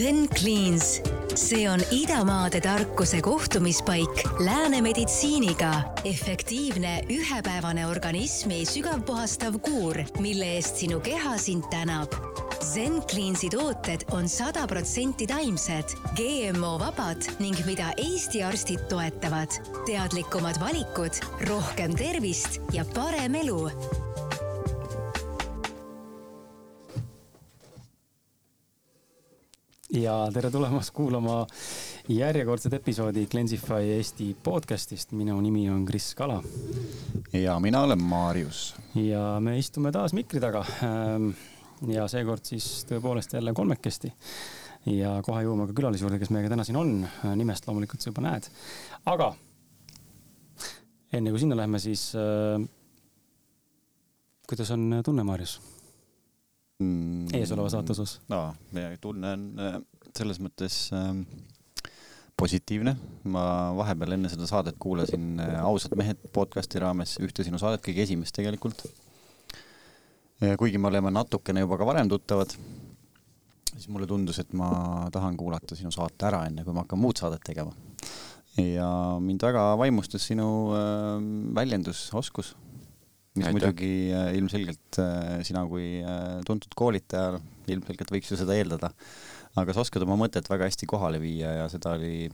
Zen Cleans, see on idamaade tarkuse kohtumispaik lääne meditsiiniga. efektiivne ühepäevane organismi sügavpuhastav kuur, mille eest sinu keha sind tänab. Zen Cleansi tooted on sada protsenti taimsed, GMO-vabad ning mida Eesti arstid toetavad. teadlikumad valikud, rohkem tervist ja parem elu ja tere tulemast kuulama järjekordset episoodi Cleansify Eesti podcastist. minu nimi on Kris Kala. ja mina olen Maarjus. ja me istume taas mikri taga. Ähm, ja seekord siis tõepoolest jälle kolmekesti. ja kohe jõuame ka külalise juurde, kes meiega täna siin on. nimest loomulikult sa juba näed. aga enne kui sinna lähme, siis äh, kuidas on tunne, Maarjus? Mm, eesoleva saate osas? no, meie tunne on äh, selles mõttes äh, positiivne. ma vahepeal enne seda saadet kuulasin äh, Ausad mehed podcast'i raames ühte sinu saadet, kõige esimest tegelikult. kuigi me oleme natukene juba ka varem tuttavad, siis mulle tundus, et ma tahan kuulata sinu saate ära, enne kui ma hakkan muud saadet tegema. ja mind väga vaimustas sinu äh, väljendusoskus mis Aitäh. muidugi äh, ilmselgelt äh, sina kui äh, tuntud koolitaja, ilmselgelt võiks ju seda eeldada, aga sa oskad oma mõtet väga hästi kohale viia ja seda oli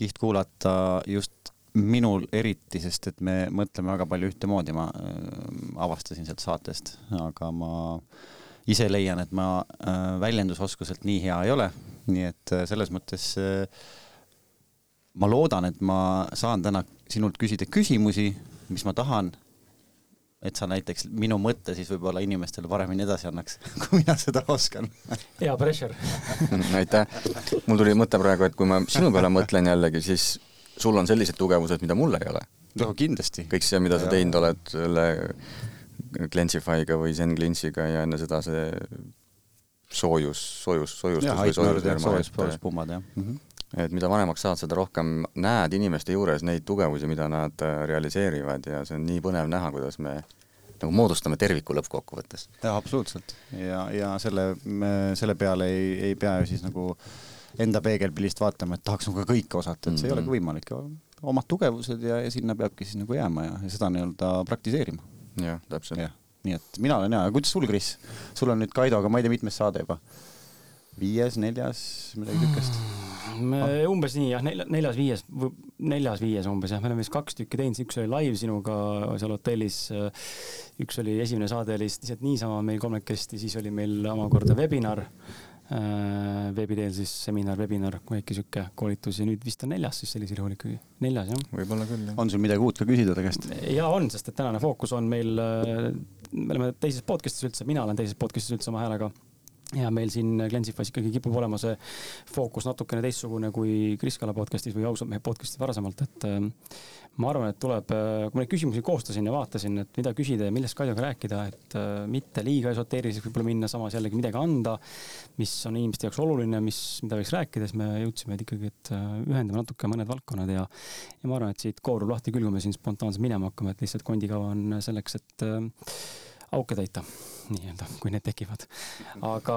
kihvt kuulata just minul eriti, sest et me mõtleme väga palju ühtemoodi, ma avastasin sealt saatest, aga ma ise leian, et ma väljendusoskuselt nii hea ei ole, nii et selles mõttes ma loodan, et ma saan täna sinult küsida küsimusi, mis ma tahan et sa näiteks minu mõtte siis võib-olla inimestele paremini edasi annaks, kui mina seda oskan. hea pressure aitäh. mul tuli mõte praegu, et kui ma sinu peale mõtlen jällegi, siis sul on sellised tugevused, mida mul ei ole. no kindlasti. kõik see, mida sa teinud oled selle Glensify'ga või Zen Glintsiga ja enne seda see soojus, soojus, soojustus soojus, soojuspummad jah mm. -hmm et mida vanemaks saad, seda rohkem näed inimeste juures neid tugevusi, mida nad äh, realiseerivad ja see on nii põnev näha, kuidas me nagu moodustame terviku lõppkokkuvõttes. jaa, absoluutselt. ja, ja selle, selle peale ei, ei pea ju siis nagu enda peegelpildist vaatama, et tahaks nagu kõike osata, et see mm -hmm. ei ole ka mhm. võimalik. omad tugevused ja, ja sinna peabki siis nagu jääma ja, ja seda nii-öelda praktiseerima. jah, täpselt ja,. nii et mina olen hea, kuidas sul, Kris? sul on nüüd Kaidoga, ma ei tea, mitmes saade juba? viies, neljas, midagi niisugust umbes nii jah, nelja, neljas-viies, neljas-viies umbes jah, me oleme vist kaks tükki teinud, üks oli live sinuga seal hotellis. üks oli, esimene saade oli lihtsalt niisama meil kolmekesti, siis oli meil omakorda webinar äh,. veebi teel siis seminar, webinar, väike sihuke koolitus ja nüüd vist on neljas siis sellisel juhul ikkagi, neljas jah. võib-olla küll jah. on sul midagi uut ka küsida ta käest? ja on, sest et tänane fookus on meil, äh, me oleme teises podcast'is üldse, mina olen teises podcast'is üldse oma häälega ja meil siin Glensifas ikkagi kipub olema see fookus natukene teistsugune kui Kris Kala podcast'is või ausalt mehe podcast'is varasemalt, et äh, ma arvan, et tuleb, äh, kui ma neid küsimusi koostasin ja vaatasin, et mida küsida ja millest Kaljoga rääkida, et äh, mitte liiga esoteeriliseks võib-olla minna, samas jällegi midagi anda, mis on inimeste jaoks oluline, mis, mida võiks rääkida, siis me jõudsime, et ikkagi, et ühendame natuke mõned valdkonnad ja, ja ma arvan, et siit koorub lahti küll, kui me siin spontaanselt minema hakkame, et lihtsalt kondikava on selleks, et auke täita nii-öelda, kui need tekivad. aga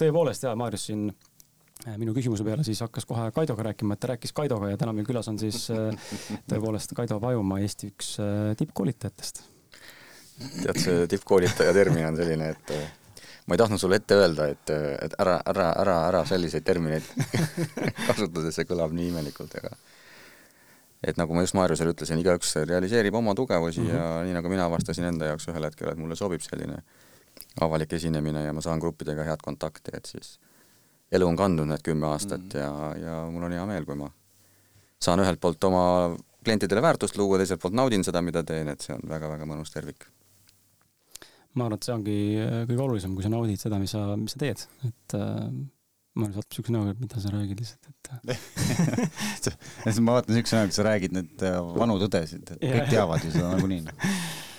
tõepoolest ja Maarjus siin äh, minu küsimuse peale siis hakkas kohe Kaidoga rääkima, et ta rääkis Kaidoga ja täna meil külas on siis äh, tõepoolest Kaido Pajumaa, Eesti üks äh, tippkoolitajatest. tead, see tippkoolitaja termin on selline, et ma ei tahtnud sulle ette öelda, et, et ära, ära, ära, ära selliseid termineid kasutada, see kõlab nii imelikult, aga et nagu ma just Maarjusele ütlesin, igaüks realiseerib oma tugevusi mm -hmm. ja nii nagu mina avastasin enda jaoks ühel hetkel, et mulle sobib selline avalik esinemine ja ma saan gruppidega head kontakti, et siis elu on kandnud need kümme aastat mm -hmm. ja, ja mul on hea meel, kui ma saan ühelt poolt oma klientidele väärtust luua, teiselt poolt naudin seda, mida teen, et see on väga-väga mõnus tervik. ma arvan, et see ongi kõige olulisem, kui sa naudid seda, mis sa, mis sa teed, et äh Maris vaatab siukse näoga, et mida sa räägid lihtsalt, et ma vaatan siukse näoga, et sa räägid nüüd äh, vanu tõdesid, et kõik teavad ju seda nagunii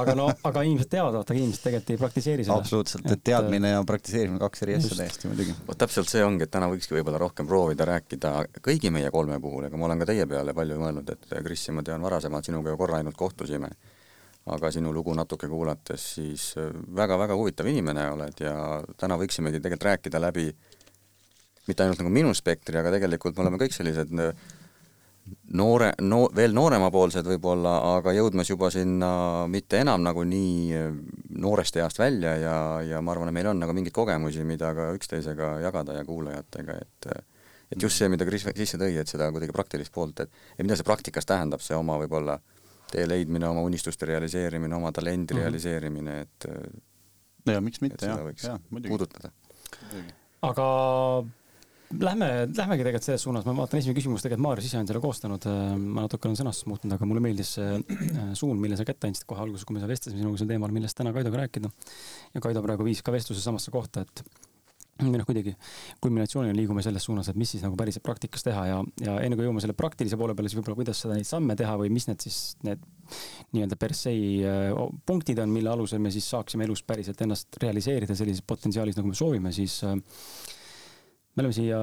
aga no, aga inimesed teavad, vaata, inimesed tegelikult ei praktiseeri seda. absoluutselt, et teadmine ja praktiseerimine kaks eri asja täiesti muidugi. vot täpselt see ongi, et täna võikski võib-olla rohkem proovida rääkida kõigi meie kolme puhul, ega ma olen ka teie peale palju mõelnud, et Kris, ma tean varasemalt sinuga ju korra ainult kohtusime. aga sinu lugu natuke kuulates, siis väga-väga huvitav inimene oled ja täna võiksimegi tegelikult rääkida läbi mitte ainult nagu minu spektri, aga tegelikult me oleme kõik sellised noore, no veel nooremapoolsed võib-olla, aga jõudmas juba sinna mitte enam nagu nii noorest east välja ja, ja ma arvan, et meil on nagu mingeid kogemusi, mida ka üksteisega jagada ja kuulajatega, et et just see, mida Kris sisse tõi, et seda kuidagi praktilist poolt, et et mida see praktikas tähendab, see oma võib-olla tee leidmine, oma unistuste realiseerimine, oma talendi mm -hmm. realiseerimine, et ja miks mitte, jah, jah, muidugi. puudutada. aga Lähme, lähmegi tegelikult selles suunas, ma vaatan esimene küsimus tegelikult Maarjas ise on selle koostanud, ma natuke olen sõnastust muutnud, aga mulle meeldis see äh, suund, mille sa kätte andsid kohe alguses, kui me vestlesime sinuga sel teemal, millest täna Kaidoga rääkida. ja Kaido praegu viis ka vestluse samasse kohta, et või noh, kuidagi kulminatsioonina liigume selles suunas, et mis siis nagu päriselt praktikas teha ja, ja enne kui jõuame selle praktilise poole peale, siis võib-olla kuidas seda neid samme teha või mis need siis need nii-öelda per se äh, punktid on, mille alusel me siis saaksime elus päriselt ennast realiseerida sellises potentsiaalis, nagu me soovime, siis äh, me oleme siia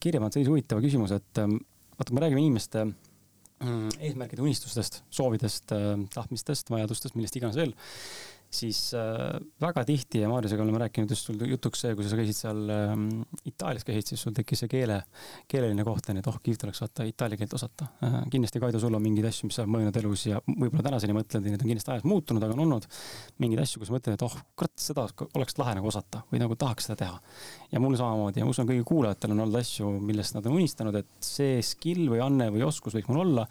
kirja pannud sellise huvitava küsimuse, et ähm, vaata, me räägime inimeste mm, eesmärkide, unistustest, soovidest, äh, tahtmistest, vajadustest, millest iganes veel, siis äh, väga tihti ja Maarjusega oleme rääkinud just sul jutuks see, kui sa käisid seal äh, Itaalias käisid, siis sul tekkis see keele, keeleline koht onju, et oh kihvt oleks vaata itaalia keelt osata äh,. kindlasti Kaido, sul on mingeid asju, mis sa oled mõelnud elus ja võib-olla tänaseni mõtled ja need on kindlasti ajas muutunud, aga on olnud mingeid asju, kus mõtled, et oh kurat, seda oleks lahe nagu osata või nagu tahaks seda teha. ja mul samamoodi ja ma usun, kõigil kuulajatel on olnud asju, millest nad on unistanud, et see skill või anne või oskus võiks mul olla.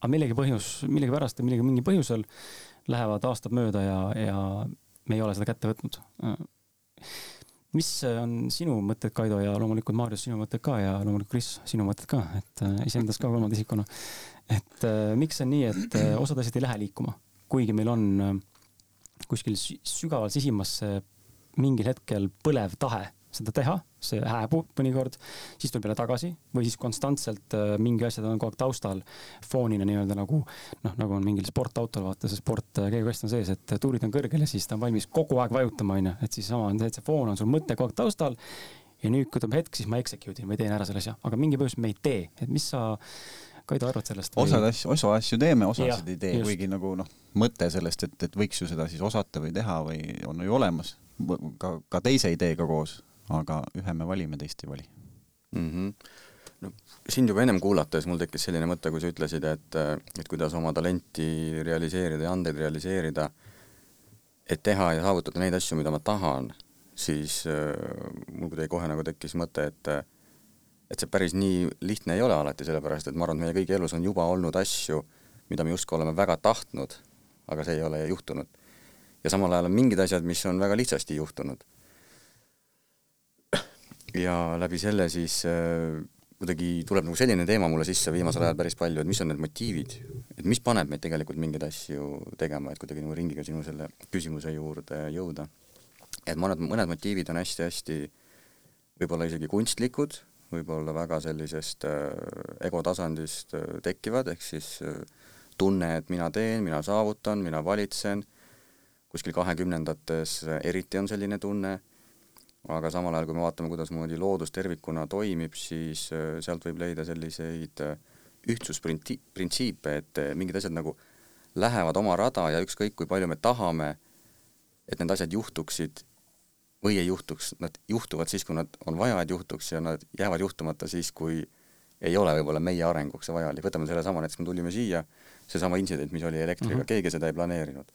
aga millegi põhjus, millegipärast ja millegi mingi põhjusel lähevad aastad mööda ja, ja me ei ole seda kätte võtnud. mis on sinu mõtted, Kaido, ja loomulikult Maarjas sinu mõtted ka ja loomulikult Kris, sinu mõtted ka, et äh, iseendas ka kolmanda isikuna. et äh, miks on nii, et äh, osad asjad ei lähe liikuma, kuigi meil on kuskil sügaval sisimas mingil hetkel põlev tahe seda teha, see hääbub mõnikord, siis tuleb jälle tagasi või siis konstantselt äh, mingi asjad on kogu aeg taustal. Foonina nii-öelda nagu noh, nagu on mingil sportautol vaata see sport äh, keegakast on sees, et tuurid on kõrgel ja siis ta on valmis kogu aeg vajutama, onju, et siis sama on see, et see foon on sul mõte kogu aeg taustal ja nüüd, kui tuleb hetk, siis ma execute in või teen ära selle asja, aga mingi põhjus me ei tee, et mis sa Kaido arvad sellest? osad asju, osa asju teeme, osasid ei tee, kuigi nagu noh, mõte sellest, et, et võiks ju seda siis osata või teha või on ju olemas, ka, ka teise ideega koos aga ühe me valime, teist ei vali mm. -hmm. no sind juba ennem kuulates mul tekkis selline mõte, kui sa ütlesid, et, et kuidas oma talenti realiseerida ja andeid realiseerida, et teha ja saavutada neid asju, mida ma tahan, siis äh, mul kuidagi kohe nagu tekkis mõte, et et see päris nii lihtne ei ole alati, sellepärast et ma arvan, et meie kõigi elus on juba olnud asju, mida me justkui oleme väga tahtnud, aga see ei ole juhtunud. ja samal ajal on mingid asjad, mis on väga lihtsasti juhtunud ja läbi selle siis äh, kuidagi tuleb nagu selline teema mulle sisse viimasel ajal päris palju, et mis on need motiivid, et mis paneb meid tegelikult mingeid asju tegema, et kuidagi nagu ringiga sinu selle küsimuse juurde jõuda. et ma arvan, et mõned motiivid on hästi-hästi võib-olla isegi kunstlikud, võib-olla väga sellisest äh, ego tasandist äh, tekkivad, ehk siis äh, tunne, et mina teen, mina saavutan, mina valitsen, kuskil kahekümnendates eriti on selline tunne aga samal ajal, kui me vaatame, kuidasmoodi loodus tervikuna toimib, siis äh, sealt võib leida selliseid äh, ühtsusprintsiipe, et äh, mingid asjad nagu lähevad oma rada ja ükskõik, kui palju me tahame, et need asjad juhtuksid või ei juhtuks, nad juhtuvad siis, kui nad on vaja, et juhtuks ja nad jäävad juhtumata siis, kui ei ole võib-olla meie arenguks see vajalik, võtame sellesama, näiteks me tulime siia, seesama intsident, mis oli elektriga mm, -hmm. keegi seda ei planeerinud.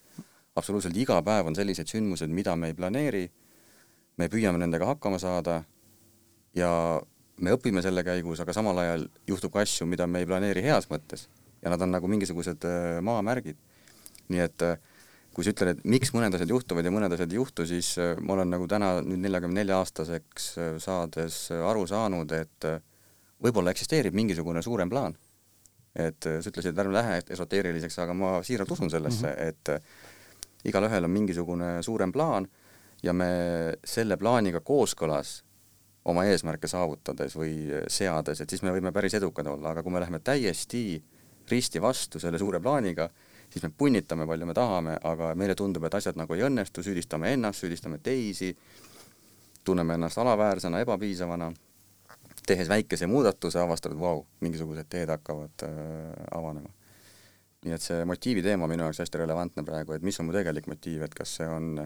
absoluutselt iga päev on sellised sündmused, mida me ei planeeri me püüame nendega hakkama saada ja me õpime selle käigus, aga samal ajal juhtub ka asju, mida me ei planeeri heas mõttes ja nad on nagu mingisugused äh, maamärgid. nii et äh, kui sa ütled, et miks mõned asjad juhtuvad ja mõned asjad ei juhtu, siis äh, ma olen nagu täna nüüd neljakümne nelja aastaseks saades aru saanud, et võib-olla eksisteerib mingisugune suurem plaan. et sa ütlesid, et ärme lähe esoteeriliseks, aga ma siiralt usun sellesse mm, -hmm. et igalühel on mingisugune suurem plaan ja me selle plaaniga kooskõlas oma eesmärke saavutades või seades, et siis me võime päris edukad olla, aga kui me läheme täiesti risti vastu selle suure plaaniga, siis me punnitame palju me tahame, aga meile tundub, et asjad nagu ei õnnestu, süüdistame ennast, süüdistame teisi, tunneme ennast alaväärsena, ebapiisavana, tehes väikese muudatuse, avastame, et vau, mingisugused teed hakkavad äh, avanema. nii et see motiivi teema minu jaoks hästi relevantne praegu, et mis on mu tegelik motiiv, et kas see on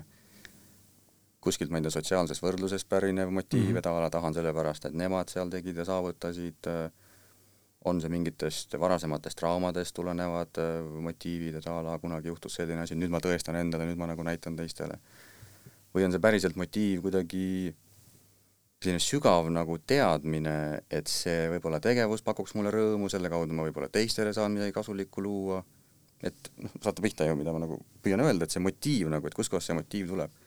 kuskilt, ma ei tea, sotsiaalsest võrdlusest pärinev motiiv mm, -hmm. et a la tahan sellepärast, et nemad seal tegid ja saavutasid, on see mingitest varasematest traumadest tulenevad motiivid, et a la kunagi juhtus selline asi, nüüd ma tõestan endale, nüüd ma nagu näitan teistele. või on see päriselt motiiv kuidagi selline sügav nagu teadmine, et see võib-olla tegevus pakuks mulle rõõmu, selle kaudu ma võib-olla teistele saan midagi kasulikku luua, et noh, saate pihta ju, mida ma nagu püüan öelda, et see motiiv nagu, et kustkohast see motiiv tuleb?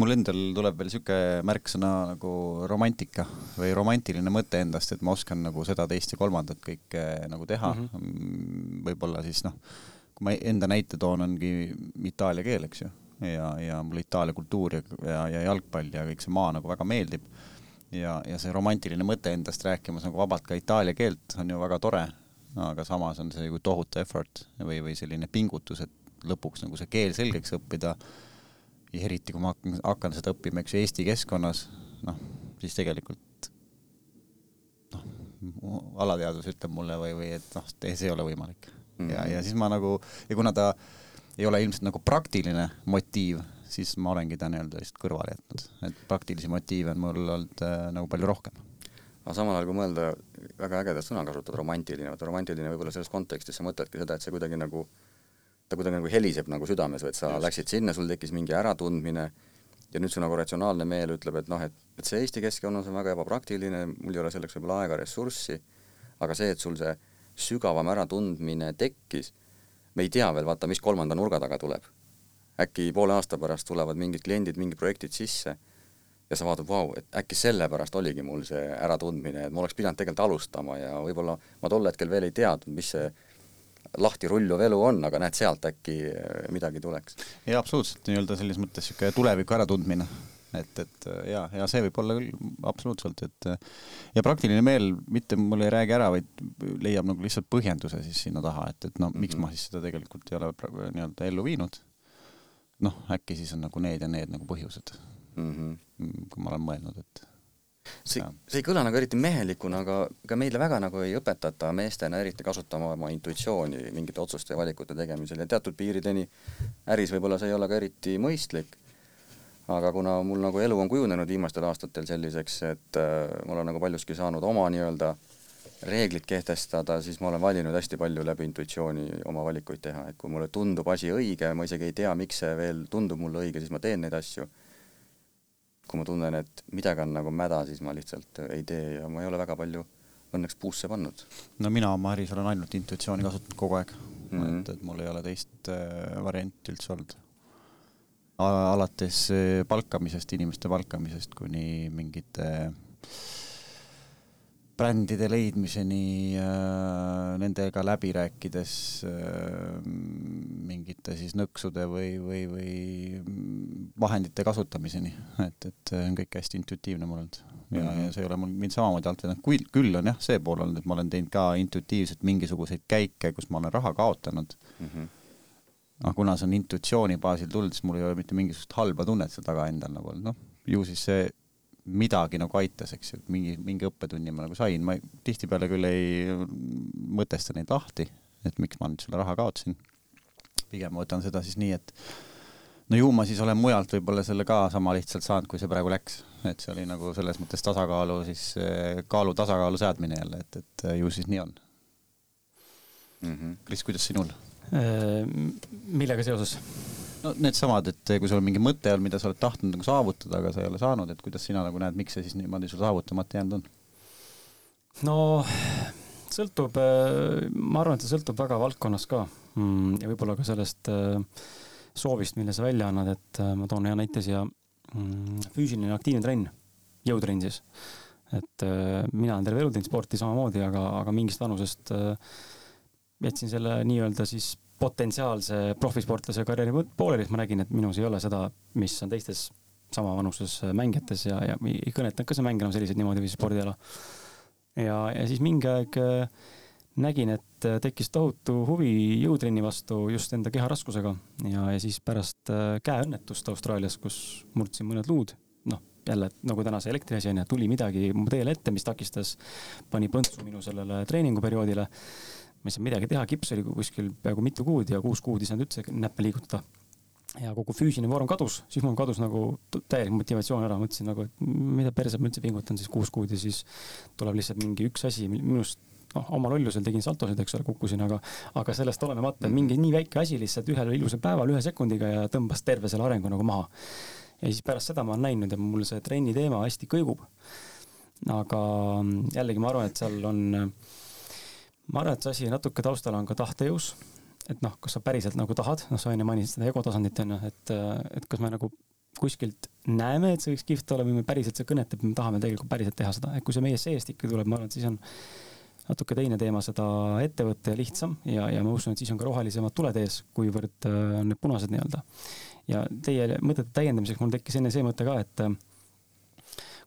Mul endal tuleb veel niisugune märksõna nagu romantika või romantiline mõte endast, et ma oskan nagu seda, teist ja kolmandat kõike nagu teha mm -hmm., võib-olla siis noh, kui ma enda näite toon, ongi itaalia keel, eks ju ja, ja mulle Itaalia kultuur ja, ja, ja jalgpall ja kõik see maa nagu väga meeldib. ja, ja see romantiline mõte endast rääkimas nagu vabalt ka itaalia keelt on ju väga tore, aga samas on see ju tohutu effort või, või selline pingutus, et lõpuks nagu see keel selgeks õppida. Ja eriti, kui ma hakkan, hakkan seda õppima, eks ju, Eesti keskkonnas, noh, siis tegelikult noh, alateadvus ütleb mulle või, või et noh, see ei ole võimalik mm. -hmm. ja, ja siis ma nagu, ja kuna ta ei ole ilmselt nagu praktiline motiiv, siis ma olengi ta nii-öelda lihtsalt kõrvale jätnud, et praktilisi motiive on mul olnud äh, nagu palju rohkem. aga samal ajal, kui mõelda, väga ägedat sõna kasutada, romantiline, vaata romantiline võib-olla selles kontekstis sa mõtledki seda, et see kuidagi nagu, ta kuidagi nagu heliseb nagu südames või et sa Just. läksid sinna, sul tekkis mingi äratundmine ja nüüd su nagu ratsionaalne meel ütleb, et noh, et, et see Eesti keskkonnas on väga ebapraktiline, mul ei ole selleks võib-olla aega, ressurssi, aga see, et sul see sügavam äratundmine tekkis me ei tea veel, vaata, mis kolmanda nurga taga tuleb. äkki poole aasta pärast tulevad mingid kliendid, mingid projektid sisse ja sa vaatad, vau, et äkki sellepärast oligi mul see äratundmine, et ma oleks pidanud tegelikult alustama ja võib-olla ma tol hetkel veel ei teadnud, mis see lahti rulluv elu on, aga näed, sealt äkki midagi tuleks. jaa, absoluutselt, nii-öelda selles mõttes niisugune tuleviku äratundmine et, et ja, ja see võib olla küll absoluutselt, et ja praktiline meel mitte mul ei räägi ära, vaid leiab nagu lihtsalt põhjenduse siis sinna taha, et, et no mm -hmm. miks ma siis seda tegelikult ei ole nii-öelda ellu viinud. noh, äkki siis on nagu need ja need nagu põhjused mhm. mm. -hmm. kui ma olen mõelnud, et see, see ei kõla nagu eriti mehelikuna, aga ka meile väga nagu ei õpetata meestena eriti kasutama oma intuitsiooni mingite otsuste ja valikute tegemisel. Ja teatud piirideni äris võib-olla see ei ole ka eriti mõistlik. Aga kuna mul nagu elu on kujunenud viimastel aastatel selliseks, et äh, ma olen nagu paljuski saanud oma nii-öelda reeglid kehtestada, siis ma olen valinud hästi palju läbi intuitsiooni oma valikuid teha, et kui mulle tundub asi õige, ma isegi ei tea, miks see veel tundub mulle õige, siis ma teen neid asju. Kui ma tunnen, et midagi on nagu mäda, siis ma lihtsalt ei tee ja ma ei ole väga palju õnneks puusse pannud. no mina oma äris olen ainult intuitsiooni kasutanud kogu aeg mm, -hmm. et, et mul ei ole teist äh, varianti üldse olnud alates eh, palkamisest, inimeste palkamisest kuni mingite brändide leidmiseni äh,, nendega läbi rääkides äh, mingite siis nõksude või, või, või vahendite kasutamiseni, et, et see on kõik hästi intuitiivne mul olnud. ja mm, -hmm. ja see ei ole mul mind samamoodi alt vedanud, küll, küll on jah, see pool olnud, et ma olen teinud ka intuitiivselt mingisuguseid käike, kus ma olen raha kaotanud mm. -hmm noh, kuna see on intuitsiooni baasil tulnud, siis mul ei ole mitte mingisugust halba tunnet seal taga endal nagu noh, ju siis see midagi nagu aitas, eks ju, mingi, mingi õppetunni ma nagu sain, ma tihtipeale küll ei mõtesta neid lahti, et miks ma nüüd selle raha kaotasin. pigem ma võtan seda siis nii, et no ju ma siis olen mujalt võib-olla selle ka sama lihtsalt saanud, kui see praegu läks, et see oli nagu selles mõttes tasakaalu siis, kaalu tasakaalu seadmine jälle, et, et ju siis nii on mm. -hmm. Kris, kuidas sinul? Äh, millega seoses? No needsamad, et kui sul on mingi mõte olnud, mida sa oled tahtnud nagu saavutada, aga sa ei ole saanud, et kuidas sina nagu näed, miks see siis niimoodi sul saavutamata jäänud on? no sõltub, äh, ma arvan, et see sõltub väga valdkonnast ka mm, ja võib-olla ka sellest äh, soovist, mille sa välja annad, et ma toon hea näite siia. Mm, füüsiline aktiivne trenn, jõutrenn siis. et mina olen terve elu teinud sporti samamoodi, aga, aga mingist vanusest äh, jätsin selle nii-öelda siis potentsiaalse profisportlase karjääri pooleli, siis ma nägin, et minus ei ole seda, mis on teistes sama vanuses mängijates ja, ja ei kõnetanud ka see mäng enam selliseid niimoodi või spordiala. ja, ja siis mingi aeg äh, nägin, et äh, tekkis tohutu huvi jõutrenni vastu just enda keharaskusega ja, ja siis pärast äh, käeõnnetust Austraalias, kus murdsin mõned luud, noh, jälle nagu täna see elektriasi on ju, tuli midagi mu teele ette, mis takistas, pani põntsu minu sellele treeninguperioodile ma ei saanud midagi teha, kips oli kuskil peaaegu mitu kuud ja kuus kuud ei saanud üldse näppe liigutada. ja kogu füüsiline vorm kadus, siis mul kadus nagu täielik motivatsioon ära, mõtlesin nagu, et mida perse ma üldse pingutan siis kuus kuud ja siis tuleb lihtsalt mingi üks asi minust noh, oma lollusel tegin saltosid, eks ole, kukkusin, aga, aga sellest olenemata mingi nii väike asi lihtsalt ühel ilusal päeval ühe sekundiga ja tõmbas terve selle arengu nagu maha. ja siis pärast seda ma olen näinud ja mul see trenni teema hästi kõigub. aga jällegi ma arvan, et seal on ma arvan, et see asi natuke taustal on ka tahtejõus. et noh, kas sa päriselt nagu tahad, noh, sa enne mainisid seda ego tasandit on ju, et, et kas me nagu kuskilt näeme, et see võiks kihvt olla või me päriselt see kõnetab, me tahame tegelikult päriselt teha seda, et kui see meie seest ikka tuleb, ma arvan, et siis on natuke teine teema seda ette võtta ja lihtsam ja, ja ma usun, et siis on ka rohelisemad tuled ees, kuivõrd äh, on need punased nii-öelda. ja teie mõtete täiendamiseks mul tekkis enne see mõte ka, et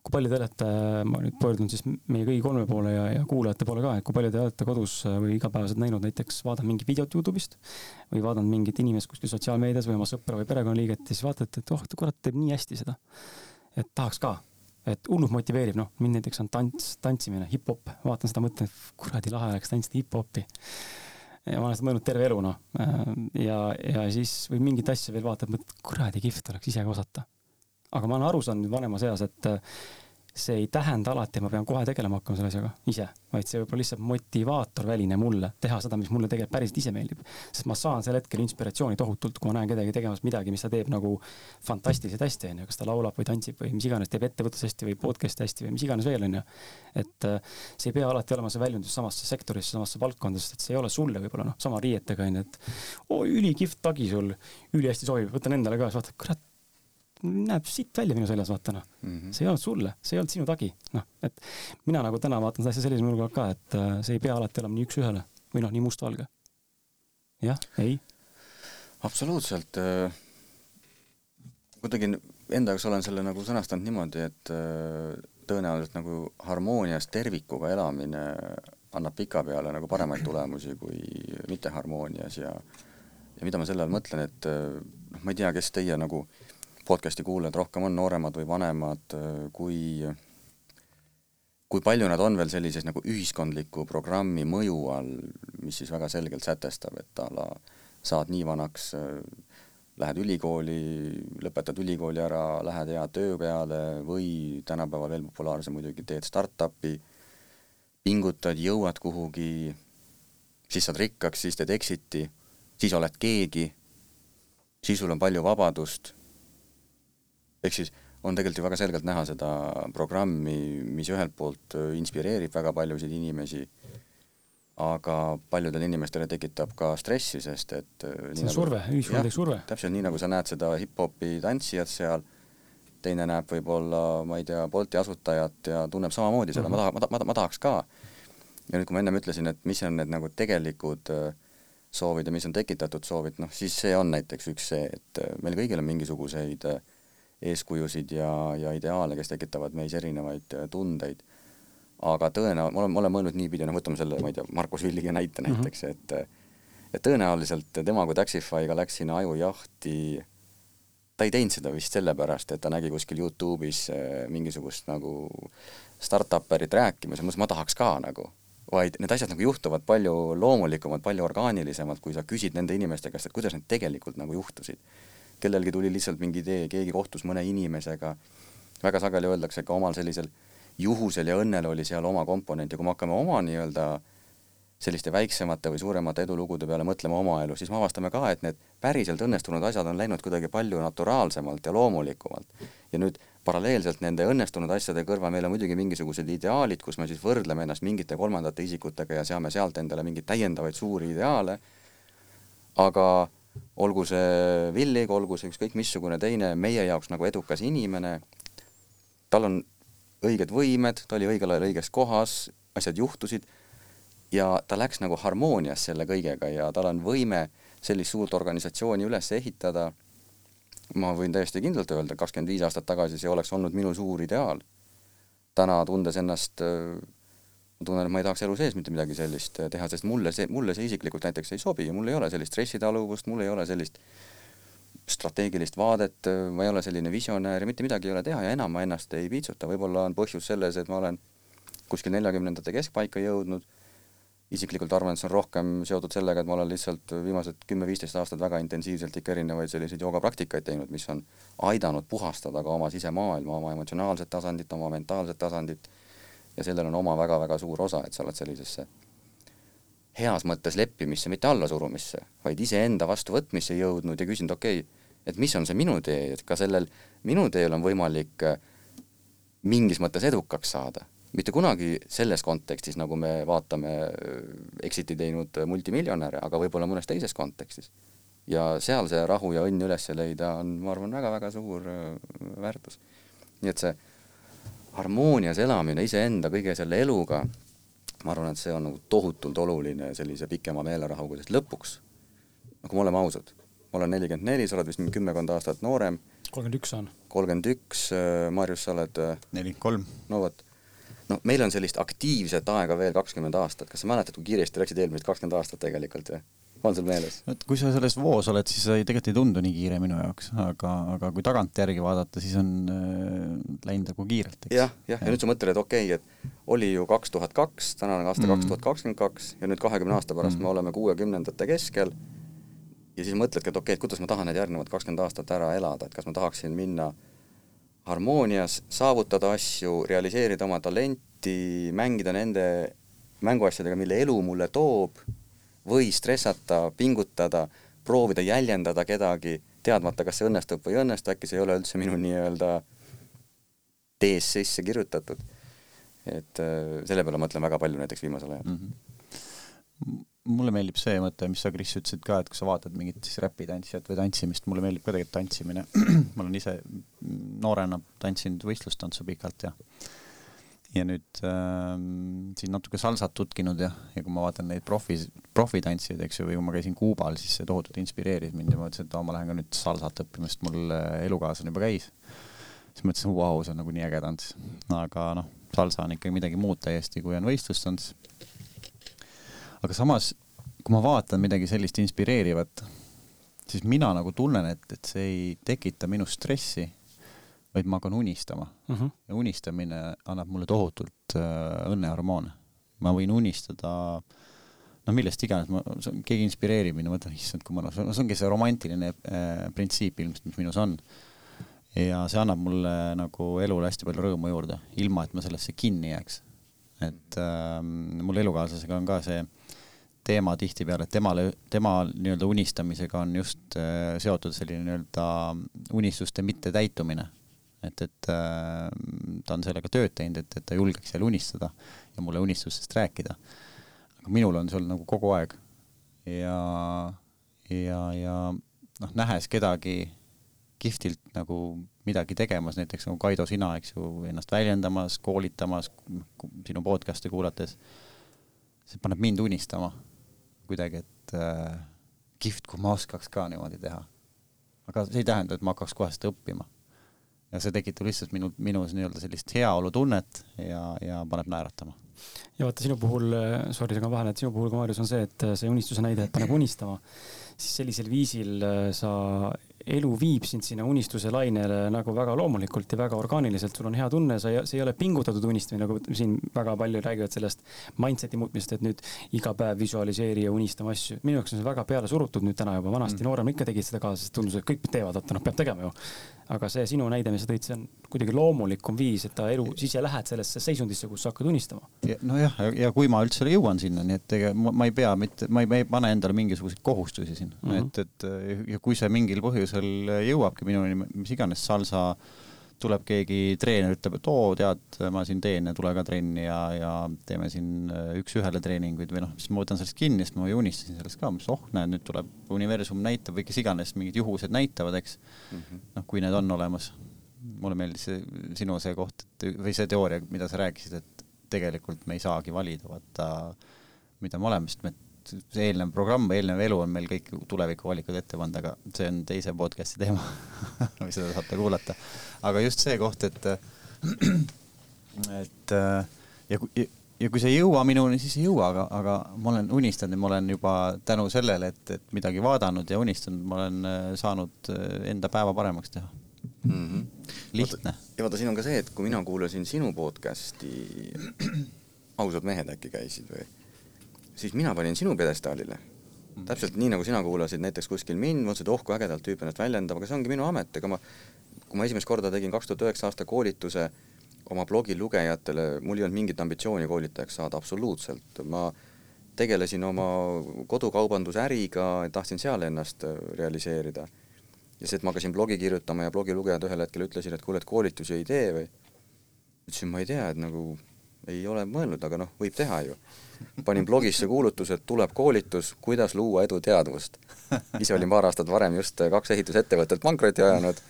kui palju te olete, ma nüüd pöördun siis meie kõigi kolme poole ja, ja kuulajate poole ka, et kui palju te olete kodus või igapäevaselt näinud näiteks, vaadanud mingit videot Youtube'ist või vaadanud mingit inimest kuskil sotsiaalmeedias või oma sõpra või perekonnaliiget ja siis vaatate, et oh, kurat, teeb nii hästi seda. et tahaks ka, et hullult motiveerib, noh, mind näiteks on tants, tantsimine, hip-hop, vaatan seda, mõtlen, et kuradi lahe oleks tantsida hip-hopi. Ja ma olen seda mõelnud terve elu, noh. ja, ja siis või mingit asja veel vaatad, mõtled, kuradi kihvt oleks ise ka osata aga ma olen aru saanud nüüd vanemas eas, et äh, see ei tähenda alati, et ma pean kohe tegelema hakkama selle asjaga ise, vaid see võib olla lihtsalt motivaator väline mulle teha seda, mis mulle tegelikult päriselt ise meeldib. sest ma saan sel hetkel inspiratsiooni tohutult, kui ma näen kedagi tegemas midagi, mis ta teeb nagu fantastiliselt hästi, onju, kas ta laulab või tantsib või mis iganes, teeb ettevõtlus hästi või podcast'i hästi või mis iganes veel, onju. et äh, see ei pea alati olema see väljundus samasse sektorisse, samasse valdkonda, sest et see ei ole sulle võib-olla noh, sama riietega onju, et oo ülikihvt tagi sul, ülihästi sobib, võtan endale ka, siis vaatad, kurat näeb sitt välja minu seljas, vaata noh mm. -hmm. see ei olnud sulle, see ei olnud sinu tagi, noh, et mina nagu täna vaatan seda asja sellise nurga alt ka, et äh, see ei pea alati olema nii üks-ühele või noh, nii mustvalge. jah, ei. absoluutselt. Äh, kuidagi enda jaoks olen selle nagu sõnastanud niimoodi, et äh, tõenäoliselt nagu harmoonias tervikuga elamine annab pikapeale nagu paremaid tulemusi kui mitteharmoonias ja ja mida ma selle all mõtlen, et noh, ma ei tea, kes teie nagu äh, podcast'i kuulajad rohkem on nooremad või vanemad, kui kui palju nad on veel sellises nagu ühiskondliku programmi mõju all, mis siis väga selgelt sätestab, et a la saad nii vanaks, lähed ülikooli, lõpetad ülikooli ära, lähed hea töö peale või tänapäeval veel populaarsem muidugi, teed startup'i, pingutad, jõuad kuhugi, siis saad rikkaks, siis teed exit'i, siis oled keegi, siis sul on palju vabadust ehk siis on tegelikult ju väga selgelt näha seda programmi, mis ühelt poolt äh, inspireerib väga paljusid inimesi, aga paljudele inimestele tekitab ka stressi, sest et äh, see on nagu, surve, ühiskondlik surve. täpselt nii, nagu sa näed seda hip-hopi tantsijat seal, teine näeb võib-olla, ma ei tea, Bolti asutajat ja tunneb samamoodi seda mm, -hmm. ma taha, ma, ma, ma tahaks ka. ja nüüd, kui ma ennem ütlesin, et mis on need nagu tegelikud äh, soovid ja mis on tekitatud soovid, noh siis see on näiteks üks see, et meil kõigil on mingisuguseid äh, eeskujusid ja, ja ideaale, kes tekitavad meis erinevaid äh, tundeid. aga tõenäoliselt, ma olen, ma olen mõelnud niipidi, noh võtame selle, ma ei tea, Markus Villige näite mm -hmm. näiteks, et et tõenäoliselt tema kui Taxify'ga läks sinna ajujahti, ta ei teinud seda vist sellepärast, et ta nägi kuskil Youtube'is äh, mingisugust nagu startup'erit rääkimas ja mõtles, ma tahaks ka nagu vaid need asjad nagu juhtuvad palju loomulikumalt, palju orgaanilisemalt, kui sa küsid nende inimeste käest, et kuidas need tegelikult nagu juhtusid kellelgi tuli lihtsalt mingi idee, keegi kohtus mõne inimesega, väga sageli öeldakse ka omal sellisel juhusel ja õnnel oli seal oma komponent ja kui me hakkame oma nii-öelda selliste väiksemate või suuremate edulugude peale mõtlema oma elus, siis me avastame ka, et need päriselt õnnestunud asjad on läinud kuidagi palju naturaalsemalt ja loomulikumalt. ja nüüd paralleelselt nende õnnestunud asjade kõrval meil on muidugi mingisugused ideaalid, kus me siis võrdleme ennast mingite kolmandate isikutega ja seame sealt endale mingeid täiendavaid suuri ideaale, aga olgu see Villig, olgu see ükskõik missugune teine meie jaoks nagu edukas inimene, tal on õiged võimed, ta oli õigel ajal õiges kohas, asjad juhtusid ja ta läks nagu harmoonias selle kõigega ja tal on võime sellist suurt organisatsiooni üles ehitada. ma võin täiesti kindlalt öelda, kakskümmend viis aastat tagasi see oleks olnud minu suur ideaal. täna tundes ennast ma tunnen, et ma ei tahaks elu sees mitte midagi sellist äh, teha, sest mulle see, mulle see isiklikult näiteks ei sobi ja mul ei ole sellist stressitaluvust, mul ei ole sellist strateegilist vaadet, äh, ma ei ole selline visionäär ja mitte midagi ei ole teha ja enam ma ennast ei piitsuta, võib-olla on põhjus selles, et ma olen kuskil neljakümnendate keskpaika jõudnud, isiklikult arvan, et see on rohkem seotud sellega, et ma olen lihtsalt viimased kümme-viisteist aastat väga intensiivselt ikka erinevaid selliseid joogapraktikaid teinud, mis on aidanud puhastada ka oma sisemaailma, oma emotsionaalset tasandit, oma mentaalset tasandit ja sellel on oma väga-väga suur osa, et sa oled sellisesse heas mõttes leppimisse, mitte allasurumisse, vaid iseenda vastuvõtmisse jõudnud ja küsinud, okei okay,, et mis on see minu tee, et ka sellel minu teel on võimalik äh, mingis mõttes edukaks saada. mitte kunagi selles kontekstis, nagu me vaatame äh, exit'i teinud multimiljonäre, aga võib-olla mõnes teises kontekstis. ja seal see rahu ja õnn üles leida on, ma arvan, väga-väga suur äh, väärtus. nii et see harmoonias elamine iseenda kõige selle eluga, ma arvan, et see on nagu tohutult oluline sellise pikema meelerahuga, sest lõpuks, no kui me oleme ausad, ma olen nelikümmend neli, sa oled vist mingi kümmekond aastat noorem. kolmkümmend üks on. kolmkümmend üks, äh, Marjus, sa oled äh, nelikümmend kolm. no vot, no meil on sellist aktiivset aega veel kakskümmend aastat, kas sa mäletad, kui kiiresti läksid eelmised kakskümmend aastat tegelikult või? On sul meeles? et kui sa selles voos oled, siis ei, tegelikult ei tundu nii kiire minu jaoks, aga, aga kui tagantjärgi vaadata, siis on äh, läinud nagu kiirelt. jah, jah, ja nüüd sa mõtled, et okei okay,, et oli ju kaks tuhat kaks, tänane aasta mm. kaks tuhat kakskümmend kaks ja nüüd kahekümne aasta pärast mm. me oleme kuuekümnendate keskel ja siis mõtledki, et okei okay,, et kuidas ma tahan need järgnevad kakskümmend aastat ära elada, et kas ma tahaksin minna harmoonias, saavutada asju, realiseerida oma talenti, mängida nende mänguasjadega, mille elu mulle toob või stressata, pingutada, proovida jäljendada kedagi, teadmata, kas see õnnestub või ei õnnestu, äkki see ei ole üldse minu nii-öelda tees sisse kirjutatud. et äh, selle peale mõtlen väga palju näiteks viimasel ajal mm. -hmm. mulle meeldib see mõte, mis sa, Kris, ütlesid ka, et kui sa vaatad mingit siis räpitantsijat või tantsimist, mulle meeldib ka tegelikult tantsimine ma olen ise noorena tantsinud võistlustantsu pikalt ja ja nüüd äh, siin natuke salsat tutkinud ja, ja kui ma vaatan neid profi, profitantsijaid, eks ju, või kui ma käisin Kuubal, siis see tohutult inspireeris mind ja ma mõtlesin, et oo, ma lähen ka nüüd salsat õppima, sest mul äh, elukaaslane juba käis. siis mõtlesin, vau, see on nagu nii äge tants. aga noh, salsa on ikkagi midagi muud täiesti, kui on võistlustants. aga samas, kui ma vaatan midagi sellist inspireerivat, siis mina nagu tunnen, et, et see ei tekita minus stressi vaid ma hakkan unistama uh. -huh. ja unistamine annab mulle tohutult äh, õnnehormoone. ma võin unistada noh, millest iganes, ma, keegi inspireerib mind, ma mõtlen, issand, kui mõnus, no see ongi see romantiline äh, printsiip ilmselt, mis minus on. ja see annab mulle nagu elule hästi palju rõõmu juurde, ilma et ma sellesse kinni jääks. et äh, mul elukaaslasega on ka see teema tihtipeale, et temale, tema nii-öelda unistamisega on just äh, seotud selline nii-öelda unistuste mittetäitumine et, et äh, ta on sellega tööd teinud, et, et ta julgeks seal unistada ja mulle unistustest rääkida. aga minul on see olnud nagu kogu aeg ja, ja, ja noh, nähes kedagi kihvtilt nagu midagi tegemas, näiteks nagu Kaido, sina, eks ju, ennast väljendamas, koolitamas, sinu podcast'e kuulates, see paneb mind unistama kuidagi, et äh, kihvt, kui ma oskaks ka niimoodi teha. aga see ei tähenda, et ma hakkaks kohe seda õppima ja see tekitab lihtsalt minu, minus nii-öelda sellist heaolutunnet ja, ja paneb naeratama. ja vaata sinu puhul, sorry, segan vahele, et sinu puhul ka Maarjus on see, et see unistuse näide, et paneb unistama, siis sellisel viisil äh, sa elu viib sind sinna unistuse lainele nagu väga loomulikult ja väga orgaaniliselt, sul on hea tunne, sa ei, see ei ole pingutatud unistamine, nagu siin väga palju räägivad sellest mindset'i muutmisest, et nüüd iga päev visualiseeri ja unistama asju. minu jaoks on see väga peale surutud nüüd täna juba, vanasti mm. noorem ikka tegid seda ka, sest tundus, et kõik teevad, vaata noh, peab tegema ju aga see sinu näide, mis sa tõid, see on kuidagi loomulikum viis, et ta elu, siis sa lähed sellesse seisundisse, kus sa hakkad unistama. nojah, ja kui ma üldse jõuan sinna, nii et ega ma, ma ei pea mitte, ma ei, ma ei pane endale mingisuguseid kohustusi siin mm, -hmm. et, et ja kui see mingil põhjusel jõuabki minuni, mis iganes salsa äh, tuleb keegi treener, ütleb, et oo, tead, ma siin teen ja tule ka trenni ja, ja teeme siin äh, üks-ühele treeninguid. Või noh, siis ma võtan sellest kinni, sest ma ju unistasin sellest ka, mis oh, näed, nüüd tuleb universum näitab või kes iganes mingid juhused näitavad, eks. Mm -hmm.. noh, kui need on olemas. mulle meeldis see sinu see koht, et või see teooria, mida sa rääkisid, et tegelikult me ei saagi valida, vaata, mida me oleme, sest me see eelnev programm, eelnev elu on meil kõik tulevikuvalikud ette pannud, aga see on teise podcast'i teema seda saate kuulata. aga just see koht, et, et ja kui, ja kui see ei jõua minuni, siis ei jõua, aga, aga ma olen unistanud ja ma olen juba tänu sellele, et, et midagi vaadanud ja unistanud, ma olen äh, saanud äh, enda päeva paremaks teha mm. -hmm. lihtne. ja vaata, siin on ka see, et kui mina kuulasin sinu podcast'i, ausad mehed äkki käisid või? Siis mina panin sinu pjedestaalile. täpselt nii, nagu sina kuulasid näiteks kuskil mind, mõtlesid, oh kui ägedalt tüüp ennast väljendab, aga see ongi minu amet, ega ma, kui ma esimest korda tegin kaks tuhat üheksa aasta koolituse oma blogi lugejatele, mul ei olnud mingit ambitsiooni koolitajaks saada, absoluutselt, ma tegelesin oma kodukaubandusäriga, tahtsin seal ennast äh, realiseerida. ja see, et ma hakkasin blogi kirjutama ja blogilugejad ühel hetkel ütlesid, et kuule, et koolitusi ei tee või, ütlesin, ma ei tea, et nagu ei ole mõelnud, aga noh, võib teha ju. Panin blogisse kuulutuse, et tuleb koolitus, kuidas luua eduteadvust. ise olin paar aastat varem just kaks ehitusettevõtet pankrotti ajanud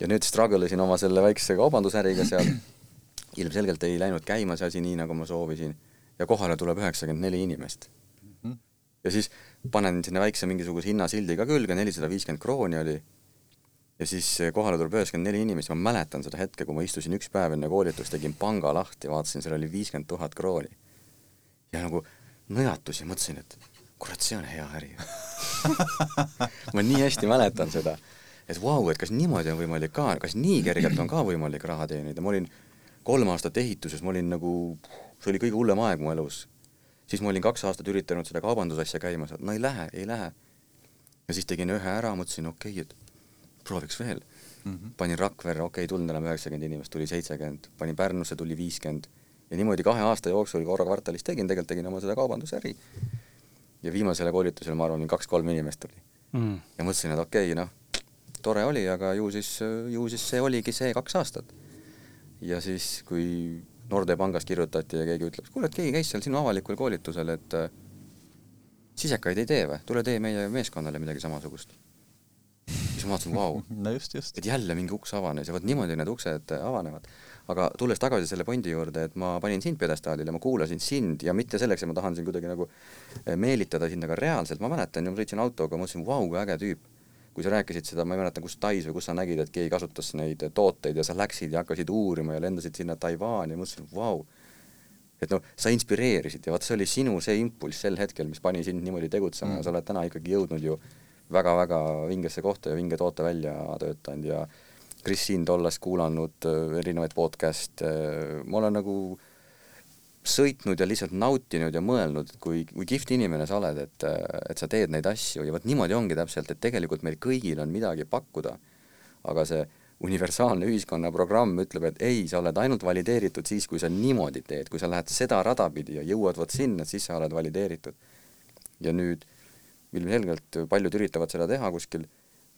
ja nüüd struggle isin oma selle väikse kaubandusäriga seal. ilmselgelt ei läinud käima see asi nii, nagu ma soovisin ja kohale tuleb üheksakümmend neli inimest. ja siis panen sinna väikse mingisuguse hinnasildi ka külge, nelisada viiskümmend krooni oli ja siis kohale tuleb üheksakümmend neli inimest, ma mäletan seda hetke, kui ma istusin üks päev enne koolitust, tegin panga lahti, vaatasin, seal oli viiskümmend tuhat krooni. Ja nagu nõjatusin, mõtlesin, et kurat, see on hea äri ma nii hästi mäletan seda, et vau wow,, et kas niimoodi on võimalik ka, kas nii kergelt on ka võimalik raha teenida, ma olin kolm aastat ehituses, ma olin nagu, see oli kõige hullem aeg mu elus. siis ma olin kaks aastat üritanud seda kaubandusasja käima saada, no ei lähe, ei lähe. ja siis tegin ühe ära, mõtlesin, okei okay,, et prooviks veel mm. -hmm. panin Rakverre, okei okay,, ei tulnud enam üheksakümmend inimest, tuli seitsekümmend, panin Pärnusse, tuli viiskümmend ja niimoodi kahe aasta jooksul korra kvartalis tegin, tegelikult tegin oma seda kaubandusäri. ja viimasele koolitusele, ma arvan, kaks-kolm inimest tuli mm.. ja mõtlesin, et okei okay,, noh, tore oli, aga ju siis, ju siis see oligi see kaks aastat. ja siis, kui Nordea pangast kirjutati ja keegi ütleb, kuule, et keegi käis seal sinu avalikul koolitusel, et äh, sisekaid ei tee või, tule tee meie meeskonnale midagi samasugust siis ma vaatasin, vau. no just, just. et jälle mingi uks avanes ja vot niimoodi need uksed avanevad. Aga tulles tagasi selle pointi juurde, et ma panin sind pjedestaalile, ma kuulasin sind ja mitte selleks, et ma tahan sind kuidagi nagu eh, meelitada sind, aga reaalselt ma mäletan, ma sõitsin autoga, mõtlesin, vau, kui äge tüüp. kui sa rääkisid seda, ma ei mäleta, kus Tais või kus sa nägid, et keegi kasutas neid tooteid ja sa läksid ja hakkasid uurima ja lendasid sinna Taiwan'i ja mõtlesin, vau et noh, sa inspireerisid ja vot see oli sinu see impulss sel hetkel, mis pani sind niimoodi tegutsema mm. ja sa oled täna ikkagi jõudnud ju väga-väga vingesse kohta ja vinge toote välja töötanud ja Kris sind olles kuulanud äh, erinevaid podcast'e, ma olen nagu sõitnud ja lihtsalt nautinud ja mõelnud, et kui, kui kihvt inimene sa oled, et, et sa teed neid asju ja vot niimoodi ongi täpselt, et tegelikult meil kõigil on midagi pakkuda. aga see universaalne ühiskonnaprogramm ütleb, et ei, sa oled ainult valideeritud siis, kui sa niimoodi teed, kui sa lähed seda rada pidi ja jõuad vot sinna, siis sa oled valideeritud. ja nüüd ilmselgelt paljud üritavad seda teha kuskil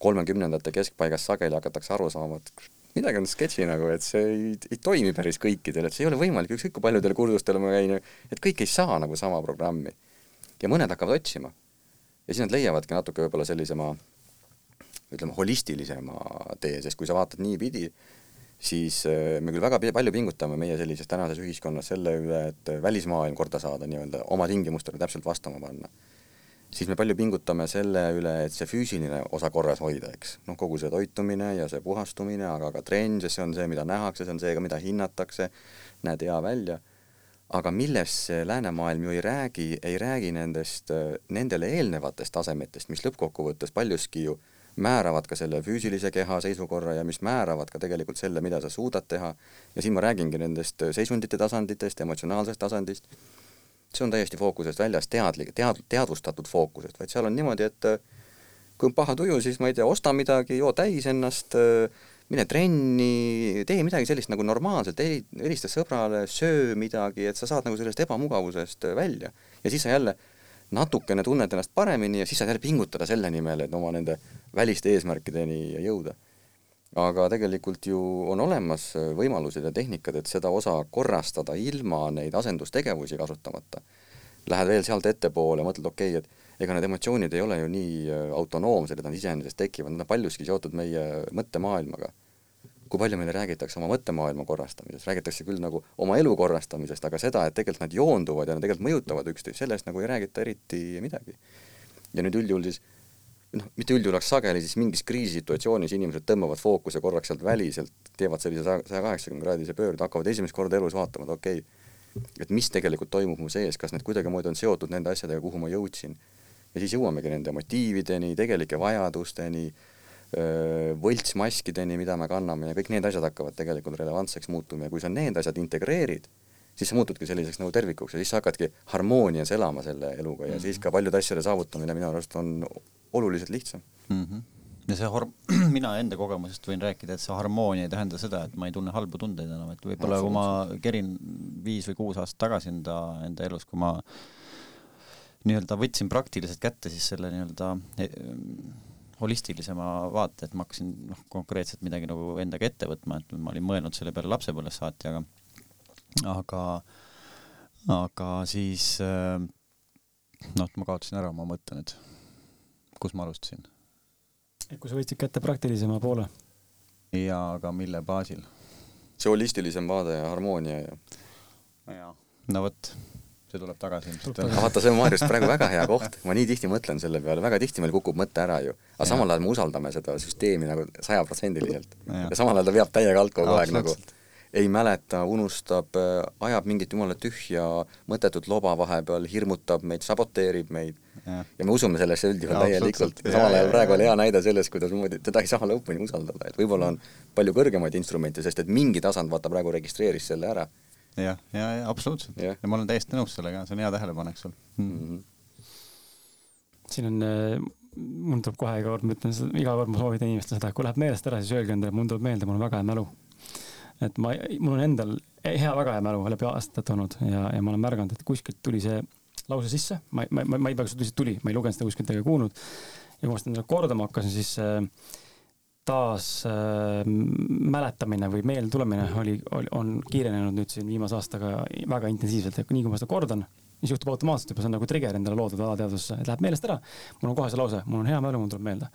kolmekümnendate keskpaigas sageli hakatakse aru saama, et midagi on sketši nagu, et see ei, ei toimi päris kõikidel, et see ei ole võimalik, ükskõik kui paljudel kursustel ma käin, et kõik ei saa nagu sama programmi. ja mõned hakkavad otsima. ja siis nad leiavadki natuke võib-olla sellisema ütleme, holistilisema tee, sest kui sa vaatad niipidi, siis äh, me küll väga palju pingutame meie sellises tänases ühiskonnas selle üle, et välismaailm korda saada nii-öelda, oma tingimustele täpselt vastama panna siis me palju pingutame selle üle, et see füüsiline osa korras hoida, eks. noh, kogu see toitumine ja see puhastumine, aga ka trenn, sest see on see, mida nähakse, see on see mida hinnatakse, näed hea välja, aga millest see läänemaailm ju ei räägi, ei räägi nendest, nendele eelnevatest tasemetest, mis lõppkokkuvõttes paljuski ju määravad ka selle füüsilise keha seisukorra ja mis määravad ka tegelikult selle, mida sa suudad teha, ja siin ma räägingi nendest seisundite tasanditest, emotsionaalsest tasandist see on täiesti fookusest väljas, teadlik, tead-, teadvustatud fookusest, vaid seal on niimoodi, et äh, kui on paha tuju, siis ma ei tea, osta midagi, joo täis ennast, äh, mine trenni, tee midagi sellist nagu normaalselt, helista sõbrale, söö midagi, et sa saad nagu sellest ebamugavusest äh, välja. ja siis sa jälle natukene tunned ennast paremini ja siis saad jälle pingutada selle nimel, et oma nende väliste eesmärkideni jõuda aga tegelikult ju on olemas äh, võimalused ja tehnikad, et seda osa korrastada ilma neid asendustegevusi kasutamata. Lähed veel sealt ettepoole, mõtled, okei okay,, et ega need emotsioonid ei ole ju nii äh, autonoomsed, et nad iseenesest tekivad, nad on paljuski seotud meie mõttemaailmaga. kui palju meile räägitakse oma mõttemaailma korrastamisest, räägitakse küll nagu oma elu korrastamisest, aga seda, et tegelikult nad joonduvad ja nad tegelikult mõjutavad üksteist, sellest nagu ei räägita eriti midagi. ja nüüd üldjuhul siis noh, mitte üldjuhul, aga sageli siis mingis kriisisituatsioonis inimesed tõmbavad fookuse korraks sealt väliselt, teevad sellise saja kaheksakümne kraadise pöörde, hakkavad esimest korda elus vaatama, et okei okay,, et mis tegelikult toimub mu sees, kas need kuidagimoodi on seotud nende asjadega, kuhu ma jõudsin. ja siis jõuamegi nende motiivideni, tegelike vajadusteni, võltsmaskideni, mida me kanname ja kõik need asjad hakkavad tegelikult relevantseks muutuma ja kui sa need asjad integreerid, siis sa muutudki selliseks nagu tervikuks ja siis sa hakkadki harmoonias elama selle eluga ja mm -hmm. siis ka paljude asjade saavutamine minu arust on oluliselt lihtsam mm. -hmm ja see har-, mina enda kogemusest võin rääkida, et see harmoonia ei tähenda seda, et ma ei tunne halbu tundeid enam, et võib-olla kui ma kerin viis või kuus aastat tagasi enda, enda elus, kui ma nii-öelda võtsin praktiliselt kätte siis selle nii-öelda e, holistilisema vaate, et ma hakkasin noh, konkreetselt midagi nagu endaga ette võtma, et ma olin mõelnud selle peale lapsepõlvest saati, aga aga, aga siis äh, noh, ma kaotasin ära oma mõtte nüüd. Kus ma alustasin? et kui sa võtsid kätte praktilisema poole? jaa, aga mille baasil? see holistilisem vaade ja harmoonia ja. jaa, no vot, see tuleb tagasi ilmselt. vaata, see on Maarjust praegu väga hea koht, ma nii tihti mõtlen selle peale, väga tihti meil kukub mõte ära ju. aga ja. samal ajal me usaldame seda süsteemi nagu sajaprotsendiliselt. ja samal ajal ta veab täiega alt kogu aeg nagu ei mäleta, unustab, äh, ajab mingit jumala tühja mõttetut loba vahepeal, hirmutab meid, saboteerib meid ja, ja me usume sellesse üldjuhul täielikult. samal ajal praegu oli hea näide sellest, kuidas moodi teda ei saa lõpuni usaldada, et võib-olla on palju kõrgemaid instrumente, sest et mingi tasand vaata praegu registreeris selle ära. jah, ja, ja absoluutselt ja. ja ma olen täiesti nõus sellega, see on hea tähelepanek sul mm. -hmm. siin on äh, mul tuleb kohe iga kord, ma ütlen seda, iga kord ma soovitan inimestele seda, kui läheb meelest ära, siis öelge endale, mul tuleb meelde, mul on väga hea mälu et ma, mul on endal hea, väga hea mälu läbi aastate olnud ja, ja ma olen märganud, et kuskilt tuli see lause sisse, ma, ma, ma, ma ei tea, kas see lihtsalt tuli, ma ei lugenud seda kuskilt ega kuulnud. ja kui ma seda kordama hakkasin, siis äh, taas äh, mäletamine või meelde tulemine oli, oli, on kiirenenud nüüd siin viimase aastaga väga intensiivselt, et nii kui ma seda kordan, mis juhtub automaatselt juba, see on nagu trigger endale loodud alateadvusse, et läheb meelest ära. mul on kohe see lause, mul on hea mälu, mul tuleb meelde.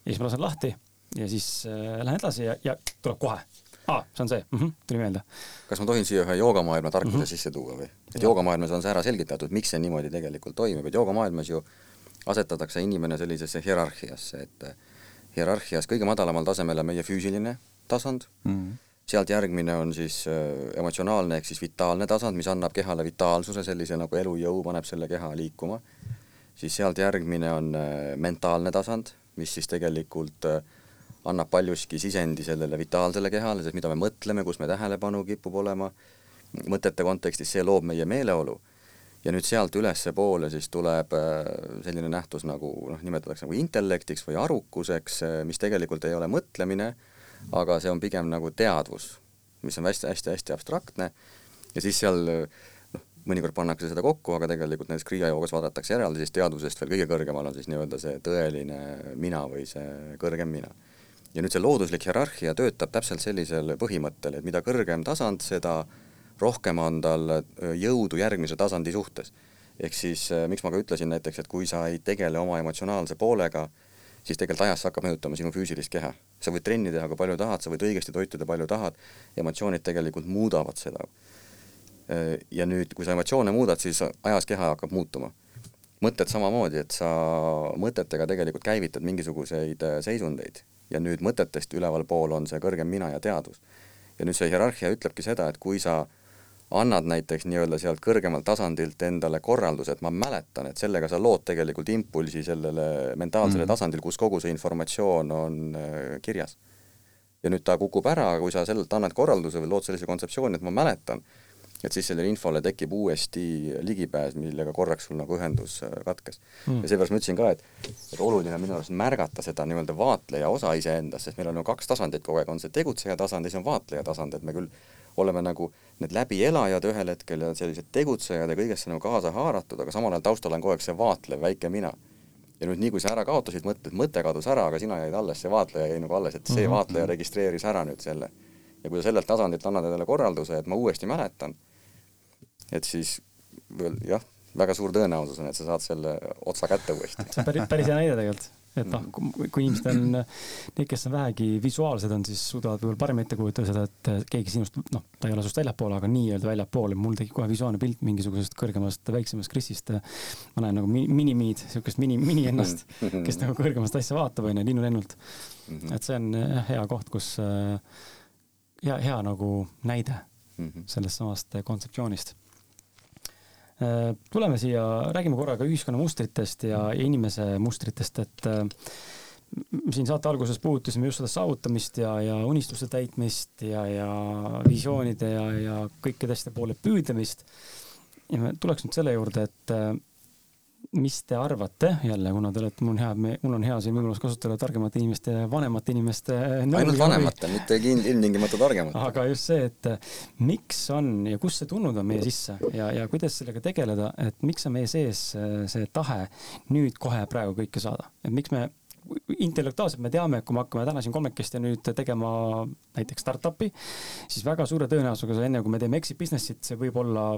ja siis ma lasen lahti ja siis äh, lähen edasi ja, ja tuleb kohe aa ah,, see on see mm, -hmm. tuli meelde. kas ma tohin siia ühe joogamaailma tarkuse mm -hmm. sisse tuua või? et joogamaailmas on see ära selgitatud, miks see niimoodi tegelikult toimib, et joogamaailmas ju asetatakse inimene sellisesse hierarhiasse, et hierarhias kõige madalamal tasemel on meie füüsiline tasand mm, -hmm. sealt järgmine on siis äh, emotsionaalne ehk siis vitaalne tasand, mis annab kehale vitaalsuse, sellise nagu elujõu, paneb selle keha liikuma, siis sealt järgmine on äh, mentaalne tasand, mis siis tegelikult äh, annab paljuski sisendi sellele vitaalsele kehale, sest mida me mõtleme, kus me tähelepanu kipub olema, mõtete kontekstis, see loob meie meeleolu. ja nüüd sealt ülespoole siis tuleb äh, selline nähtus nagu noh, nimetatakse nagu intellektiks või arukuseks, äh, mis tegelikult ei ole mõtlemine, aga see on pigem nagu teadvus, mis on hästi-hästi-hästi abstraktne ja siis seal noh, mõnikord pannakse seda kokku, aga tegelikult näiteks Kriia joogas vaadatakse eraldi, siis teadvusest veel kõige kõrgemal on siis nii-öelda see tõeline mina või see kõrgem mina ja nüüd see looduslik hierarhia töötab täpselt sellisel põhimõttel, et mida kõrgem tasand, seda rohkem on tal jõudu järgmise tasandi suhtes. ehk siis miks ma ka ütlesin näiteks, et kui sa ei tegele oma emotsionaalse poolega, siis tegelikult ajas see hakkab mõjutama sinu füüsilist keha. sa võid trenni teha, kui palju tahad, sa võid õigesti toituda, palju tahad, emotsioonid tegelikult muudavad seda. ja nüüd, kui sa emotsioone muudad, siis ajas keha hakkab muutuma mõtted samamoodi, et sa mõtetega tegelikult käivitad mingisuguseid seisundeid ja nüüd mõtetest ülevalpool on see kõrgem mina ja teadvus. ja nüüd see hierarhia ütlebki seda, et kui sa annad näiteks nii-öelda sealt kõrgemalt tasandilt endale korralduse, et ma mäletan, et sellega sa lood tegelikult impulsi sellele mentaalsele mm. tasandil, kus kogu see informatsioon on äh, kirjas. ja nüüd ta kukub ära, kui sa sellelt annad korralduse või lood sellise kontseptsiooni, et ma mäletan, et siis sellele infole tekib uuesti ligipääs, millega korraks sul nagu ühendus äh, katkes mm.. ja seepärast ma ütlesin ka, et, et oluline on minu arust märgata seda nii-öelda vaatleja osa iseendas, sest meil on ju kaks tasandit kogu aeg, on see tegutseja tasand ja siis on vaatleja tasand, et me küll oleme nagu need läbielajad ühel hetkel ja sellised tegutsejad ja kõigesse nagu kaasa haaratud, aga samal ajal taustal on kogu aeg see vaatlev väike mina. ja nüüd nii, kui sa ära kaotasid mõtted, mõte kadus ära, aga sina jäid alles, see vaatleja jäi nagu alles, et see mm -hmm. vaatleja registreeris ära nüüd selle. ja kui sa sellelt tasandilt annad endale korralduse, et ma uuesti mäletan et siis jah, väga suur tõenäosus on, et sa saad selle otsa kätte uuesti. see on päris, päris hea näide tegelikult, et noh, kui inimesed on, need, kes on vähegi visuaalsed on, siis suudavad võib-olla paremini ette kujutada seda, et keegi sinust, noh, ta ei ole sinust väljapoole, aga nii-öelda väljapoole, mul tekib kohe visuaalne pilt mingisugusest kõrgemast, väiksemast Kristist. ma näen nagu mini-miid, siukest mini, mini ennast, kes nagu kõrgemast asja vaatab, onju, linnulennult. et see on hea koht, kus hea, hea nagu näide sellest samast kontseptsioonist Äh, tuleme siia, räägime korra ka ühiskonna mustritest ja inimese mustritest, et äh, siin saate alguses puudutasime just seda saavutamist ja, ja unistuste täitmist ja, ja visioonide ja, ja kõikide asjade poole püüdlemist. ja me tuleks nüüd selle juurde, et äh, mis te arvate jälle, kuna te olete, mul on hea, mul on hea siin võimalus kasutada targemate inimeste vanemate inimeste ainult vanemate, mitte ilmtingimata targemate. aga just see, et äh, miks on ja kust see tulnud on meie sisse ja, ja kuidas sellega tegeleda, et miks on meie sees äh, see tahe nüüd kohe praegu kõike saada, et miks me intellektuaalselt me teame, et kui me hakkame täna siin kolmekesti nüüd tegema näiteks startup'i, siis väga suure tõenäosusega enne, kui me teeme exit business'it, see võib olla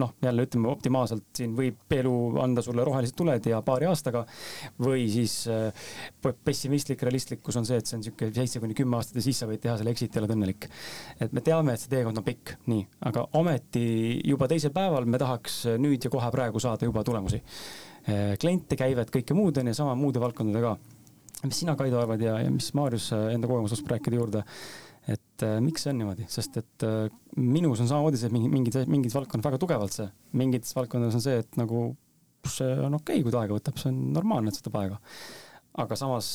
noh, jälle ütleme optimaalselt siin võib elu anda sulle rohelised tuled ja paari aastaga või siis äh, pessimistlik, realistlikkus on see, et see on niisugune seitse kuni kümme aastat ja siis sa võid teha selle exit'i ja oled õnnelik. et me teame, et see teekond on pikk, nii, aga ometi juba teisel päeval me tahaks nüüd ja kohe praegu saada juba tulemusi. Äh, kliente, käivet, kõike muud on ju, sama muude valdkondade ka. mis sina, Kaido, arvad ja, ja mis Maarjus enda kogemusest rääkida juurde et äh, miks see on niimoodi, sest et äh, minus on samamoodi see, mingi, mingid, mingid valdkonnad väga tugevalt see, mingites valdkondades on see, et nagu see on okei okay,, kui ta aega võtab, see on normaalne, et see võtab aega. aga samas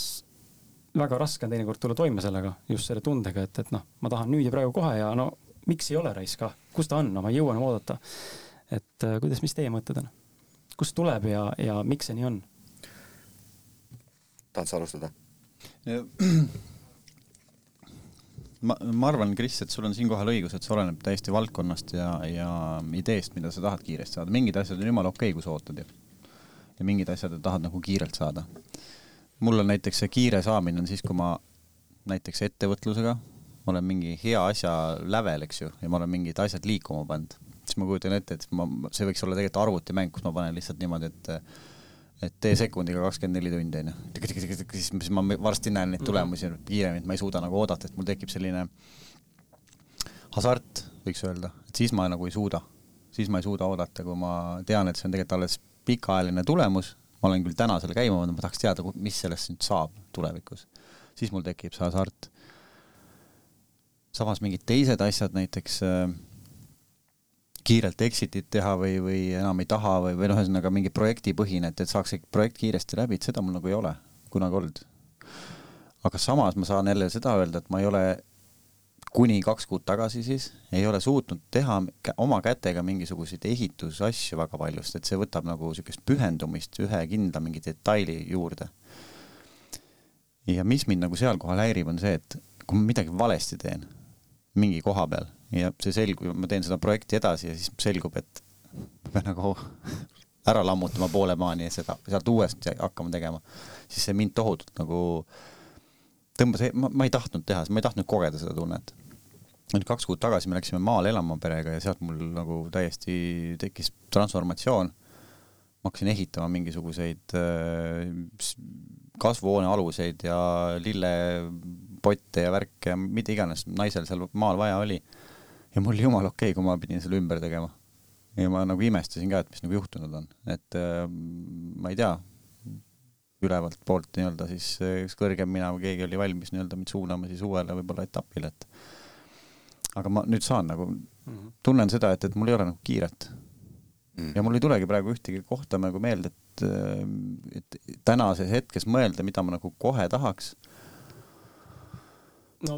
väga raske on teinekord tulla toime sellega, just selle tundega, et, et noh, ma tahan nüüd ja praegu kohe ja no miks ei ole raisk kah, kus ta on, no ma ei jõua enam oodata. et äh, kuidas, mis teie mõtted on? kust tuleb ja, ja miks see nii on? tahad sa alustada? ma, ma arvan, Kris, et sul on siinkohal õigus, et see oleneb täiesti valdkonnast ja, ja ideest, mida sa tahad kiiresti saada. mingid asjad on jumala okei okay,, kui sa ootad ju. ja mingid asjad tahad nagu kiirelt saada. mul on näiteks see kiire saamine on siis, kui ma näiteks ettevõtlusega, ma olen mingi hea asja lävel, eks ju, ja ma olen mingid asjad liikuma pannud, siis ma kujutan ette, et ma, see võiks olla tegelikult arvutimäng, kus ma panen lihtsalt niimoodi, et et tee sekundiga kakskümmend neli tundi onju, siis, siis ma varsti näen neid tulemusi kiiremini, et ma ei suuda nagu oodata, et mul tekib selline hasart, võiks öelda, et siis ma nagu ei suuda, siis ma ei suuda oodata, kui ma tean, et see on tegelikult alles pikaajaline tulemus, ma olen küll täna selle käima pannud, ma tahaks teada, mis sellest nüüd saab tulevikus, siis mul tekib see hasart. samas mingid teised asjad, näiteks äh, kiirelt exit'it teha või, või enam ei taha või, või noh, ühesõnaga mingi projektipõhine, et, et saaks projekt kiiresti läbi, et seda mul nagu ei ole kunagi olnud. aga samas ma saan jälle seda öelda, et ma ei ole kuni kaks kuud tagasi siis ei ole suutnud teha oma kätega mingisuguseid ehitusasju väga palju, sest et see võtab nagu niisugust pühendumist ühe kindla mingi detaili juurde. ja mis mind nagu seal kohal häirib, on see, et kui ma midagi valesti teen mingi koha peal ja see selgub, ma teen seda projekti edasi ja siis selgub, et ma pean nagu ära lammutama poole maani ja seda, sealt uuesti hakkama tegema, siis see mind tohutult nagu tõmbas, ma, ma ei tahtnud teha, ma ei tahtnud kogeda seda tunnet. nüüd kaks kuud tagasi me läksime maale elama perega ja sealt mul nagu täiesti tekkis transformatsioon. ma hakkasin ehitama mingisuguseid äh, kasvuhoone aluseid ja lillepotte ja värke ja mida iganes naisel seal maal vaja oli. Ja mul oli jumala okei okay,, kui ma pidin selle ümber tegema. ja ma nagu imestasin ka, et mis nagu juhtunud on, et äh, ma ei tea, ülevalt poolt nii-öelda siis üks kõrgem mina või keegi oli valmis nii-öelda mind suunama siis uuele võib-olla etapile, et aga ma nüüd saan nagu, mhm. tunnen seda, et, et mul ei ole nagu kiiret. Mm.. ja mul ei tulegi praegu ühtegi kohta nagu meelde, et, äh, et tänases hetkes mõelda, mida ma nagu kohe tahaks no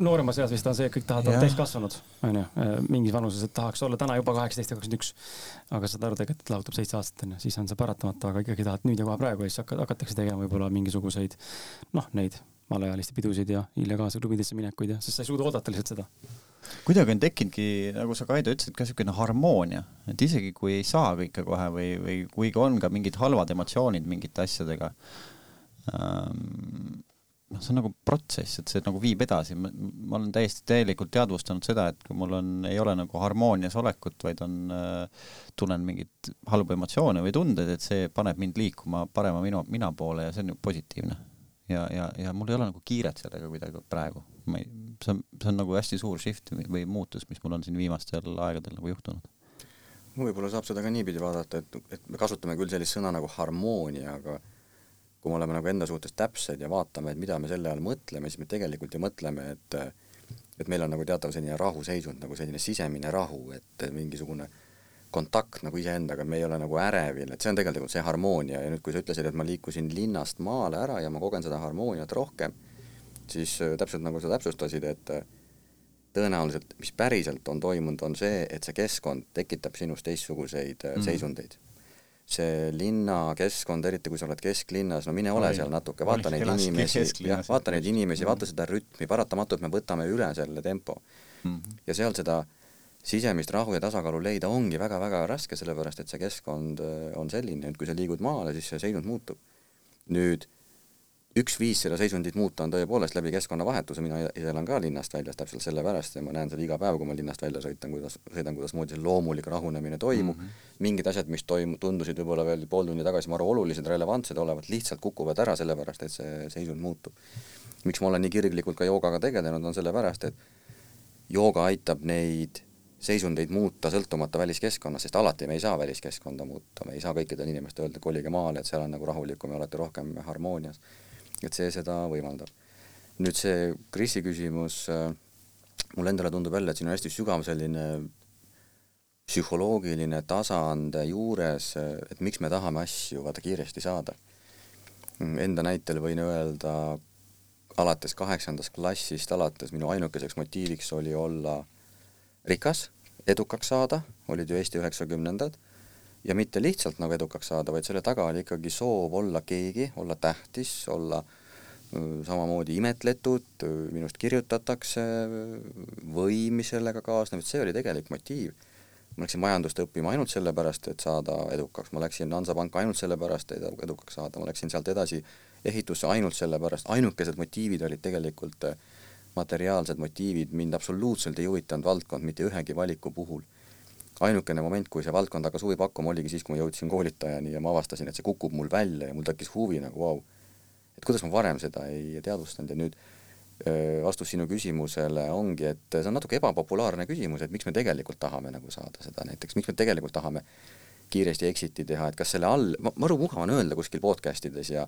nooremas eas vist on see, et kõik tahavad olla täiskasvanud, onju, äh, mingis vanuses, et tahaks olla täna juba kaheksateist ja kakskümmend üks. aga saad aru tegelikult, et lahutab seitse aastat onju, siis on see paratamatu, aga ikkagi tahad nüüd ja kohe praegu ja siis hakatakse tegema võib-olla mingisuguseid noh, neid alaealiste pidusid ja illegaalse klubidesse minekuid ja, sest sa ei suuda oodata lihtsalt seda. kuidagi on tekkinudki, nagu sa Kaido ütlesid, ka niisugune harmoonia, et isegi kui ei saa kõike kohe või, või kuigi on ka mingid halvad emotsioonid mingite asjadega ähm,, noh, see on nagu protsess, et see nagu viib edasi, ma olen täiesti täielikult teadvustanud seda, et kui mul on, ei ole nagu harmoonias olekut, vaid on äh,, tunnen mingeid halbu emotsioone või tundeid, et see paneb mind liikuma parema minu, mina poole ja see on ju positiivne. ja, ja, ja mul ei ole nagu kiiret sellega kuidagi praegu, ma ei, see on, see on nagu hästi suur shift või, muutus, mis mul on siin viimastel aegadel nagu juhtunud. Võib-olla saab seda ka niipidi vaadata, et, et me kasutame küll sellist sõna nagu harmoonia, aga kui me oleme nagu enda suhtes täpsed ja vaatame, et mida me selle all mõtleme, siis me tegelikult ju mõtleme, et et meil on nagu teatav selline rahuseisund, nagu selline sisemine rahu, et mingisugune kontakt nagu iseendaga, me ei ole nagu ärevil, et see on tegelikult see harmoonia. Ja nüüd, kui sa ütlesid, et ma liikusin linnast maale ära ja ma kogen seda harmooniat rohkem, siis äh, täpselt nagu sa täpsustasid, et äh, tõenäoliselt, mis päriselt on toimunud, on see, et see keskkond tekitab sinus teistsuguseid mm seisundeid see linnakeskkond, eriti kui sa oled kesklinnas, no mine ole seal natuke, vaata neid inimesi, jah, vaata neid inimesi, vaata seda rütmi, paratamatult me võtame üle selle tempo mm. -hmm. ja seal seda sisemist rahu ja tasakaalu leida ongi väga-väga raske, sellepärast et see keskkond äh, on selline, et kui sa liigud maale, siis see seisund muutub. nüüd üks viis seda seisundit muuta on tõepoolest läbi keskkonnavahetuse, mina ise elan ka linnast väljas täpselt sellepärast ja ma näen seda iga päev, kui ma linnast välja sõitan, kuidas, sõidan, kuidasmoodi see loomulik rahunemine toimub mm. -hmm. mingid asjad, mis toim-, tundusid võib-olla veel pool tundi tagasi maru olulised, relevantsed olevat, lihtsalt kukuvad ära, sellepärast et see seisund muutub. miks ma olen nii kirglikult ka joogaga tegelenud, on sellepärast, et jooga aitab neid seisundeid muuta sõltumata väliskeskkonnast, sest alati me ei saa väliskeskkonda muuta, me ei saa kõikidele inimestele öelda, kolige maale, et seal on nagu rahulikum ja olete rohkem harmoonias et see seda võimaldab. nüüd see Krisi küsimus, äh, mulle endale tundub jälle, et siin on hästi sügav selline psühholoogiline tasand juures, et miks me tahame asju vaata kiiresti saada. Enda näitel võin öelda, alates kaheksandast klassist alates minu ainukeseks motiiviks oli olla rikas, edukaks saada, olid ju Eesti üheksakümnendad, ja mitte lihtsalt nagu edukaks saada, vaid selle taga oli ikkagi soov olla keegi, olla tähtis, olla samamoodi imetletud, minust kirjutatakse, võim, mis sellega kaasneb, et see oli tegelik motiiv. ma läksin majandust õppima ainult sellepärast, et saada edukaks, ma läksin Hansapanka ainult sellepärast, et edukaks saada, ma läksin sealt edasi ehitusse ainult sellepärast, ainukesed motiivid olid tegelikult materiaalsed motiivid, mind absoluutselt ei huvitanud valdkond mitte ühegi valiku puhul ainukene moment, kui see valdkond hakkas huvi pakkuma, oligi siis, kui ma jõudsin koolitajani ja ma avastasin, et see kukub mul välja ja mul tekkis huvi nagu vau wow.. et kuidas ma varem seda ei teadvustanud. Ja nüüd vastus sinu küsimusele ongi, et see on natuke ebapopulaarne küsimus, et miks me tegelikult tahame nagu saada seda näiteks, miks me tegelikult tahame kiiresti exit'i teha, et kas selle all, maru mugav on öelda kuskil podcast ides ja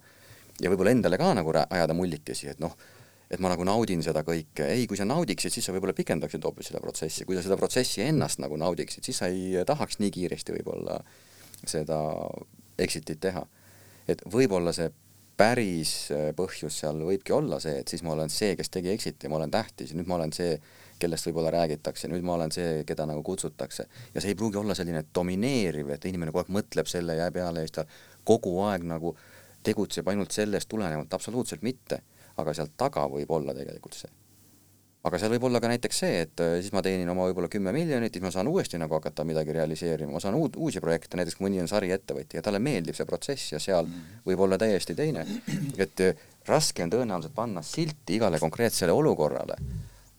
ja võib-olla endale ka nagu ajada mullikesi, et noh, et ma nagu naudin seda kõike, ei, kui sa naudiksid, siis sa võib-olla pikendaksid hoopis seda protsessi, kui sa seda protsessi ennast nagu naudiksid, siis sa ei tahaks nii kiiresti võib-olla seda exit'it teha. et võib-olla see päris äh, põhjus seal võibki olla see, et siis ma olen see, kes tegi exit'i, ma olen tähtis. Nüüd ma olen see, kellest võib-olla räägitakse, nüüd ma olen see, keda nagu kutsutakse. ja see ei pruugi olla selline domineeriv, et inimene kogu aeg mõtleb selle jää peale ja siis ta kogu aeg nagu tegutseb ainult sellest tulenevalt, absoluutselt mitte aga seal taga võib olla tegelikult see. aga seal võib olla ka näiteks see, et äh, siis ma teenin oma võib-olla kümme miljonit, siis ma saan uuesti nagu hakata midagi realiseerima, ma saan uut, uusi projekte, näiteks kui mõni on sariettevõtja ja talle meeldib see protsess ja seal võib olla täiesti teine. et äh, raske on tõenäoliselt panna silti igale konkreetsele olukorrale,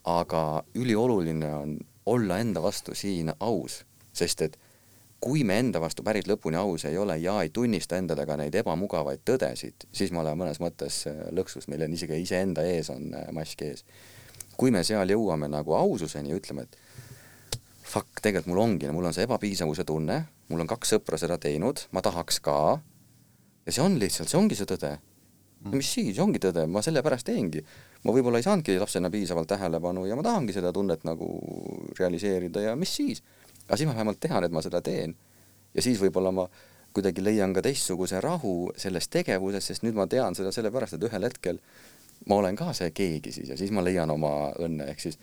aga ülioluline on olla enda vastu siin aus, sest et kui me enda vastu päris lõpuni aus ei ole ja ei tunnista endale ka neid ebamugavaid tõdesid, siis me oleme mõnes mõttes äh, lõksus, meil on isegi iseenda ees on äh, mask ees. kui me seal jõuame nagu aususeni ja ütleme, et fuck, tegelikult mul ongi, mul on see ebapiisavuse tunne, mul on kaks sõpra seda teinud, ma tahaks ka, ja see on lihtsalt, see ongi see tõde. no mis siis, ongi tõde, ma sellepärast teengi. ma võib-olla ei saanudki lapsena piisavalt tähelepanu ja ma tahangi seda tunnet nagu realiseerida ja mis siis aga siis ma vähemalt tean, et ma seda teen. ja siis võib-olla ma kuidagi leian ka teistsuguse rahu selles tegevuses, sest nüüd ma tean seda sellepärast, et ühel hetkel ma olen ka see keegi siis ja siis ma leian oma õnne, ehk siis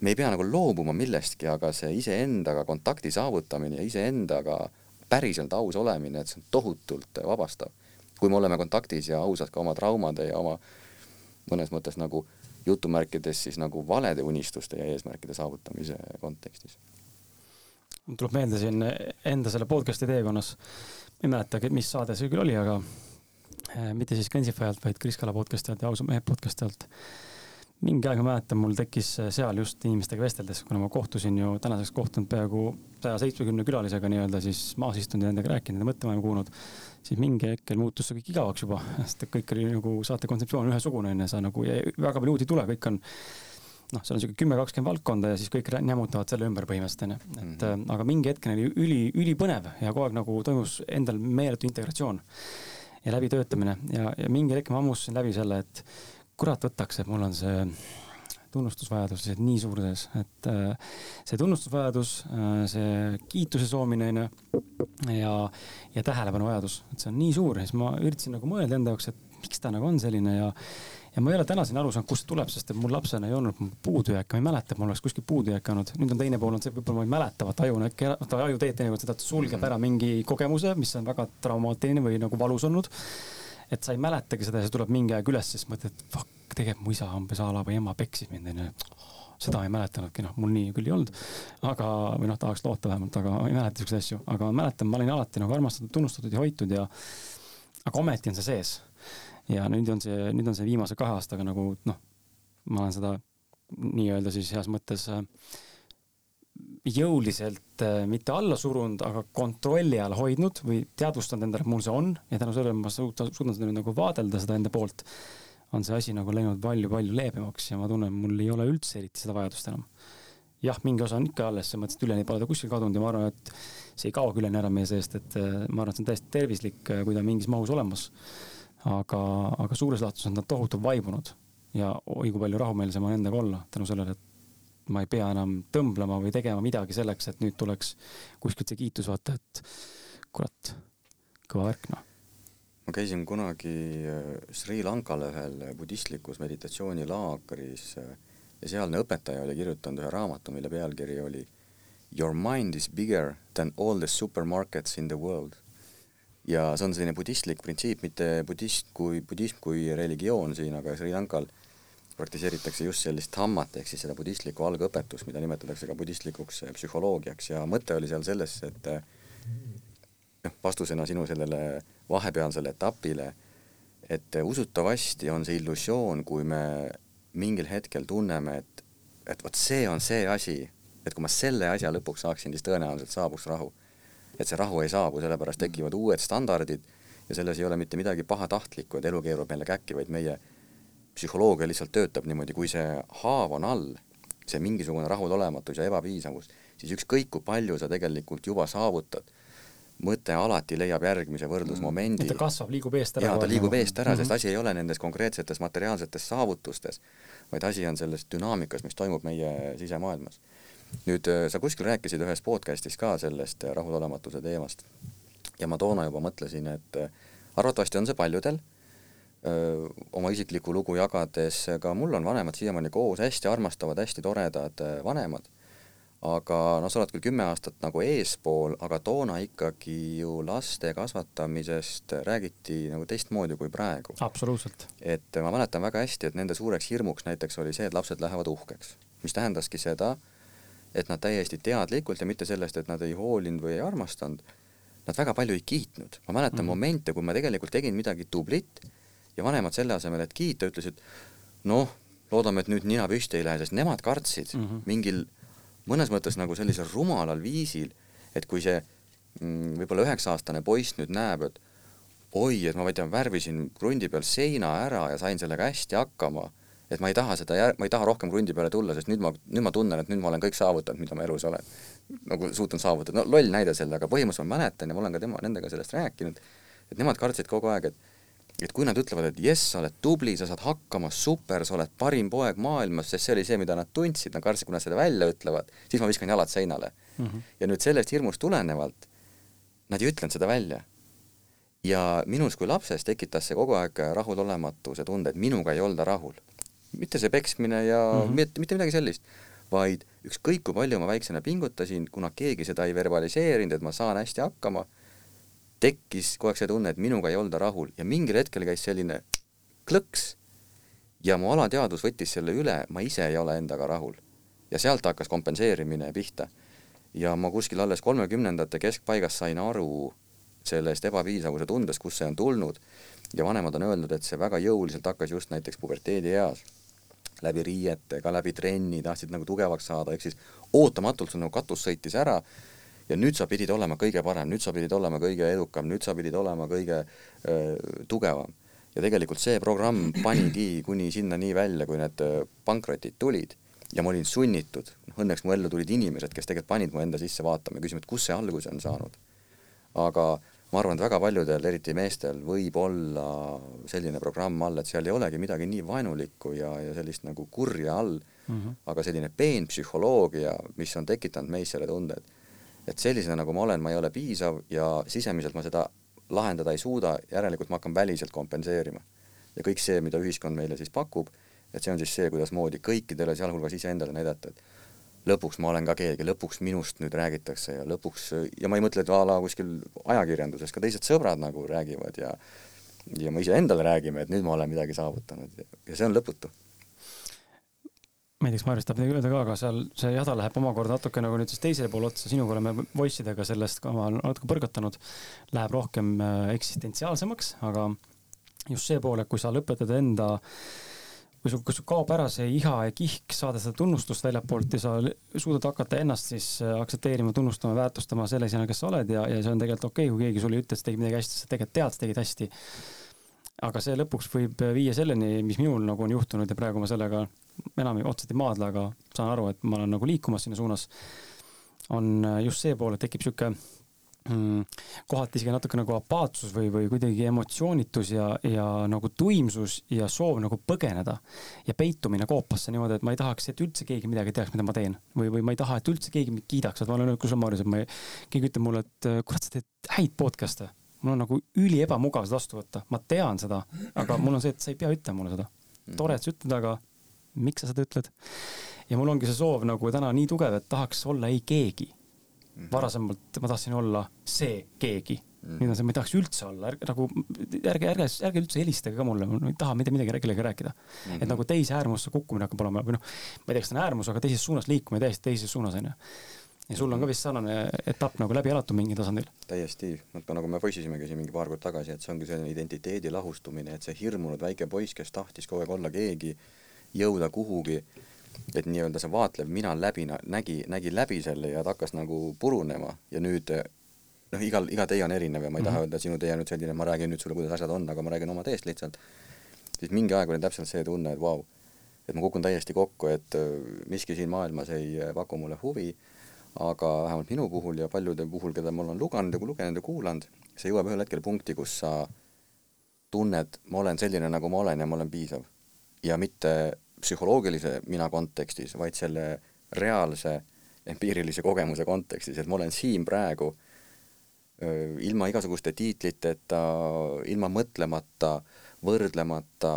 me ei pea nagu loobuma millestki, aga see iseendaga kontakti saavutamine ja iseendaga päriselt aus olemine, et see on tohutult vabastav. kui me oleme kontaktis ja ausad ka oma traumade ja oma mõnes mõttes nagu jutumärkides siis nagu valede unistuste ja eesmärkide saavutamise kontekstis mul tuleb meelde siin enda selle podcast'i teekonnas, ma ei mäletagi, mis saade see küll oli, aga eh, mitte siis Gensify alt, vaid Kris Kala podcast'i alt ja Ausa mehe podcast'i alt. mingi aeg ma mäletan, mul tekkis seal just inimestega vesteldes, kuna ma kohtusin ju tänaseks kohtunud peaaegu saja seitsmekümne külalisega nii-öelda, siis maas istunud ja nendega rääkinud ja mõttemaailma kuulnud, siis mingi hetkel muutus see kõik igavaks juba, sest et kõik oli nagu saate kontseptsioon ühesugune onju, sa nagu väga palju uut ei tule, kõik on noh, seal on sihuke kümme, kakskümmend valdkonda ja siis kõik nämmutavad selle ümber põhimõtteliselt onju, et mm -hmm. aga mingi hetkeni oli üli, ülipõnev ja kogu aeg nagu toimus endal meeletu integratsioon ja läbitöötamine ja, ja mingi hetk ma ammustasin läbi selle, et kurat võtaks, et mul on see tunnustusvajadus lihtsalt nii suur sees, et äh, see tunnustusvajadus, see kiituse soomine onju ja, ja tähelepanu vajadus, et see on nii suur ja siis ma üritasin nagu mõelda enda jaoks, et miks ta nagu on selline ja ja ma ei ole tänaseni aru saanud, kust tuleb, sest et mul lapsena ei olnud puudujääke, ma ei mäleta, et mul oleks kuskil puudujääke olnud. nüüd on teine pool on see, võib-olla ma ei mäleta, vaata aju on äkki, vaata aju teeb teinekord seda, et sulgeb ära mingi kogemuse, mis on väga traumaatiline või nagu valus olnud. et sa ei mäletagi seda ja see tuleb mingi aeg üles, siis mõtled, et fuck, tegelikult mu isa umbes a la või ema peksis mind onju seda ei mäletanudki, noh, mul nii küll ei olnud. aga, või noh, tahaks loota vähemalt, aga ei mäleta siukseid asju, aga ma mäletan, ma olin alati nagu armastatud, tunnustatud ja hoitud ja. aga ometi on see sees ja nüüd on see, nüüd on see viimase kahe aastaga nagu noh, ma olen seda nii-öelda siis heas mõttes äh, jõuliselt äh, mitte alla surunud, aga kontrolli all hoidnud või teadvustanud endale, et mul see on ja tänu sellele ma suudan seda nüüd nagu vaadelda seda enda poolt, on see asi nagu läinud palju-palju leebemaks ja ma tunnen, mul ei ole üldse eriti seda vajadust enam. jah, mingi osa on ikka alles, selles mõttes, et üleni pole ta kuskil kadunud ja ma arvan, et see ei kao üleni ära meie seest, et äh, ma arvan, et see on täiesti tervislik, kui ta on mingis mahus olemas aga, aga suures laastus on nad tohutult vaibunud ja oi kui palju rahumeelsem on endaga olla tänu sellele, et ma ei pea enam tõmblema või tegema midagi selleks, et nüüd tuleks kuskilt see kiitus, vaata, et kurat, kõva värk noh. ma käisin kunagi äh, Sri Lankal ühel budistlikus meditatsioonilaagris äh, ja sealne õpetaja oli kirjutanud ühe raamatu, mille pealkiri oli Your mind is bigger than all the supermarkets in the world ja see on selline budistlik printsiip, mitte budist kui, budism kui religioon siin, aga Sri Lankal praktiseeritakse just sellist hammat, ehk siis seda budistlikku algõpetust, mida nimetatakse ka budistlikuks eh, psühholoogiaks. Ja mõte oli seal selles, et eh, noh, vastusena sinu sellele vahepealsele etapile, et usutavasti on see illusioon, kui me mingil hetkel tunneme, et, et vot see on see asi, et kui ma selle asja lõpuks saaksin, siis tõenäoliselt saabuks rahu et see rahu ei saabu, sellepärast tekivad uued standardid ja selles ei ole mitte midagi pahatahtlikku, et elu keerub meile käkki, vaid meie psühholoogia lihtsalt töötab niimoodi, kui see haav on all, see mingisugune rahulolematus ja ebapiisavus, siis ükskõik kui palju sa tegelikult juba saavutad, mõte alati leiab järgmise võrdlusmomendi mm.. ta kasvab, liigub eest ära. jaa, ta liigub eest ära mm, -hmm. sest asi ei ole nendes konkreetsetes materiaalsetes saavutustes, vaid asi on selles dünaamikas, mis toimub meie sisemaailmas nüüd äh, sa kuskil rääkisid ühes podcast'is ka sellest äh, rahulolematuse teemast ja ma toona juba mõtlesin, et äh, arvatavasti on see paljudel oma isiklikku lugu jagades, ka mul on vanemad siiamaani koos, hästi armastavad, hästi toredad vanemad, aga noh, sa oled küll kümme aastat nagu eespool, aga toona ikkagi ju laste kasvatamisest räägiti nagu teistmoodi kui praegu. absoluutselt. et ma mäletan väga hästi, et nende suureks hirmuks näiteks oli see, et lapsed lähevad uhkeks, mis tähendaski seda, et nad täiesti teadlikult ja mitte sellest, et nad ei hoolinud või ei armastanud, nad väga palju ei kiitnud. ma mäletan mm -hmm. momente, kui ma tegelikult tegin midagi tublit ja vanemad selle asemel, et kiita, ütlesid noh, loodame, et nüüd nina püsti ei lähe, sest nemad kartsid mm -hmm. mingil mõnes mõttes nagu sellisel rumalal viisil, et kui see mm, võib-olla üheksa-aastane poiss nüüd näeb, et oi, et ma, ma ei tea, värvisin krundi peal seina ära ja sain sellega hästi hakkama et ma ei taha seda ma ei taha rohkem krundi peale tulla, sest nüüd ma, nüüd ma tunnen, et nüüd ma olen kõik saavutanud, mida ma elus olen nagu suutnud saavutada, no loll näide selle, aga põhimõtteliselt ma mäletan ja ma olen ka tema, nendega sellest rääkinud, et nemad kartsid kogu aeg, et et kui nad ütlevad, et jess, sa oled tubli, sa saad hakkama, super, sa oled parim poeg maailmas, sest see oli see, mida nad tundsid, nad kartsid, kui nad seda välja ütlevad, siis ma viskan jalad seinale mm. -hmm. ja nüüd sellest hirmust tulenevalt nad ei ütlenud seda välja. ja minus kui lapses tekitas see kogu aeg rahulolematuse tunde, et minuga ei olda rahul mitte see peksmine ja mm -hmm. mitte, mitte midagi sellist, vaid ükskõik kui palju ma väiksena pingutasin, kuna keegi seda ei verbaliseerinud, et ma saan hästi hakkama, tekkis kogu aeg see tunne, et minuga ei olda rahul ja mingil hetkel käis selline klõks ja mu alateadvus võttis selle üle, ma ise ei ole endaga rahul. ja sealt hakkas kompenseerimine pihta. ja ma kuskil alles kolmekümnendate keskpaigas sain aru sellest ebapiisavuse tundest, kust see on tulnud ja vanemad on öelnud, et see väga jõuliselt hakkas just näiteks puberteedieas läbi riiete, ka läbi trenni, tahtsid nagu tugevaks saada, ehk siis ootamatult sul nagu katus sõitis ära ja nüüd sa pidid olema kõige parem, nüüd sa pidid olema kõige edukam, nüüd sa pidid olema kõige öö, tugevam. ja tegelikult see programm panigi kuni sinnani välja, kui need pankrotid tulid ja ma olin sunnitud, noh õnneks mu ellu tulid inimesed, kes tegelikult panid mu enda sisse vaatama ja küsima, et kust see alguse on saanud. aga ma arvan, et väga paljudel, eriti meestel, võib olla selline programm all, et seal ei olegi midagi nii vaenulikku ja, ja sellist nagu kurja all, mm. -hmm. aga selline peenpsühholoogia, mis on tekitanud meis selle tunde, et et sellisena, nagu ma olen, ma ei ole piisav ja sisemiselt ma seda lahendada ei suuda, järelikult ma hakkan väliselt kompenseerima. ja kõik see, mida ühiskond meile siis pakub, et see on siis see, kuidasmoodi kõikidele, sealhulgas iseendale näidata, et lõpuks ma olen ka keegi, lõpuks minust nüüd räägitakse ja lõpuks, ja ma ei mõtle, et a la kuskil ajakirjanduses ka teised sõbrad nagu räägivad ja ja me iseendale räägime, et nüüd ma olen midagi saavutanud ja see on lõputu. Ma ei tea, kas Maris tahab midagi öelda ka, aga seal see jada läheb omakorda natuke nagu nüüd siis teisele poole otsa, sinuga oleme voice idega sellest ka natuke põrgatanud, läheb rohkem äh, eksistentsiaalsemaks, aga just see pool, et kui sa lõpetad enda kui sul, kui sul kaob ära see iha ja kihk saada seda tunnustust väljapoolt ja sa suudad hakata ennast siis äh, aktsepteerima, tunnustama, väärtustama sellisena, kes sa oled ja, ja see on tegelikult okei okay,, kui keegi sulle ei ütle, et sa tegid midagi hästi, sa tegelikult tead, sa tegid hästi. aga see lõpuks võib viia selleni, mis minul nagu on juhtunud ja praegu ma sellega enam otseselt ei maadle, aga saan aru, et ma olen nagu liikumas sinna suunas. on äh, just see pool, et tekib mm, kohati isegi natuke nagu apaatsus või, või kuidagi emotsioonitus ja, ja nagu tuimsus ja soov nagu põgeneda ja peitumine koopasse niimoodi, et ma ei tahaks, et üldse keegi midagi teaks, mida ma teen või, või ma ei taha, et üldse keegi mind kiidaks, et ma olen öelnud, kuule Marius, et ma ei, keegi ütleb mulle, et kurat, sa teed häid podcast'e. mul on nagu üli ebamugav seda vastu võtta, ma tean seda, aga mul on see, et sa ei pea ütlema mulle seda. tore, et sa ütled, aga miks sa seda ütled? ja mul ongi see soov nagu täna nii tugev, et tahaks olla ei keegi mm. -hmm. varasemalt ma tahtsin olla see keegi mm. -hmm. nüüd on see, ma ei tahaks üldse olla, ärge nagu ärge, ärge, ärge üldse helistage ka mulle, ma ei taha mitte midagi kellegagi rääkida mm. -hmm. et nagu teise äärmusse kukkumine hakkab olema või noh, ma ei tea, kas see on äärmus, aga teises suunas liikumine täiesti teises suunas onju ja sul on ka vist sarnane etapp nagu läbi elatud mingil tasandil? täiesti, nagu me poisisimegi siin mingi paar kuud tagasi, et see ongi selline identiteedi lahustumine, et see hirmunud väike poiss, kes tahtis kogu aeg olla keegi, jõuda kuhugi et nii-öelda see vaatlev mina läbi, nägi, nägi läbi selle ja ta hakkas nagu purunema ja nüüd noh, igal, iga tee on erinev ja ma ei mm -hmm. taha mhm. öelda, sinu tee on nüüd selline, ma räägin nüüd sulle, kuidas asjad on, aga ma räägin oma teest lihtsalt, siis mingi aeg oli täpselt see tunne, et vau wow,, et ma kukun täiesti kokku, et äh, miski siin maailmas ei äh, paku mulle huvi, aga vähemalt minu puhul ja paljude puhul, keda ma olen lugenud ja lugenud ja kuulanud, see jõuab ühel hetkel punkti, kus sa tunned, ma olen selline, nagu ma olen ja ma olen piisav. ja mitte psühholoogilise mina kontekstis, vaid selle reaalse empiirilise kogemuse kontekstis, et ma olen siin praegu ilma igasuguste tiitliteta, ilma mõtlemata, võrdlemata,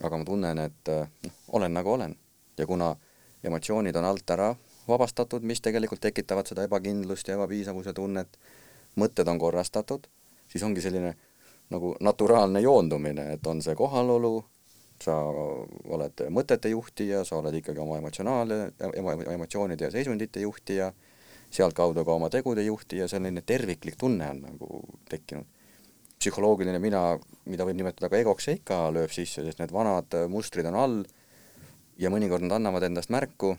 aga ma tunnen, et noh, olen nagu olen. ja kuna emotsioonid on alt ära vabastatud, mis tegelikult tekitavad seda ebakindlust ja ebapiisavuse tunnet, mõtted on korrastatud, siis ongi selline nagu naturaalne joondumine, et on see kohalolu, sa oled mõtete juhtija, sa oled ikkagi oma emotsionaale, emotsioonide ja seisundite juhtija, sealtkaudu ka oma tegude juhtija, selline terviklik tunne on nagu tekkinud. psühholoogiline mina, mida võib nimetada ka egoks, see ikka lööb sisse, sest need vanad mustrid on all ja mõnikord nad annavad endast märku,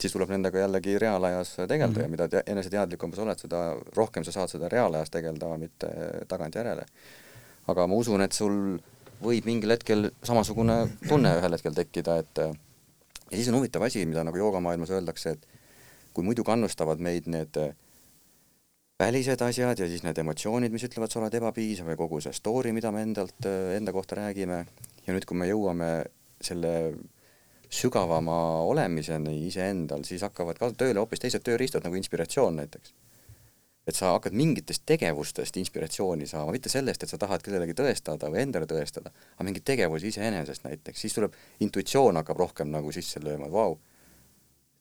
siis tuleb nendega jällegi reaalajas tegeleda mm -hmm. ja mida te eneseteadlikum sa oled, seda rohkem sa saad seda reaalajas tegeleda, mitte tagantjärele. aga ma usun, et sul võib mingil hetkel samasugune tunne ühel hetkel tekkida, et ja siis on huvitav asi, mida nagu joogamaailmas öeldakse, et kui muidu kannustavad meid need välised asjad ja siis need emotsioonid, mis ütlevad, sa oled ebapiisav ja kogu see story, mida me endalt, enda kohta räägime, ja nüüd, kui me jõuame selle sügavama olemiseni iseendal, siis hakkavad ka tööle hoopis teised tööriistad nagu inspiratsioon näiteks et sa hakkad mingitest tegevustest inspiratsiooni saama, mitte sellest, et sa tahad kellelegi tõestada või endale tõestada, aga mingeid tegevusi iseenesest näiteks, siis tuleb, intuitsioon hakkab rohkem nagu sisse lööma, et vau,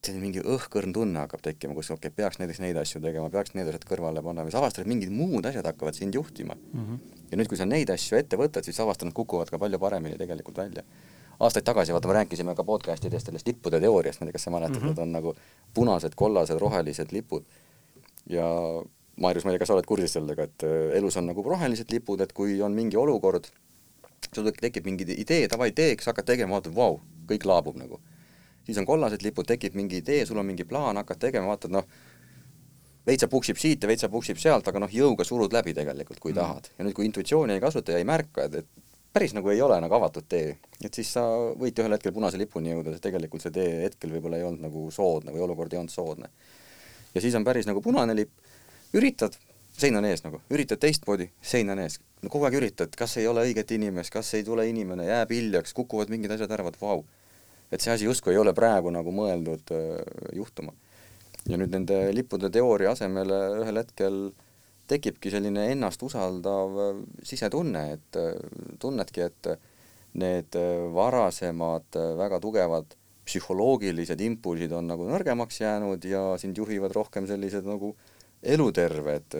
selline mingi õhkõrn tunne hakkab tekkima, kus okei okay,, peaks näiteks neid asju tegema, peaks need asjad kõrvale panema, siis avastad, et mingid muud asjad hakkavad sind juhtima mm. -hmm. ja nüüd, kui sa neid asju ette võtad, siis avastad, nad kukuvad ka palju paremini tegelikult välja. aastaid tagasi, vaata, me rääkisime ka podcast idest sellest lippude teooriast, ma ei tea, kas sa mäletad mm, -hmm. need on nagu punased, kollased, rohelised lipud ja Maarjus, ma ei tea, kas sa oled kursis sellega, et äh, elus on nagu rohelised lipud, et kui on mingi olukord, sul tekib mingi idee, davai, teeks, hakkad tegema, vaatad, vau, kõik laabub nagu. siis on kollased lipud, tekib mingi idee, sul on mingi plaan, hakkad tegema, vaatad, noh, veitsa puksib siit ja veitsa puksib sealt, aga noh, jõuga surud läbi tegelikult, kui mm. tahad. ja nüüd, kui intuitsiooni ei kasuta ja ei märka, et, et päris nagu ei ole nagu avatud tee, et siis sa võid ühel hetkel punase lipuni jõuda, sest tegelikult see tee hetkel võib-olla ei olnud nagu soodne või olukord ei olnud soodne. Ja siis on päris nagu punane lipp üritad, sein on ees nagu, üritad teistmoodi, sein on ees. no kogu aeg üritad, kas ei ole õiget inimest, kas ei tule inimene, jääb hiljaks, kukuvad mingid asjad ära, vaat vau. et see asi justkui ei ole praegu nagu mõeldud äh, juhtuma. ja nüüd nende lippude teooria asemel ühel hetkel tekibki selline ennast usaldav sisetunne, et tunnedki, et need varasemad väga tugevad psühholoogilised impulsid on nagu nõrgemaks jäänud ja sind juhivad rohkem sellised nagu eluterved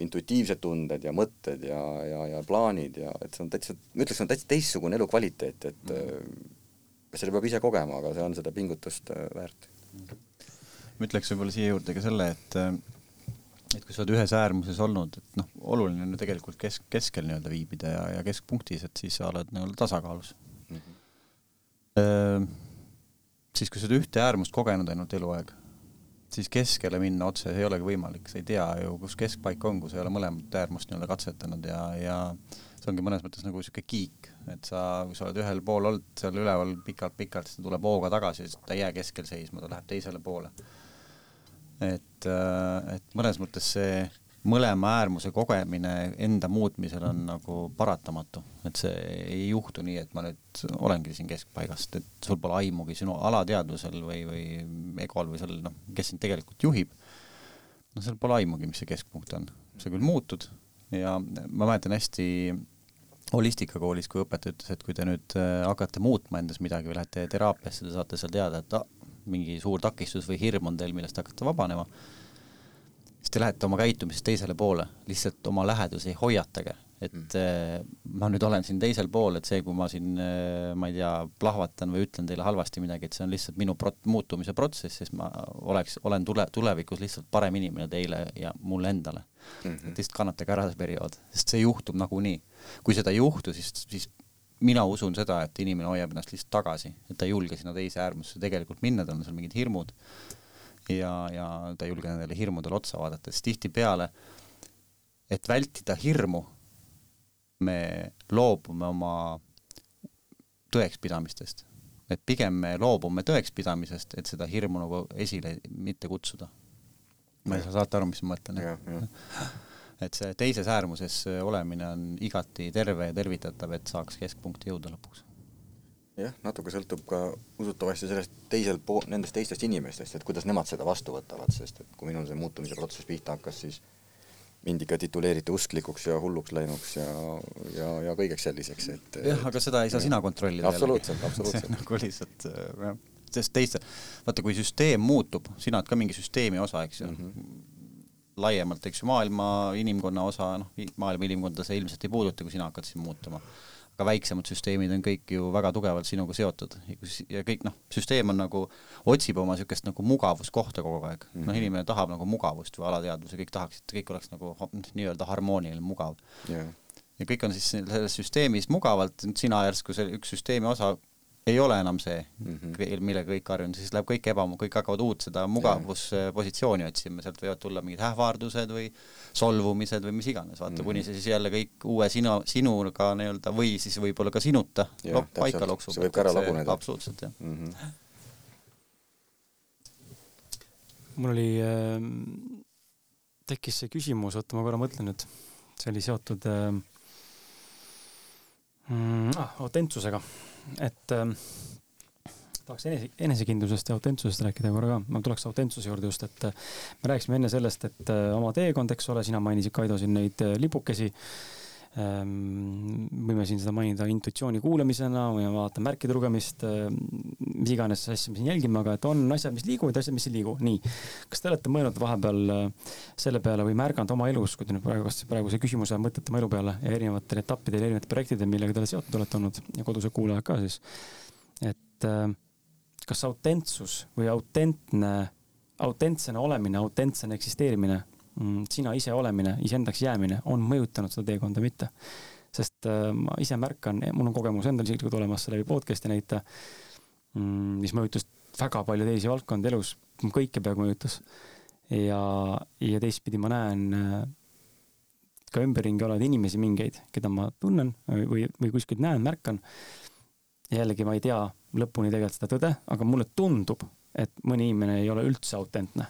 intuitiivsed tunded ja mõtted ja, ja, ja plaanid ja et see on täitsa, ma ütleks, see on täitsa teistsugune elukvaliteet, et mm. selle peab ise kogema, aga see on seda pingutust äh, väärt. ma ütleks võib-olla siia juurde ka selle, et äh, et kui sa oled ühes äärmuses olnud, et noh, oluline on ju tegelikult kesk, keskel nii-öelda viibida ja, ja keskpunktis, et siis sa oled nii-öelda tasakaalus. -hmm. Siis kui sa oled ühte äärmust kogenud ainult eluaeg siis keskele minna otse ei olegi võimalik, sa ei tea ju, kus keskpaik on, kui sa ei ole mõlemat äärmust nii-öelda katsetanud ja, ja see ongi mõnes mõttes nagu niisugune kiik, et sa, kui sa oled ühel pool olnud seal üleval pikalt-pikalt, siis ta tuleb hooga tagasi, ta ei jää keskel seisma, ta läheb teisele poole. et, et mõnes mõttes see mõlema äärmuse kogemine enda muutmisel on nagu paratamatu, et see ei juhtu nii, et ma nüüd olengi siin keskpaigast, et sul pole aimugi sinu alateadvusel või, või egol või sellel noh, kes sind tegelikult juhib. no seal pole aimugi, mis see keskpunkt on, sa küll muutud ja ma mäletan hästi holistikakoolis, kui õpetaja ütles, et kui te nüüd äh, hakkate muutma endas midagi või lähete teraapiasse, te saate seal teada, et ah, mingi suur takistus või hirm on teil, millest hakata vabanema siis te lähete oma käitumisest teisele poole, lihtsalt oma lähedusi hoiatage, et mm. ma nüüd olen siin teisel pool, et see, kui ma siin, äh, ma ei tea, plahvatan või ütlen teile halvasti midagi, et see on lihtsalt minu prot-, muutumise protsess, sest ma oleks, olen tule-, tulevikus lihtsalt parem inimene teile ja mulle endale mm. -hmm. et lihtsalt kannatage ära see periood, sest see juhtub nagunii. kui seda ei juhtu, siis, siis mina usun seda, et inimene hoiab ennast lihtsalt tagasi, et ta ei julge sinna teise äärmusse tegelikult minna, tal on seal mingid hirmud ja, ja ta ei julge nendele hirmudele otsa vaadata, sest tihtipeale, et vältida hirmu, me loobume oma tõekspidamistest. et pigem me loobume tõekspidamisest, et seda hirmu nagu esile mitte kutsuda. ma ei saa, saate aru, mis ma mõtlen? et see teises äärmuses olemine on igati terve ja tervitatav, et saaks keskpunkti jõuda lõpuks jah, natuke sõltub ka usutavasti sellest teisel pool, nendest teistest inimestest, et kuidas nemad seda vastu võtavad, sest et kui minul see muutumise protsess pihta hakkas, siis mind ikka tituleeriti usklikuks ja hulluks läinuks ja, ja, ja kõigeks selliseks, et jah, aga seda ei saa ja. sina kontrollida. absoluutselt, absoluutselt. nagu lihtsalt jah, sest teiste, vaata, kui süsteem muutub, sina oled ka mingi süsteemi osa, eks ju mm, -hmm. laiemalt, eks ju, maailma inimkonna osa, noh, maailma inimkonda see ilmselt ei puuduta, kui sina hakkad siin muutuma ka väiksemad süsteemid on kõik ju väga tugevalt sinuga seotud. Ja kõik noh, süsteem on nagu, otsib oma niisugust nagu mugavuskohta kogu aeg. Mm -hmm.. noh, inimene tahab nagu mugavust või alateadvuse, kõik tahaksid, kõik oleks nagu nii-öelda harmooniline, mugav. Yeah. ja kõik on siis selles süsteemis mugavalt, sina järsku see üks süsteemi osa ei ole enam see mm, -hmm. millega kõik harjunud, siis läheb kõik eba, kõik hakkavad uut seda mugavuspositsiooni otsima, sealt võivad tulla mingid ähvardused või solvumised või mis iganes, vaata mm, -hmm. kuni see siis jälle kõik uue sinu, sinuga nii-öelda või siis võib-olla ka sinuta lok, paika loksub. see võib ka ära laguneda. absoluutselt, jah mm. -hmm. mul oli äh,, tekkis see küsimus, oota ma korra mõtlen nüüd, see oli seotud äh, mm, ah, autentsusega et äh, tahaks enese, enesekindlusest ja autentsusest rääkida korra ka. ma tuleks autentsuse juurde just, et äh, me rääkisime enne sellest, et äh, oma teekond, eks ole, sina mainisid, Kaido, siin neid äh, lipukesi ähm,. Võime siin seda mainida intuitsiooni kuulamisena või vaata märkide lugemist äh,, mis iganes asja me siin jälgime, aga et on asjad, mis liiguvad ja asjad, mis ei liigu. nii, kas te olete mõelnud vahepeal äh, selle peale või märganud oma elus, kui te nüüd praegu, praeguse küsimuse mõtlete oma elu peale ja erinevatel etappidel, erinevatel projektidel, millega te seotud olete olnud ja kodused kuulajad ka siis, et kas autentsus või autentne, autentsena olemine, autentsena eksisteerimine, sina ise olemine, iseendaks jäämine on mõjutanud seda teekonda, mitte? sest äh, ma ise märkan, mul on kogemus endal isiklikult olemas läbi podcast'i näite, mm, mis mõjutas väga palju teisi valdkondi elus, kõike peaaegu mõjutas. ja, ja teistpidi ma näen äh, ka ümberringi olevaid inimesi mingeid, keda ma tunnen või, või kuskilt näen, märkan. jällegi ma ei tea lõpuni tegelikult seda tõde, aga mulle tundub, et mõni inimene ei ole üldse autentne.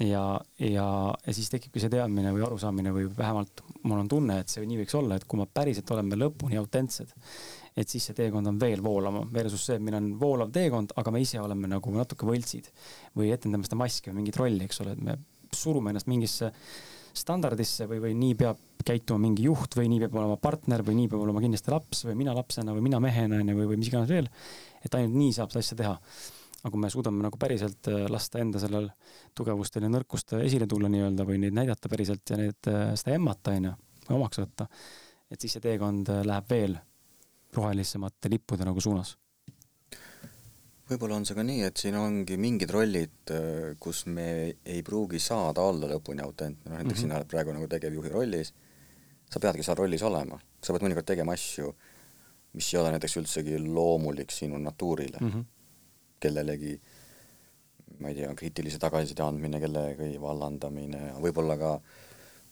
Ja, ja, ja siis tekibki see teadmine või arusaamine või vähemalt mul on tunne, et see nii võiks olla, et kui me päriselt oleme lõpuni autentsed, et siis see teekond on veel voolavam versus see, et meil on voolav teekond, aga me ise oleme nagu natuke võltsid või etendame seda maski või mingit rolli, eks ole, et me surume ennast mingisse standardisse või, või nii peab käituma mingi juht või nii peab olema partner või nii peab olema kindlasti laps või mina lapsena või mina mehena onju või, või mis iganes veel. et ainult nii saab seda asja teha. Aga kui me suudame nagu päriselt äh, lasta enda sellel tugevustel ja nõrkustel esile tulla nii-öelda või neid näidata päriselt ja need, äh, seda emmata onju või omaks võtta, et siis see teekond äh, läheb veel rohelisemate lippude nagu suunas võib-olla on see ka nii, et siin ongi mingid rollid, kus me ei pruugi saada olla lõpuni autentne, noh näiteks mm -hmm. sina oled praegu nagu tegevjuhi rollis, sa peadki seal rollis olema, sa pead mõnikord tegema asju, mis ei ole näiteks üldsegi loomulik sinu natuurile mm, -hmm. Kellelegi ma ei tea, kriitilise tagasiside andmine, kellegagi vallandamine, võib-olla ka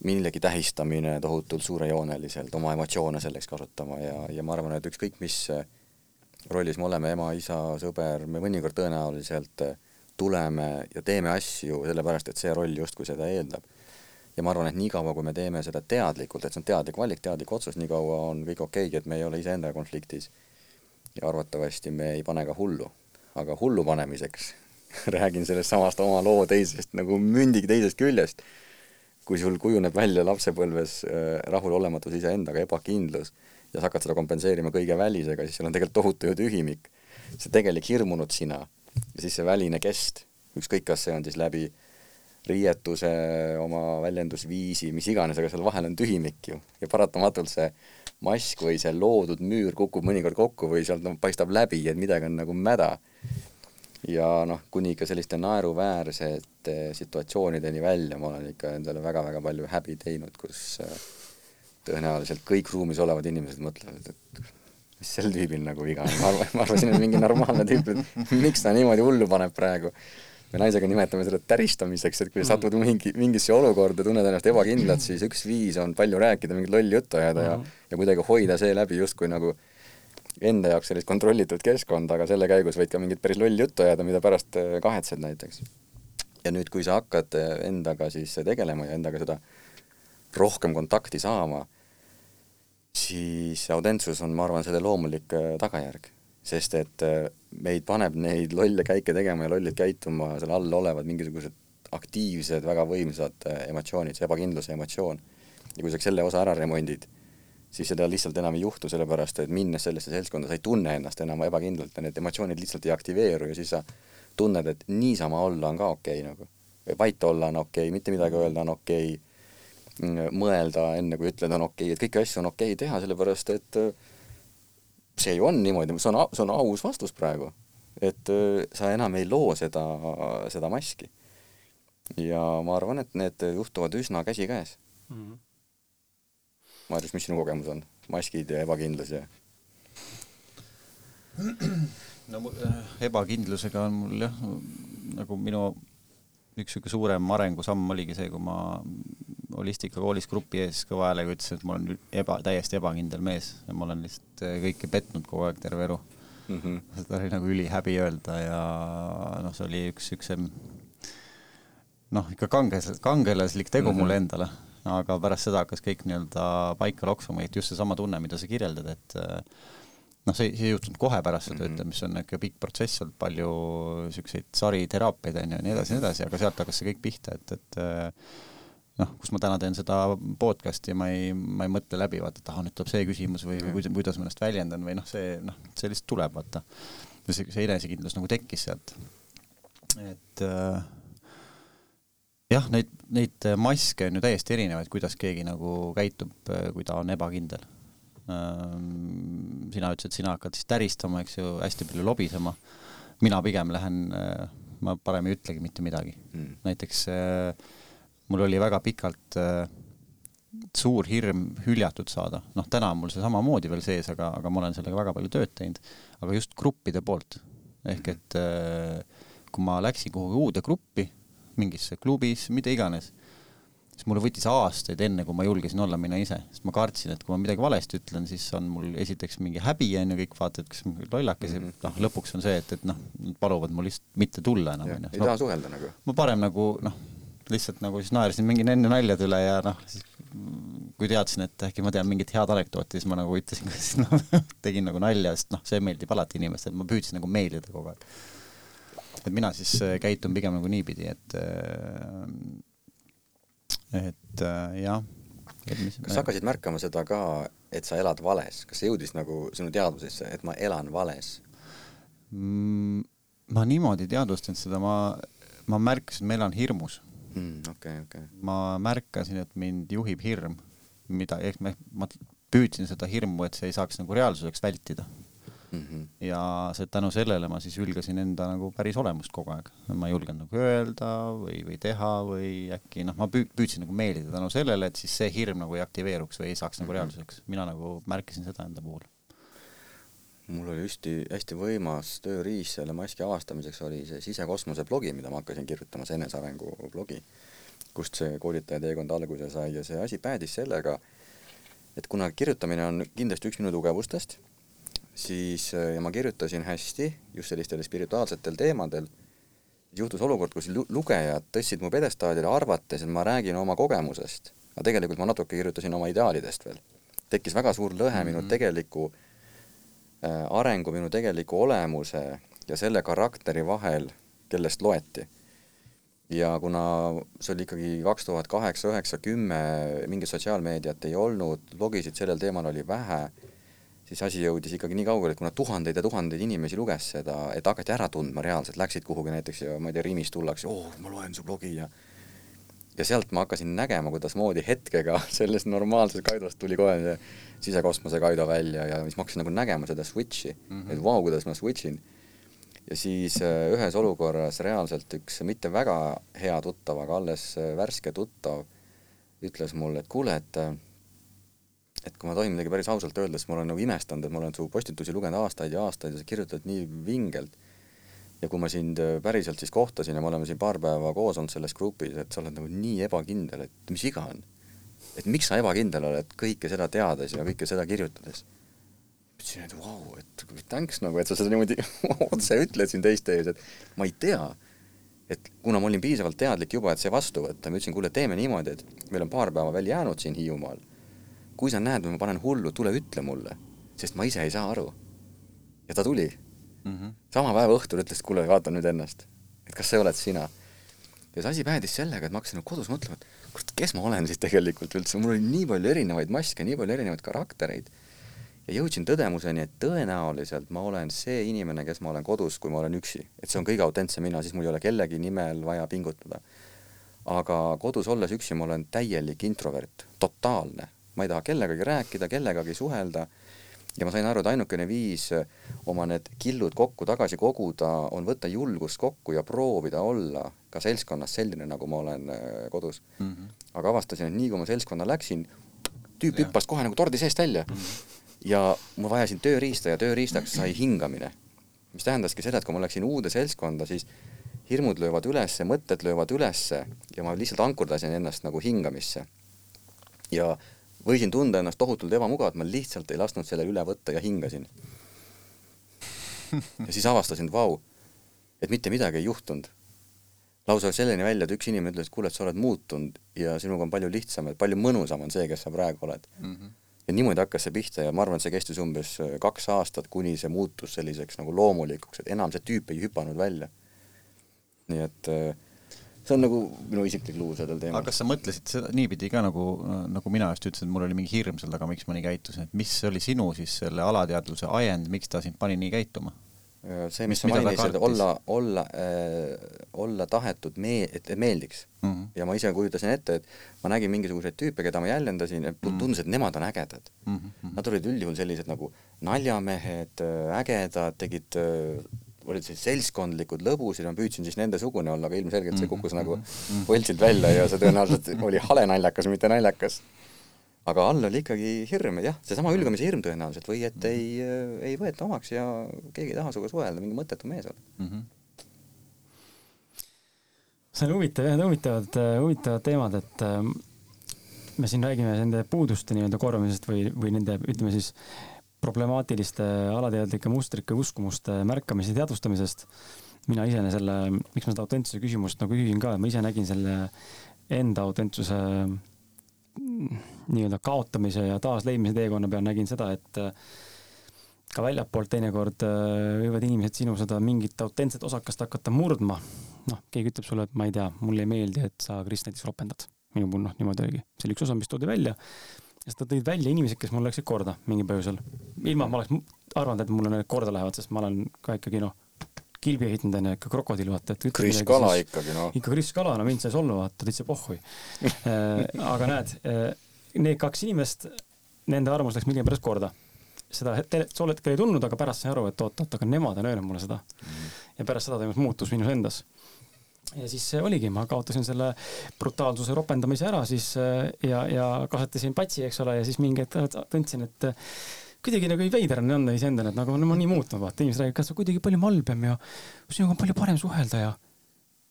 millegi tähistamine tohutult suurejooneliselt, oma emotsioone selleks kasutama ja, ja ma arvan, et ükskõik mis rollis me oleme, ema, isa, sõber, me mõnikord tõenäoliselt tuleme ja teeme asju sellepärast, et see roll justkui seda eeldab. ja ma arvan, et niikaua, kui me teeme seda teadlikult, et see on teadlik valik, teadlik otsus, nii kaua on kõik okeigi, et me ei ole iseendaga konfliktis. ja arvatavasti me ei pane ka hullu. Aga hullu panemiseks räägin sellest samast oma loo teisest, nagu mündi teisest küljest. kui sul kujuneb välja lapsepõlves äh, rahulolematus iseendaga, ebakindlus ja sa hakkad seda kompenseerima kõige välisega, siis seal on tegelikult tohutu ju tühimik. see tegelik hirmunud sina ja siis see väline kest, ükskõik, kas see on siis läbi riietuse, oma väljendusviisi, mis iganes, aga seal vahel on tühimik ju ja paratamatult see mask või see loodud müür kukub mõnikord kokku või sealt no, paistab läbi, et midagi on nagu mäda. Ja noh, kuni ikka selliste naeruväärsete situatsioonideni välja ma olen ikka endale väga-väga palju häbi teinud, kus äh, tõenäoliselt kõik ruumis olevad inimesed mõtlevad, et mis sel tüübil nagu viga on, ma arvan, ma arvasin, et mingi normaalne tüüp, et miks ta niimoodi hullu paneb praegu. me naisega nimetame seda täristamiseks, et kui sa satud mingi, mingisse olukorda, tunned ennast ebakindlalt, siis üks viis on palju rääkida, mingit lolli juttu ajada ja, ja kuidagi hoida seeläbi justkui nagu enda jaoks sellist kontrollitud keskkonda, aga selle käigus võid ka mingit päris lolli juttu ajada, mida pärast äh, kahetsed näiteks. ja nüüd, kui sa hakkad äh, endaga siis tegelema ja endaga seda rohkem kontakti saama, siis autentsus on, ma arvan, selle loomulik äh, tagajärg. sest et äh, meid paneb neid lolle käike tegema ja lollid käituma seal all olevad mingisugused aktiivsed, väga võimsad äh, emotsioonid, see ebakindluse emotsioon. ja kui sa selle osa ära remondid, siis seda lihtsalt enam ei juhtu, sellepärast et minnes sellesse seltskonda, sa ei tunne ennast enam ebakindlalt ja need emotsioonid lihtsalt ei aktiveeru ja siis sa tunned, et niisama olla on ka okei okay, nagu. vait olla on okei okay,, mitte midagi öelda on okei okay mõelda, enne kui ütled, on okei okay,, et kõiki asju on okei okay teha, sellepärast et äh, see ju on niimoodi, see on, see on aus vastus praegu. et äh, sa enam ei loo seda, seda maski. ja ma arvan, et need juhtuvad üsna käsikäes mm. -hmm. Maarjus, mis sinu kogemus on? maskid ja ebakindlus ja? no äh, ebakindlusega on mul jah, nagu minu üks niisugune suurem arengusamm oligi see, kui ma holistikakoolis grupi ees kõva häälega ütlesin, et ma olen eba, täiesti ebakindel mees ja ma olen lihtsalt äh, kõike petnud kogu aeg terve elu mm. -hmm. seda oli nagu ülihäbi öelda ja noh, see oli üks siukse noh, ikka kanges, kangelaslik tegu mm -hmm. mulle endale, aga pärast seda hakkas kõik nii-öelda paika loksuma, et just seesama tunne, mida sa kirjeldad, et äh, noh, see, see ei juhtunud kohe pärast seda mm -hmm. ütlemist, see on ikka pikk protsess olnud, palju siukseid sariteraapiaid on ju ja nii edasi ja nii edasi, aga sealt hakkas see kõik pihta, et, et äh, noh, kus ma täna teen seda podcast'i, ma ei, ma ei mõtle läbi, vaata, et ahah, nüüd tuleb see küsimus või, või kuidas, kuidas ma ennast väljendan või noh, see noh, see lihtsalt tuleb, vaata. ja see, see enesekindlus nagu tekkis sealt. et äh, jah, neid, neid maske on ju täiesti erinevaid, kuidas keegi nagu käitub, kui ta on ebakindel äh,. sina ütlesid, sina hakkad siis täristama, eks ju, hästi palju lobisema. mina pigem lähen äh,, ma parem ei ütlegi mitte midagi mm.. näiteks äh, mul oli väga pikalt äh, suur hirm hüljatud saada, noh, täna on mul see samamoodi veel sees, aga, aga ma olen sellega väga palju tööd teinud, aga just gruppide poolt. ehk et äh, kui ma läksin kuhugi uude gruppi, mingisse klubis, mida iganes, siis mulle võttis aastaid, enne kui ma julgesin olla mina ise, sest ma kartsin, et kui ma midagi valesti ütlen, siis on mul esiteks mingi häbi, on ju, kõik vaatavad, kas lollakas ja mm -hmm. noh, lõpuks on see, et, et noh, nad paluvad mul lihtsalt mitte tulla enam, on ju. ei taha suhelda nagu. ma parem nagu noh, lihtsalt nagu siis naersin, mingin enne naljade üle ja noh, siis kui teadsin, et äkki ma tean mingit head anekdooti, siis ma nagu ütlesin, siis ma tegin nagu nalja, sest noh, see meeldib alati inimestele, ma püüdsin nagu meeldida kogu aeg. Et mina siis äh, käitun pigem nagu niipidi, et äh, et äh, jah. kas sa hakkasid märkama seda ka, et sa elad vales, kas see jõudis nagu sinu teadvusesse, et ma elan vales mm,? ma niimoodi teadvustanud seda, ma, ma märkasin, ma elan hirmus mm,. okei, okei. ma märkasin, et mind juhib hirm, mida, ehk ma, ma püüdsin seda hirmu, et see ei saaks nagu reaalsuseks vältida mm. -hmm. ja see, tänu sellele ma siis hülgasin enda nagu päris olemust kogu aeg. ma ei julgenud nagu öelda või, või teha või äkki noh, ma püü-, püüdsin nagu meeldida tänu sellele, et siis see hirm nagu ei aktiveeruks või ei saaks nagu mhm. reaalsuseks. mina nagu märkasin seda enda puhul mul oli hästi, hästi võimas tööriist selle maski avastamiseks oli see sisekosmose blogi, mida ma hakkasin kirjutama, see enesearengu blogi, kust see koolitaja teekond alguse sai ja see asi päädis sellega, et kuna kirjutamine on kindlasti üks minu tugevustest, siis ja ma kirjutasin hästi just sellistel spirituaalsetel teemadel, juhtus olukord, kus lugejad tõstsid mu pjedestaalile, arvates, et ma räägin oma kogemusest, aga tegelikult ma natuke kirjutasin oma ideaalidest veel. tekkis väga suur lõhe mm -hmm. minu mhm. tegeliku Äh, arengu minu tegeliku olemuse ja selle karakteri vahel, kellest loeti. ja kuna see oli ikkagi kaks tuhat kaheksa, üheksa, kümme, mingit sotsiaalmeediat ei olnud, blogisid sellel teemal oli vähe, siis asi jõudis ikkagi nii kaugele, et kuna tuhandeid ja tuhandeid inimesi luges seda, et hakati ära tundma reaalselt, läksid kuhugi näiteks ja ma ei tea, Rimis tullakse, oh, ma loen su blogi ja ja sealt ma hakkasin nägema, kuidasmoodi hetkega sellest normaalsest Kaidost tuli kohe see sisekosmose Kaido välja ja siis ma hakkasin nagu nägema seda switch'i mm, -hmm. et vau wow,, kuidas ma switch in. ja siis äh, ühes olukorras reaalselt üks mitte väga hea tuttav, aga alles äh, värske tuttav ütles mulle, et kuule, et äh, et kui ma tohin midagi päris ausalt öelda, siis ma olen nagu imestanud, et ma olen su postitusi lugenud aastaid ja aastaid ja sa kirjutad nii vingelt ja kui ma sind äh, päriselt siis kohtasin ja me oleme siin paar päeva koos olnud selles grupis, et sa oled nagu nii ebakindel, et mis viga on. et miks sa ebakindel oled kõike seda teades ja kõike seda kirjutades. ütlesin, et vau wow,, et thanks nagu, et sa seda niimoodi otse ütled siin teiste ees, et ma ei tea, et kuna ma olin piisavalt teadlik juba, et see vastu võtta, ma ütlesin, kuule, teeme niimoodi, et meil on paar päeva veel jäänud siin Hiiumaal. Kui sa näed, et ma panen hullu, tule ütle mulle, sest ma ise ei saa aru. ja ta tuli mm. -hmm. sama päeva õhtul ütles, kuule, vaata nüüd ennast, et kas see oled sina. ja see asi päädis sellega, et ma hakkasin nagu kodus mõtlema, et kurat, kes ma olen siis tegelikult üldse, mul oli nii palju erinevaid maske, nii palju erinevaid karaktereid ja jõudsin tõdemuseni, et tõenäoliselt ma olen see inimene, kes ma olen kodus, kui ma olen üksi, et see on kõige autentsem mina, siis mul ei ole kellegi nimel vaja pingutada. aga kodus olles üksi ma olen täielik introvert, totaalne, ma ei taha kellegagi rääkida, kellegagi suhelda ja ma sain aru, et ainukene viis äh, oma need killud kokku tagasi koguda on võtta julgust kokku ja proovida olla ka seltskonnas selline, nagu ma olen äh, kodus mm. -hmm. aga avastasin, et nii kui ma seltskonna läksin, tüüp hüppas kohe nagu tordi seest välja mm. -hmm. ja ma vajasin tööriista ja tööriistaks sai hingamine. mis tähendaski seda, et kui ma läksin uude seltskonda, siis hirmud löövad ülesse, mõtted löövad ülesse ja ma lihtsalt ankurdasin ennast nagu hingamisse. ja võisin tunda ennast tohutult ebamugavalt, ma lihtsalt ei lasknud sellele üle võtta ja hingasin. ja siis avastasin, et vau, et mitte midagi ei juhtunud. lausa selleni välja, et üks inimene ütles, et kuule, et sa oled muutunud ja sinuga on palju lihtsam, et palju mõnusam on see, kes sa praegu oled mm. -hmm. ja niimoodi hakkas see pihta ja ma arvan, et see kestis umbes äh, kaks aastat, kuni see muutus selliseks nagu loomulikuks, et enam see tüüp ei hüpanud välja. nii et äh, see on nagu minu isiklik lugu sellel teemal. aga kas sa mõtlesid seda niipidi ka nagu, nagu mina just ütlesin, et mul oli mingi hirm seal taga, miks ma nii käitusin, et mis oli sinu siis selle alateadvuse ajend, miks ta sind pani nii käituma? see, mis sa mainisid, olla, olla äh,, olla tahetud mee-, et meeldiks mm. -hmm. ja ma ise kujutasin ette, et ma nägin mingisuguseid tüüpe, keda ma jäljendasin, mm -hmm. tundus, et nemad on ägedad mm. -hmm. Nad olid üldjuhul sellised nagu naljamehed, ägedad, tegid äh, olid sellised seltskondlikud lõbusad ja ma püüdsin siis nendesugune olla, aga ilmselgelt see kukkus nagu mhm. võltsilt välja ja see tõenäoliselt oli hale naljakas, mitte naljakas. aga all oli ikkagi hirm, jah, seesama ülgamise hirm tõenäoliselt või et ei, ei võeta omaks ja keegi ei taha sinuga suhelda, mingi mõttetu mees oled mm. -hmm see on huvitav jah, huvitavad, huvitavad teemad, et äh, me siin räägime nende puuduste nii-öelda korvamisest või, või nende, ütleme siis problemaatiliste alateadlike mustrike uskumuste märkamise teadvustamisest. mina ise selle, miks ma seda autentsuse küsimust nagu küsin ka, ma ise nägin selle enda autentsuse nii-öelda kaotamise ja taasleidmise teekonna peal nägin seda, et äh, ka väljapoolt teinekord äh, võivad inimesed sinu seda mingit autentset osakest hakata murdma. noh, keegi ütleb sulle, et ma ei tea, mulle ei meeldi, et sa, Kris, näiteks ropendad. minu puhul noh, niimoodi oligi. see oli üks osa, mis toodi välja. Ja siis tõid välja inimesed, kes mul läksid korda mingil põhjusel. ilma, et ma oleks arvanud, et mulle need korda lähevad, sest ma olen ka ikkagi noh, kilbi ehitanud onju, ikka krokodill vaata, et. Kris Kala siis, ikkagi noh. ikka Kris Kala, no mind sai solvu vaata, täitsa pohhui äh, aga näed, äh, need kaks inimest, nende arvamus läks millegipärast korda seda tol hetkel ei tundnud, aga pärast sain aru, et oot-oot, aga nemad on öelnud mulle seda mm.. ja pärast seda toimus muutus minus endas. Ja siis oligi, ma kaotasin selle brutaalsuse ropendamise ära siis äh, ja, ja kasvatasin patsi, eks ole, ja siis mingi hetk tundsin, et kuidagi nagu veider on anda iseendale, et nagu ma nii muutunud, vaata, inimesed räägivad, et sa kuidagi palju malbem ja sinuga on palju parem suhelda ja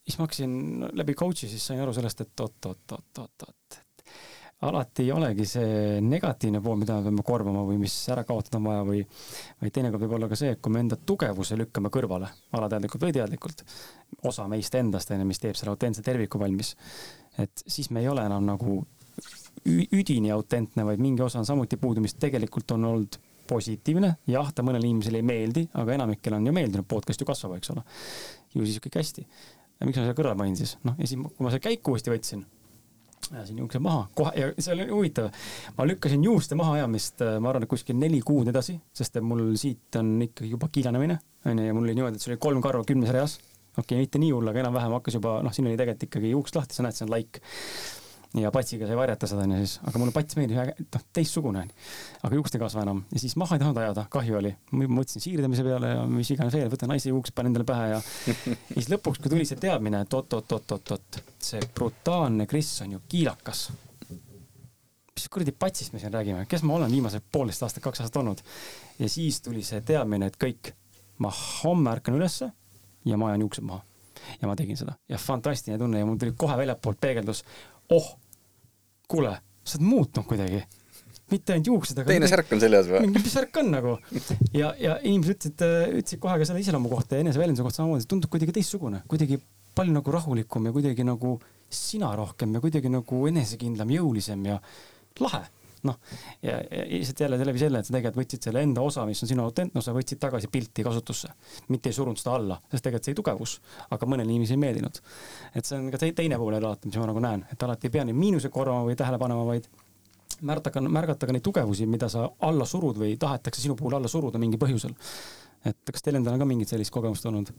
siis ma hakkasin läbi coach'i, siis sain aru sellest, et oot-oot-oot-oot-oot, alati ei olegi see negatiivne pool, mida me peame korvama või mis ära kaotada on vaja või, vaid teinekord võib olla ka see, et kui me enda tugevuse lükkame kõrvale, alateadlikult või teadlikult, osa meist endast, on ju, mis teeb selle autentse terviku valmis, et siis me ei ole enam nagu üdini autentne, vaid mingi osa on samuti puudu, mis tegelikult on olnud positiivne, jah, ta mõnele inimesele ei meeldi, aga enamikele on ju meeldinud, podcast ju kasvab, eks ole. ju siis kõik hästi. miks ma selle kõrvale panin siis, noh ja siis, kui ma selle käiku uuesti võtsin ajasin juukse maha, kohe, ja see oli huvitav. ma lükkasin juuste mahaajamist, äh, ma arvan, et kuskil neli kuud edasi, sest et mul siit on ikkagi juba kiilanemine, onju, ja mul oli niimoodi, et see oli kolm karva kümnes reas. okei okay,, mitte nii hull, aga enam-vähem hakkas juba, noh, siin oli tegelikult ikkagi juukst lahti, sa näed, see on laik ja patsiga sai varjata seda onju siis, aga mulle pats meeldis, noh teistsugune onju. aga juukst ei kasva enam ja siis maha ei tahtnud ajada, kahju oli. ma mõtlesin siirdamise peale ja mis iganes veel, võtan naise juukse, panen endale pähe ja ja siis lõpuks, kui tuli see teadmine, et oot-oot-oot-oot-oot, see brutaalne Kris on ju kiilakas. mis kuradi patsist me siin räägime, kes ma olen viimased poolteist aastat, kaks aastat olnud. ja siis tuli see teadmine, et kõik, ma homme ärkan ülesse ja ma ajan juuksed maha ja ma tegin seda ja fantastiline tunne ja mul tuli kohe väljapoolt peegeldus, oh kuule, sa oled muutunud kuidagi. mitte ainult juuksed, aga teine särk on seljas või? mingi särk on nagu. ja, ja inimesed ütlesid, ütlesid kohe ka selle iseloomu kohta ja eneseväljenduse kohta samamoodi, tundub kuidagi teistsugune, kuidagi palju nagu rahulikum ja kuidagi nagu sina rohkem ja kuidagi nagu enesekindlam, jõulisem ja lahe noh, ja, ja lihtsalt jälle läbi selle, et sa tegelikult võtsid selle enda osa, mis on sinu autentne osa, võtsid tagasi pilti kasutusse. mitte ei surunud seda alla, sest tegelikult see oli tugevus, aga mõnele inimesele ei meeldinud. et see on ka teine pool alati, mis ma nagu näen, et alati ei pea neid miinuseid korvama või tähele panema, vaid märgata, märgata ka neid tugevusi, mida sa alla surud või tahetakse sinu puhul alla suruda mingil põhjusel et kas teil endal on ka mingit sellist kogemust olnud,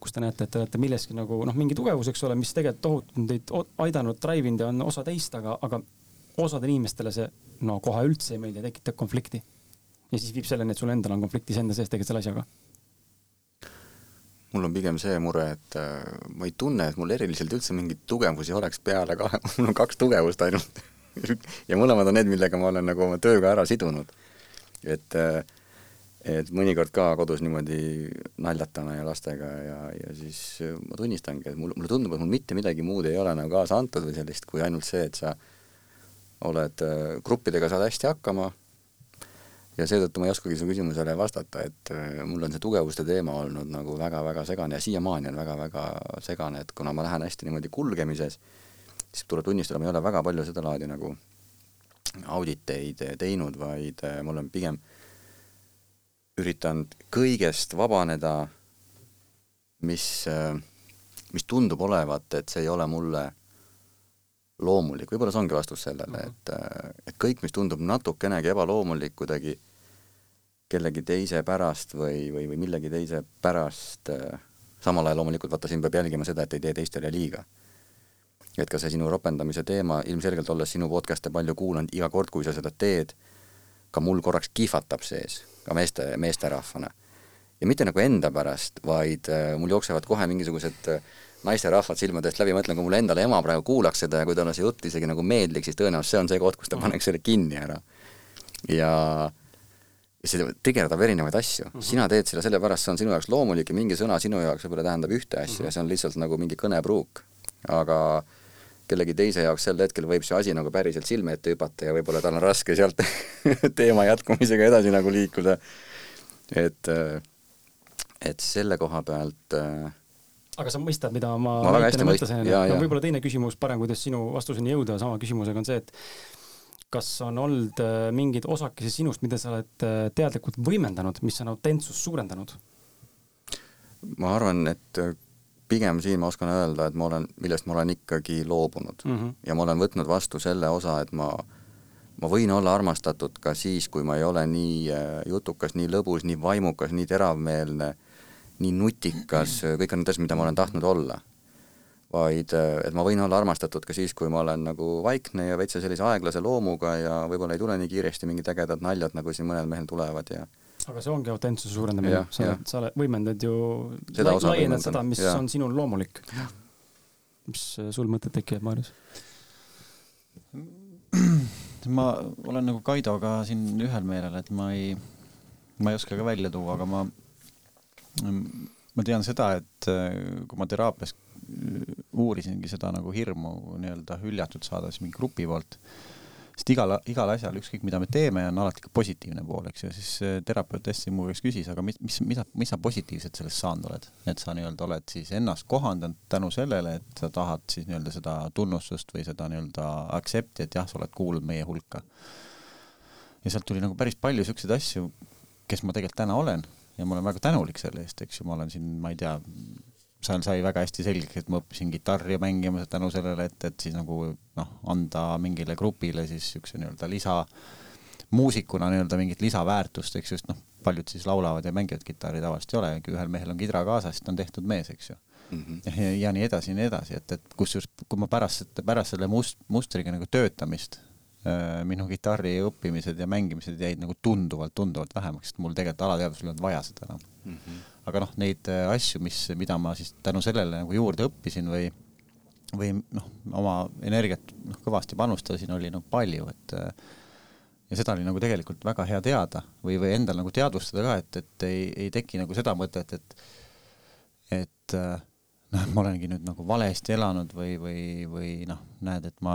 kus te näete, et te olete milleski nagu noh, mingi tugevus, eks ole, mis tegelikult tohutult teid aidanud, drive inud ja on osa teist, aga, aga osadele inimestele see no kohe üldse ei meeldi tekitab konflikti. ja siis viib selleni, et sul endal on konfliktis enda sees tegelikult selle asjaga. mul on pigem see mure, et äh, ma ei tunne, et mul eriliselt üldse mingeid tugevusi oleks peale kahe, mul on kaks tugevust ainult ja mõlemad on need, millega ma olen nagu oma tööga ära sidunud. et äh, et mõnikord ka kodus niimoodi naljatame ja lastega ja, ja siis ma tunnistangi, et mul, mulle tundub, et mul mitte midagi muud ei ole nagu kaasa antud või sellist, kui ainult see, et sa äh, oled, äh, gruppidega saad hästi hakkama ja seetõttu ma ei oskagi su küsimusele vastata, et äh, mul on see tugevuste teema olnud nagu väga-väga segane ja siiamaani on väga-väga segane, et kuna ma lähen hästi niimoodi kulgemises, siis tuleb tunnistada, ma ei ole väga palju sedalaadi nagu auditeid teinud, vaid äh, ma olen pigem üritanud kõigest vabaneda, mis, mis tundub olevat, et see ei ole mulle loomulik, võib-olla see ongi vastus sellele mm, -hmm. et, äh, et kõik, mis tundub natukenegi ebaloomulik kuidagi kellegi teise pärast või, või, või millegi teise pärast, äh, samal ajal loomulikult vaata, siin peab jälgima seda, et ei tee teistele liiga. et ka see sinu ropendamise teema, ilmselgelt olles sinu podcast'e palju kuulanud, iga kord, kui sa seda teed, ka mul korraks kihvatab sees, ka meeste, meesterahvana. ja mitte nagu enda pärast, vaid äh, mul jooksevad kohe mingisugused äh, naisterahvad silmadest läbi, ma ütlen, kui mul endale ema praegu kuulaks seda ja kui talle see jutt isegi nagu meeldiks, siis tõenäoliselt see on see koht, kus ta mhm. paneks selle kinni ära. ja see tigerdab erinevaid asju mm, -hmm. sina teed seda sellepärast, see on sinu jaoks loomulik ja mingi sõna sinu jaoks võib-olla tähendab ühte asja mm -hmm. ja see on lihtsalt nagu mingi kõnepruuk. aga kellegi teise jaoks sel hetkel võib see asi nagu päriselt silme ette hüpata ja võib-olla tal on raske sealt teema jätkumisega edasi nagu liikuda. et, et selle koha pealt äh, aga sa mõistad, mida ma, ma väga hästi mõtlesin, no võib-olla teine küsimus, parem, kuidas sinu vastuseni jõuda sama küsimusega on see, et kas on olnud äh, mingeid osakesi sinust, mida sa oled äh, teadlikult võimendanud, mis on autentsust suurendanud? ma arvan, et äh, pigem siin ma oskan öelda, et ma olen, millest ma olen ikkagi loobunud mm. -hmm. ja ma olen võtnud vastu selle osa, et ma, ma võin olla armastatud ka siis, kui ma ei ole nii jutukas, nii lõbus, nii vaimukas, nii teravmeelne, nii nutikas, kõik on need asjad, mida ma olen tahtnud olla vaid äh, et ma võin olla armastatud ka siis, kui ma olen nagu vaikne ja veitsa sellise aeglase loomuga ja võib-olla ei tule nii kiiresti mingid ägedad naljad, nagu siin mõnel mehel tulevad ja aga see ongi autentsuse suurendamine, sa oled, sa oled, võimendad ju, laiendad seda, mis ja. on sinul loomulik. mis äh, sul mõtted tekivad, Maarjas? ma olen nagu Kaidoga siin ühel meelel, et ma ei, ma ei oska ka välja tuua, aga ma, ma tean seda, et äh, kui ma teraapias uurisingi seda nagu hirmu nii-öelda hüljatud saada siis mingi grupi poolt, sest igal, igal asjal, ükskõik mida me teeme, on alati ka positiivne pool, eks ju, siis äh, terapeut hästi mu käest küsis, aga mis, mis, mis, mis sa positiivset sellest saanud oled, et sa nii-öelda oled siis ennast kohandanud tänu sellele, et sa tahad siis nii-öelda seda tunnustust või seda nii-öelda accept'i, et jah, sa oled kuulunud meie hulka. ja sealt tuli nagu päris palju siukseid asju, kes ma tegelikult täna olen ja ma olen väga tänulik selle eest, eks ju, ma olen siin, ma ei tea, seal sai väga hästi selgeks, et ma õppisin kitarri mängima tänu sellele, et, et siis nagu noh, anda mingile grupile siis niisuguse nii-öelda lisa, muusikuna nii-öelda mingit lisaväärtust, eks ju, sest noh, paljud siis laulavad ja mängivad kitarri tavaliselt ei ole, ühel mehel on kidra kaasas, siis ta on tehtud mees, eks ju mm. -hmm. Ja, ja nii edasi ja nii edasi, et, et kusjuures, kui ma pärast, pärast selle must-, mustriga nagu töötamist minu kitarri õppimised ja mängimised jäid nagu tunduvalt, tunduvalt vähemaks, sest mul tegelikult alateadvusel ei olnud vaja seda enam mm. -hmm aga noh, neid äh, asju, mis, mida ma siis tänu sellele nagu juurde õppisin või, või noh, oma energiat noh, kõvasti panustasin, oli nagu palju, et äh, ja seda oli nagu tegelikult väga hea teada või, või endal nagu teadvustada ka, et, et ei, ei teki nagu seda mõtet, et, et äh, noh, ma olengi nüüd nagu valesti elanud või, või, või noh, näed, et ma,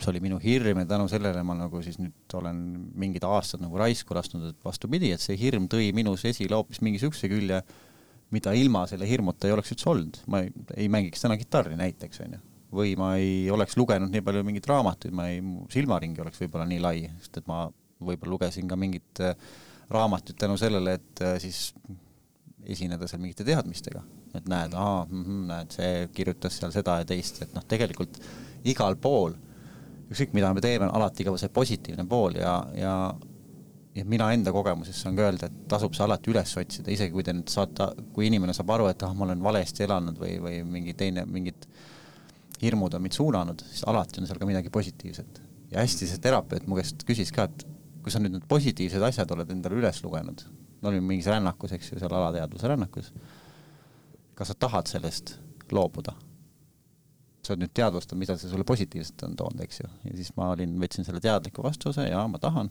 see oli minu hirm ja tänu sellele ma nagu siis nüüd olen mingid aastad nagu raisku lasknud, et vastupidi, et see hirm tõi minus esile hoopis mingi siukse külje, mida ilma selle hirmuta ei oleks üldse olnud, ma ei, ei mängiks täna kitarri näiteks, onju. või ma ei oleks lugenud nii palju mingeid raamatuid, ma ei, mu silmaringi oleks võib-olla nii lai, sest et ma võib-olla lugesin ka mingit äh, raamatut tänu sellele, et äh, siis esineda seal mingite teadmistega, et näed, aa mm, -hmm, näed, see kirjutas seal seda ja teist, et noh, tegelikult igal pool, ükskõik mida me teeme, on alati ka see positiivne pool ja, ja ja mina enda kogemusest saan ka öelda, et tasub see alati üles otsida, isegi kui te nüüd saate, kui inimene saab aru, et ah, ma olen valesti elanud või, või mingi teine, mingid hirmud on mind suunanud, siis alati on seal ka midagi positiivset. ja hästi see terapeut mu käest küsis ka, et kui sa nüüd need positiivsed asjad oled endale üles lugenud, me olime mingis rännakus, eks ju, seal alateadvuse rännakus. kas sa tahad sellest loobuda? sa oled nüüd teadvustanud, mida see sulle positiivset on toonud, eks ju, ja siis ma olin, võtsin selle teadliku vastuse ja ma tahan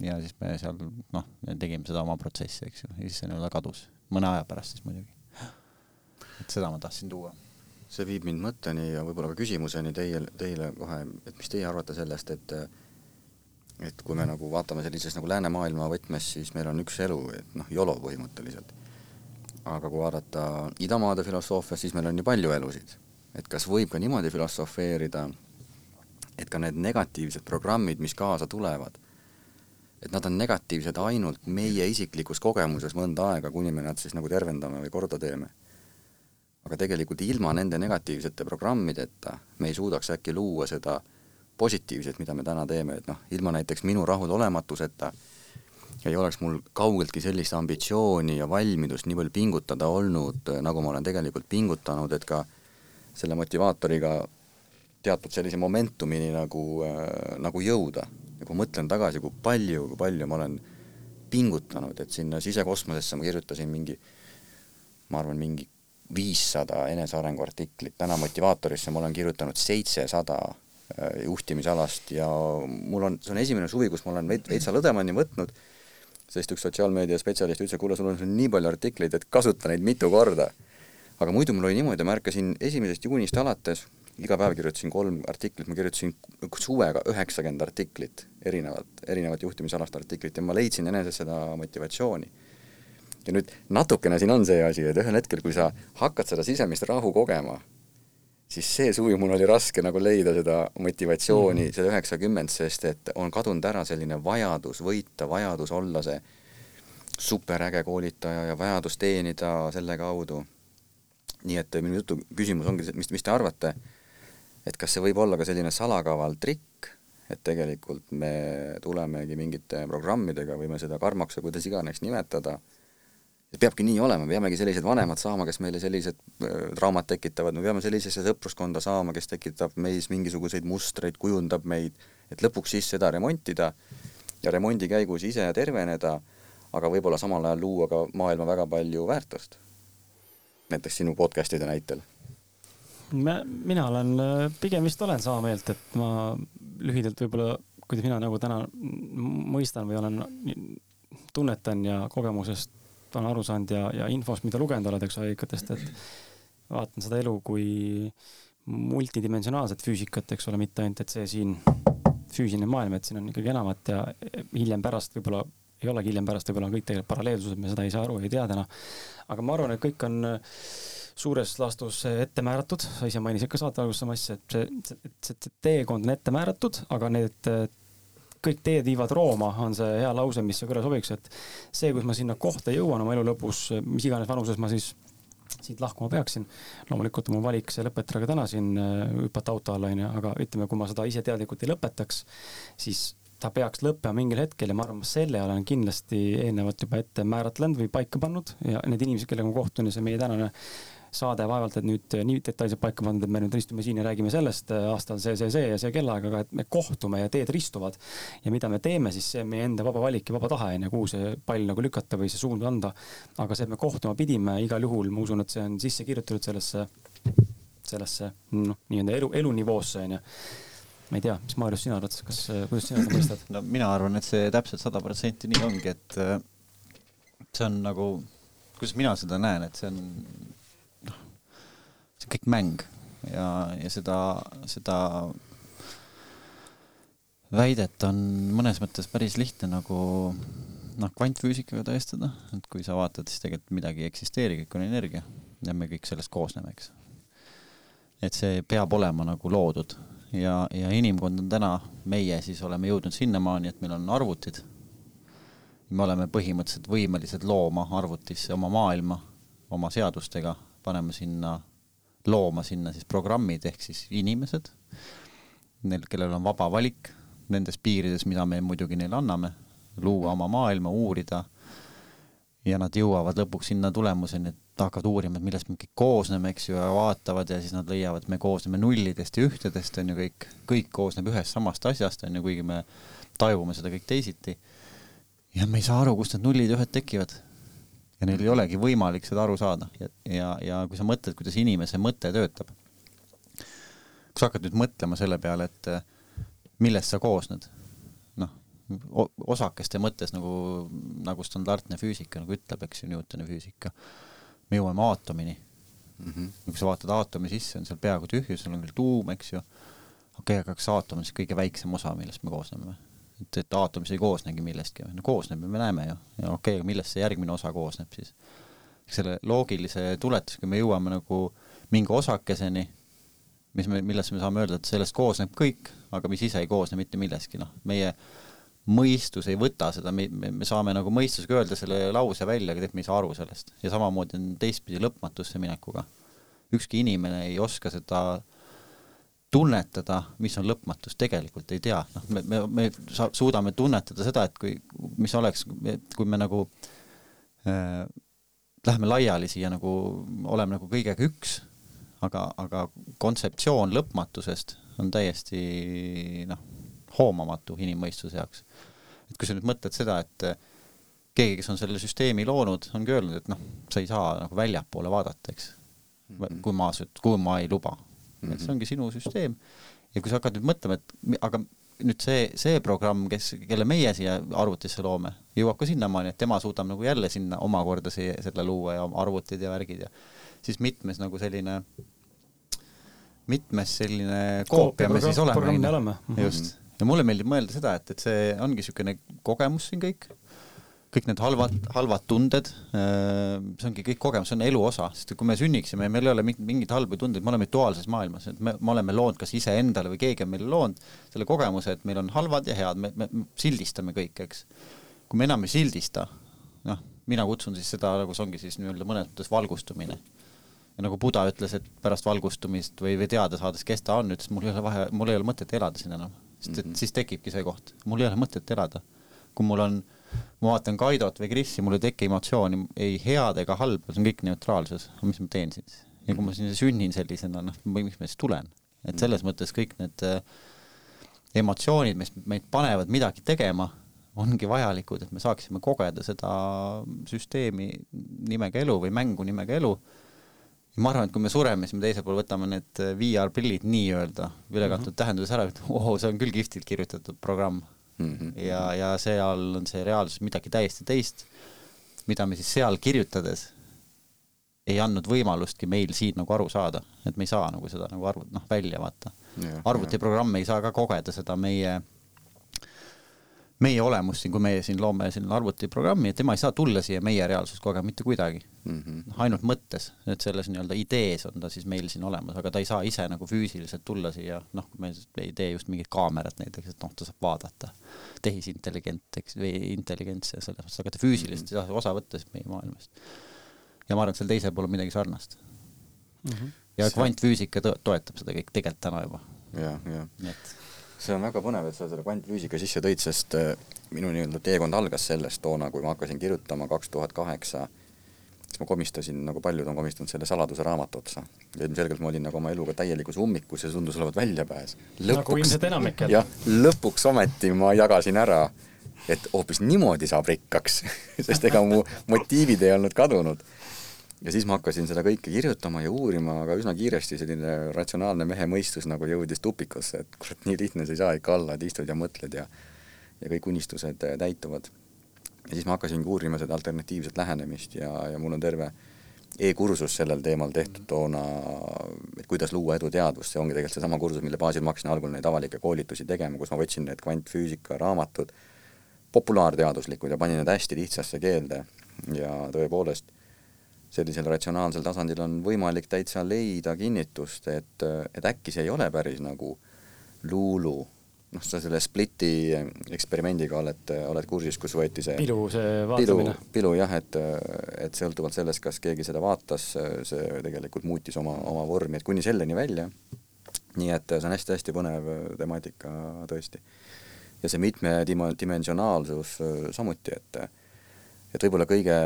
ja siis me seal noh, tegime seda oma protsessi, eks ju, ja siis see nii-öelda kadus, mõne aja pärast siis muidugi. et seda ma tahtsin tuua. see viib mind mõtteni ja võib-olla ka küsimuseni teie, teile kohe, et mis teie arvate sellest, et et kui me nagu vaatame sellises nagu läänemaailma võtmes, siis meil on üks elu, et noh, YOLO põhimõtteliselt. aga kui vaadata idamaade filosoofias, siis meil on ju palju elusid. et kas võib ka niimoodi filosofeerida, et ka need negatiivsed programmid, mis kaasa tulevad, et nad on negatiivsed ainult meie isiklikus kogemuses mõnda aega, kuni me nad siis nagu tervendame või korda teeme. aga tegelikult ilma nende negatiivsete programmideta me ei suudaks äkki luua seda positiivset, mida me täna teeme, et noh, ilma näiteks minu rahulolematuseta ei oleks mul kaugeltki sellist ambitsiooni ja valmidust nii palju pingutada olnud, nagu ma olen tegelikult pingutanud, et ka selle motivaatoriga teatud sellise momentumini nagu äh,, nagu jõuda. Ja kui mõtlen tagasi, kui palju, kui palju ma olen pingutanud, et sinna sisekosmosesse ma kirjutasin mingi, ma arvan, mingi viissada enesearengu artiklit, täna motivaatorisse ma olen kirjutanud seitsesada juhtimisalast ja mul on, see on esimene suvi, kus ma olen veits, veitsa lõdvemani võtnud, sest üks sotsiaalmeedia spetsialist ütles, et kuule, sul on nii palju artikleid, et kasuta neid mitu korda. aga muidu mul oli niimoodi, ma ärkasin esimesest juunist alates iga päev kirjutasin kolm artiklit, ma kirjutasin suvega üheksakümmend artiklit, erinevat, erinevat juhtimisalast artiklit ja ma leidsin eneses seda motivatsiooni. ja nüüd natukene siin on see asi, et ühel hetkel, kui sa hakkad seda sisemist rahu kogema, siis see suvi mul oli raske nagu leida seda motivatsiooni mm., seda üheksakümmend, sest et on kadunud ära selline vajadus võita, vajadus olla see superäge koolitaja ja vajadus teenida selle kaudu. nii et minu jutu küsimus ongi, mis, mis te arvate, et kas see võib olla ka selline salakaval trikk, et tegelikult me tulemegi mingite programmidega, võime seda karmaks või kuidas iganes nimetada et peabki nii olema, peamegi sellised vanemad saama, kes meile sellised draamad äh, tekitavad, me peame sellisesse sõpruskonda saama, kes tekitab meis mingisuguseid mustreid, kujundab meid, et lõpuks siis seda remontida ja remondi käigus ise terveneda, aga võib-olla samal ajal luua ka maailma väga palju väärtust. näiteks sinu podcast'ide näitel. mina olen, äh, pigem vist olen sama meelt, et ma lühidalt võib-olla, kuidas mina nagu täna mõistan või olen, tunnetan ja kogemusest olen aru saanud ja, ja infost, mida lugenud oled, eks allikatest, et vaatan seda elu kui multidimensionaalset füüsikat, eks ole, mitte ainult, et see siin füüsiline maailm, et siin on ikkagi enamat ja hiljem pärast võib-olla ei olegi hiljem pärast, võib-olla on kõik tegelikult paralleelsused, me seda ei saa aru, ei tea täna. aga ma arvan, et kõik on suures laastus ette määratud, sa ise mainisid ka saate alguses sama asja, et see, see, see teekond on ette määratud, aga need kõik teed viivad Rooma, on see hea lause, mis kõrva sobiks, et see, kus ma sinna kohta jõuan oma elu lõpus, mis iganes vanuses ma siis siit lahkuma peaksin. loomulikult mu valik see lõpetada ka täna siin, äh, hüpata auto alla, onju, aga ütleme, kui ma seda ise teadlikult ei lõpetaks, siis ta peaks lõppema mingil hetkel ja ma arvan, selle olen kindlasti eelnevalt juba ette määratlenud või paika pannud ja need inimesed, kellega ma kohtun ja see meie tänane saade vaevalt, et nüüd nii detailselt paika pandud, et me nüüd istume siin ja räägime sellest äh, aastal see, see, see ja see kellaaeg, aga et me kohtume ja teed ristuvad. ja mida me teeme, siis see on meie enda vaba valik ja vaba tahe on ju, kuhu see pall nagu lükata või see suund anda. aga see, et me kohtuma pidime, igal juhul ma usun, et see on sisse kirjutatud sellesse, sellesse noh, nii-öelda elu, elunivoosse on ju ma ei tea, mis Maarjus sina arvad, kas, kuidas sina seda mõistad? no mina arvan, et see täpselt sada protsenti nii ongi, et äh, see on nagu, kuidas mina seda näen, et see on see on kõik mäng ja, ja seda, seda väidet on mõnes mõttes päris lihtne nagu noh, kvantfüüsikaga tõestada, et kui sa vaatad, siis tegelikult midagi ei eksisteeri, kõik on energia ja me kõik sellest koosneme, eks. et see peab olema nagu loodud ja, ja inimkond on täna, meie siis oleme jõudnud sinnamaani, et meil on arvutid. me oleme põhimõtteliselt võimelised looma arvutisse oma maailma, oma seadustega, paneme sinna looma sinna siis programmid ehk siis inimesed, neil, kellel on vaba valik nendes piirides, mida me muidugi neile anname, luua oma maailma, uurida. ja nad jõuavad lõpuks sinna tulemuseni, et hakkavad uurima, et millest me kõik koosneme, eks ju, ja vaatavad ja siis nad leiavad, me koosneme nullidest ja ühtedest, on ju kõik, kõik koosneb ühest samast asjast, on ju, kuigi me tajume seda kõik teisiti. ja me ei saa aru, kust need nullid ja ühed tekivad ja neil ei olegi võimalik seda aru saada ja, ja, ja kui sa mõtled, kuidas inimese mõte töötab, kui sa hakkad nüüd mõtlema selle peale, et eh, millest sa koosned, noh, osakeste mõttes nagu, nagu standardne füüsika nagu ütleb, eks ju, Newtoni füüsika, me jõuame aatomini mm. -hmm. kui sa vaatad aatomi sisse, on seal peaaegu tühju, seal on küll tuum, eks ju, okei okay,, aga kas aatom on siis kõige väiksem osa, millest me koosneme või? Et, et aatom siis ei koosnegi millestki, no koosneb ja me näeme ju, ja okei okay,, aga millest see järgmine osa koosneb siis? selle loogilise tuletusega me jõuame nagu mingi osakeseni, mis me, millest me saame öelda, et sellest koosneb kõik, aga mis ise ei koosne mitte millestki, noh, meie mõistus ei võta seda, me, me, me saame nagu mõistusega öelda selle lause välja, aga tegelikult me ei saa aru sellest. ja samamoodi on teistpidi lõpmatusse minekuga. ükski inimene ei oska seda tunnetada, mis on lõpmatus, tegelikult ei tea, noh, me, me, me suudame tunnetada seda, et kui, mis oleks, kui me nagu äh, läheme laiali siia nagu, oleme nagu kõigega üks, aga, aga kontseptsioon lõpmatusest on täiesti noh, hoomamatu inimmõistuse jaoks. et kui sa nüüd mõtled seda, et äh, keegi, kes on selle süsteemi loonud, ongi öelnud, et noh, sa ei saa nagu väljapoole vaadata, eks. -hmm. kui ma, kui ma ei luba mm, -hmm. et see ongi sinu süsteem. ja kui sa hakkad nüüd mõtlema, et aga nüüd see, see programm, kes, kelle meie siia arvutisse loome, jõuab ka sinnamaani, et tema suudab nagu jälle sinna omakorda see, selle luua ja arvutid ja värgid ja siis mitmes nagu selline, mitmes selline koopia me siis oleme, oleme.. just, ja mulle meeldib mõelda seda, et, et see ongi niisugune kogemus siin kõik kõik need halvad, halvad tunded, see ongi kõik kogemus, see on elu osa, sest kui me sünniksime ja meil ei ole mingeid halbu tundeid, me oleme duaalses maailmas, et me, me oleme loonud kas iseendale või keegi on meile loonud selle kogemuse, et meil on halvad ja head, me, me sildistame kõik, eks. kui me enam ei sildista, noh, mina kutsun siis seda nagu see ongi siis nii-öelda mõnes mõttes valgustumine. ja nagu Buda ütles, et pärast valgustumist või, või teada saades, kes ta on, ütles, mul ei ole vahe, mul ei ole mõtet elada siin enam, sest et mm -hmm. siis tekibki see koht, mul ei ole mõtet elada. kui mul on ma vaatan Kaidot või Krissi, mul ei teki emotsiooni ei head ega halba, see on kõik neutraalsus, mis ma teen siis. ja kui ma siin sünnin sellisena, noh, miks ma siis tulen, et selles mõttes kõik need äh, emotsioonid, mis meid panevad midagi tegema, ongi vajalikud, et me saaksime kogeda seda süsteemi nimega elu või mängu nimega elu. ma arvan, et kui me sureme, siis me teisel pool võtame need äh, VR-prillid nii-öelda ülekantud mm -hmm. tähenduses ära, et oo, see on küll kihvtilt kirjutatud programm mm. -hmm. ja, ja seal on see reaalsus midagi täiesti teist, mida me siis seal kirjutades ei andnud võimalustki meil siin nagu aru saada, et me ei saa nagu seda nagu arvut-, noh, välja vaata. arvutiprogramm ei saa ka kogeda seda meie meie olemust siin, kui meie siin loome siin arvutiprogrammi, et tema ei saa tulla siia meie reaalsust kogema mitte kuidagi mm. -hmm. ainult mõttes, et selles nii-öelda idees on ta siis meil siin olemas, aga ta ei saa ise nagu füüsiliselt tulla siia, noh, kui me ei tee just mingit kaamerat näiteks, et noh, ta saab vaadata. tehisintelligent, eks, või intelligents ja selles mõttes, aga ta füüsiliselt ei saa osa võtta siis meie maailmast. ja ma arvan, et seal teisel pool on midagi sarnast mm. -hmm. ja kvantfüüsika toetab seda kõik tegelikult täna juba. jah, jah. nii et see on väga põnev, et sa selle kvantfüüsika sisse tõid, sest äh, minu nii-öelda teekond algas sellest toona, kui ma hakkasin kirjutama kaks tuhat kaheksa, siis ma komistasin, nagu paljud on komistanud selle saladuse raamatu otsa. ilmselgelt ma olin nagu oma eluga täielikus ummikus ja tundus olevat väljapääs. nagu ilmselt enamik. jah, lõpuks ometi ma jagasin ära, et hoopis niimoodi saab rikkaks sest ega mu motiivid ei olnud kadunud ja siis ma hakkasin seda kõike kirjutama ja uurima, aga üsna kiiresti selline ratsionaalne mehe mõistus nagu jõudis tupikusse, et kurat, nii lihtne see ei saa ikka olla, et istud ja mõtled ja ja kõik unistused äh, täituvad. ja siis ma hakkasingi uurima seda alternatiivset lähenemist ja, ja mul on terve e-kursus sellel teemal tehtud toona, et kuidas luua eduteadvust, see ongi tegelikult seesama kursus, mille baasil ma hakkasin algul neid avalikke koolitusi tegema, kus ma võtsin need kvantfüüsika raamatud, populaarteaduslikud ja panin need hästi lihtsasse keelde ja tõepoolest sellisel ratsionaalsel tasandil on võimalik täitsa leida kinnitust, et, et äkki see ei ole päris nagu luulu, noh, sa selle Spliti eksperimendiga oled, oled kursis, kus võeti see pilu, see vaatamine. pilu, jah, et, et sõltuvalt sellest, kas keegi seda vaatas, see tegelikult muutis oma, oma vormi, et kuni selleni välja. nii et see on hästi-hästi põnev temaatika tõesti. ja see mitmedimensionaalsus samuti, et et võib-olla kõige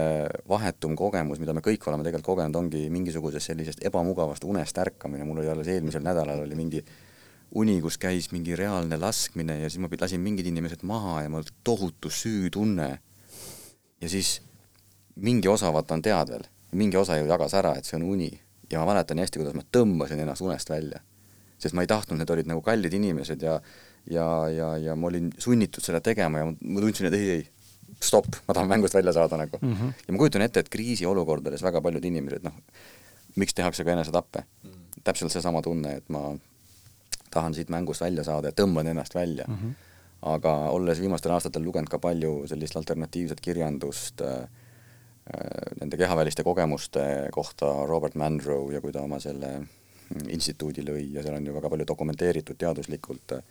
vahetum kogemus, mida me kõik oleme tegelikult kogenud, ongi mingisugusest sellisest ebamugavast unest ärkamine, mul oli alles eelmisel nädalal oli mingi uni, kus käis mingi reaalne laskmine ja siis ma lasin mingid inimesed maha ja mul tohutu süütunne. ja siis mingi osa vaata on teadvel, mingi osa ju jagas ära, et see on uni ja ma mäletan hästi, kuidas ma tõmbasin ennast unest välja. sest ma ei tahtnud, need olid nagu kallid inimesed ja ja, ja, ja ma olin sunnitud seda tegema ja ma tundsin, et ei, ei stopp, ma tahan mängust välja saada nagu mm. -hmm. ja ma kujutan ette, et kriisiolukordades väga paljud inimesed, noh, miks tehakse ka enesetappe mm. -hmm. täpselt seesama tunne, et ma tahan siit mängust välja saada ja tõmban ennast välja mm. -hmm. aga olles viimastel aastatel lugenud ka palju sellist alternatiivset kirjandust äh, äh, nende kehaväliste kogemuste kohta, Robert Monroe ja kui ta oma selle instituudi lõi ja seal on ju väga palju dokumenteeritud teaduslikult äh,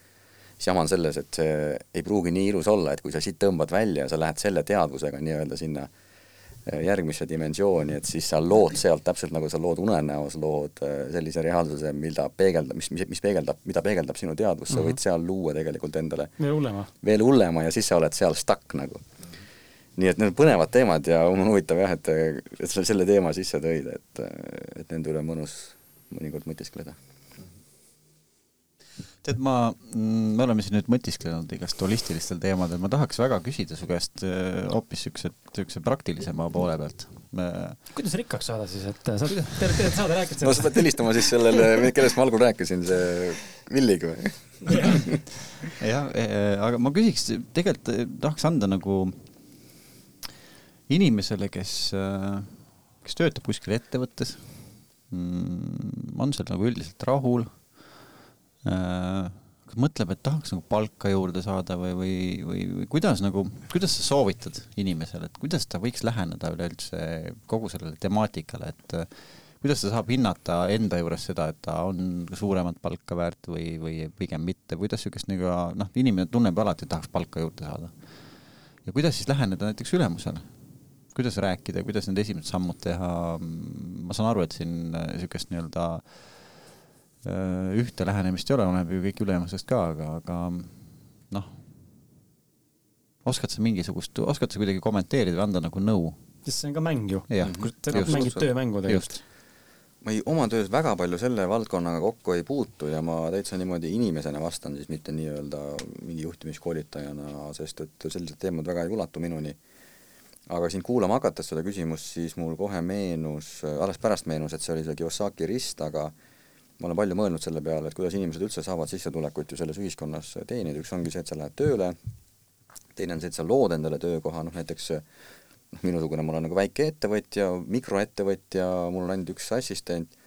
siis jama on selles, et see ei pruugi nii ilus olla, et kui sa siit tõmbad välja ja sa lähed selle teadvusega nii-öelda sinna äh, järgmisse dimensiooni, et siis sa lood sealt täpselt nagu sa lood unenäos, lood äh, sellise reaalsuse, mida peegeldab, mis, mis, peegeldab, mida peegeldab sinu teadvus, sa võid mhm. seal luua tegelikult endale veel hullema, veel hullema ja siis sa oled seal stuck nagu. nii et need on põnevad teemad ja on huvitav jah, et, et sa selle teema sisse tõid, et, et nende üle mõnus mõnikord mõtiskleda tead, ma, mm, me oleme siin nüüd mõtisklenud igast holistilistel teemadel, ma tahaks väga küsida su käest äh, hoopis siukse, siukse praktilisema poole pealt me.... kuidas rikkaks saada siis, et sa terve, terve saade rääkid sellest? no sa pead helistama siis sellele, kellest ma algul rääkisin, see Villiga või? jah, e, e, aga ma küsiks, tegelikult e, tahaks anda nagu inimesele, kes, kes töötab kuskil ettevõttes, mm, on seal nagu üldiselt rahul Äh, kas mõtleb, et tahaks nagu palka juurde saada või, või, või, või kuidas nagu, kuidas sa soovitad inimesele, et kuidas ta võiks läheneda üleüldse kogu sellele temaatikale, et äh, kuidas ta saab hinnata enda juures seda, et ta on suuremat palka väärt või, või pigem mitte, kuidas niisugust nagu noh, inimene tunneb alati, et tahaks palka juurde saada. ja kuidas siis läheneda näiteks ülemusele? kuidas rääkida, kuidas need esimesed sammud teha, ma saan aru, et siin niisugust nii-öelda äh, Äh, ühte lähenemist ei ole, oleneb ju kõik ülemusest ka, aga, aga noh, oskad sa mingisugust, oskad sa kuidagi kommenteerida või anda nagu nõu? sest see on ka mäng ju. sa mängid töömängu tegelikult. ma ei, oma töös väga palju selle valdkonnaga kokku ei puutu ja ma täitsa niimoodi inimesena vastan siis, mitte nii-öelda mingi juhtimiskoolitajana, sest et sellised teemad väga ei ulatu minuni. aga siin kuulama hakates seda küsimust, siis mul kohe meenus, alles pärast meenus, et see oli see Kiyosaki rist, aga äh, ma olen palju mõelnud selle peale, et kuidas inimesed üldse saavad sissetulekut ju selles ühiskonnas teenida, üks ongi see, et sa lähed tööle, teine on see, et sa lood endale töökoha, noh näiteks noh, minusugune, ma olen nagu väike ettevõtja, mikroettevõtja, mul on ainult üks assistent.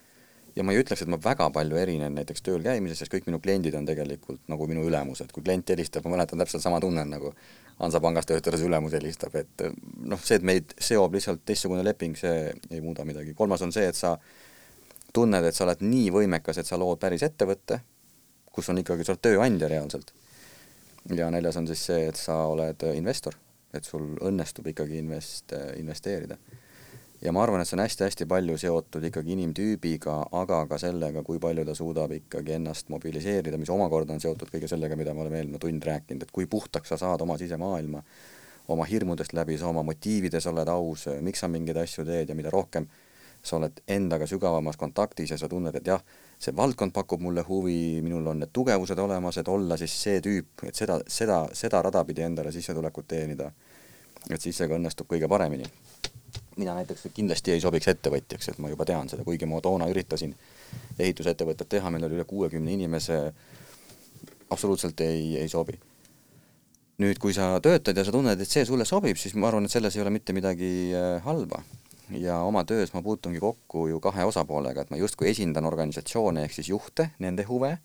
Ja ma ei ütleks, et ma väga palju erinen näiteks tööl käimisest, sest kõik minu kliendid on tegelikult nagu minu ülemused, kui klient helistab, ma mäletan täpselt sama tunne nagu Hansapangas töötades ülemus helistab, et noh, see, et meid seob lihtsalt teistsugune leping, see ei muuda midagi. kolmas on see, et sa tunned, et sa oled nii võimekas, et sa lood päris ettevõtte, kus on ikkagi, sa oled tööandja reaalselt. ja neljas on siis see, et sa oled investor, et sul õnnestub ikkagi invest-, investeerida. ja ma arvan, et see on hästi-hästi palju seotud ikkagi inimtüübiga, aga ka sellega, kui palju ta suudab ikkagi ennast mobiliseerida, mis omakorda on seotud kõige sellega, mida me oleme eelmine tund rääkinud, et kui puhtaks sa saad oma sisemaailma, oma hirmudest läbi, sa oma motiivides oled aus, miks sa mingeid asju teed ja mida rohkem sa oled endaga sügavamas kontaktis ja sa tunned, et jah, see valdkond pakub mulle huvi, minul on need tugevused olemas, et olla siis see tüüp, et seda, seda, seda rada pidi endale sissetulekut teenida. et siis see ka õnnestub kõige paremini. mina näiteks kindlasti ei sobiks ettevõtjaks, et ma juba tean seda, kuigi ma toona üritasin ehitusettevõtet teha, meil oli üle kuuekümne inimese, absoluutselt ei, ei sobi nüüd, kui sa töötad ja sa tunned, et see sulle sobib, siis ma arvan, et selles ei ole mitte midagi äh, halba ja oma töös ma puutungi kokku ju kahe osapoolega, et ma justkui esindan organisatsioone ehk siis juhte, nende huve,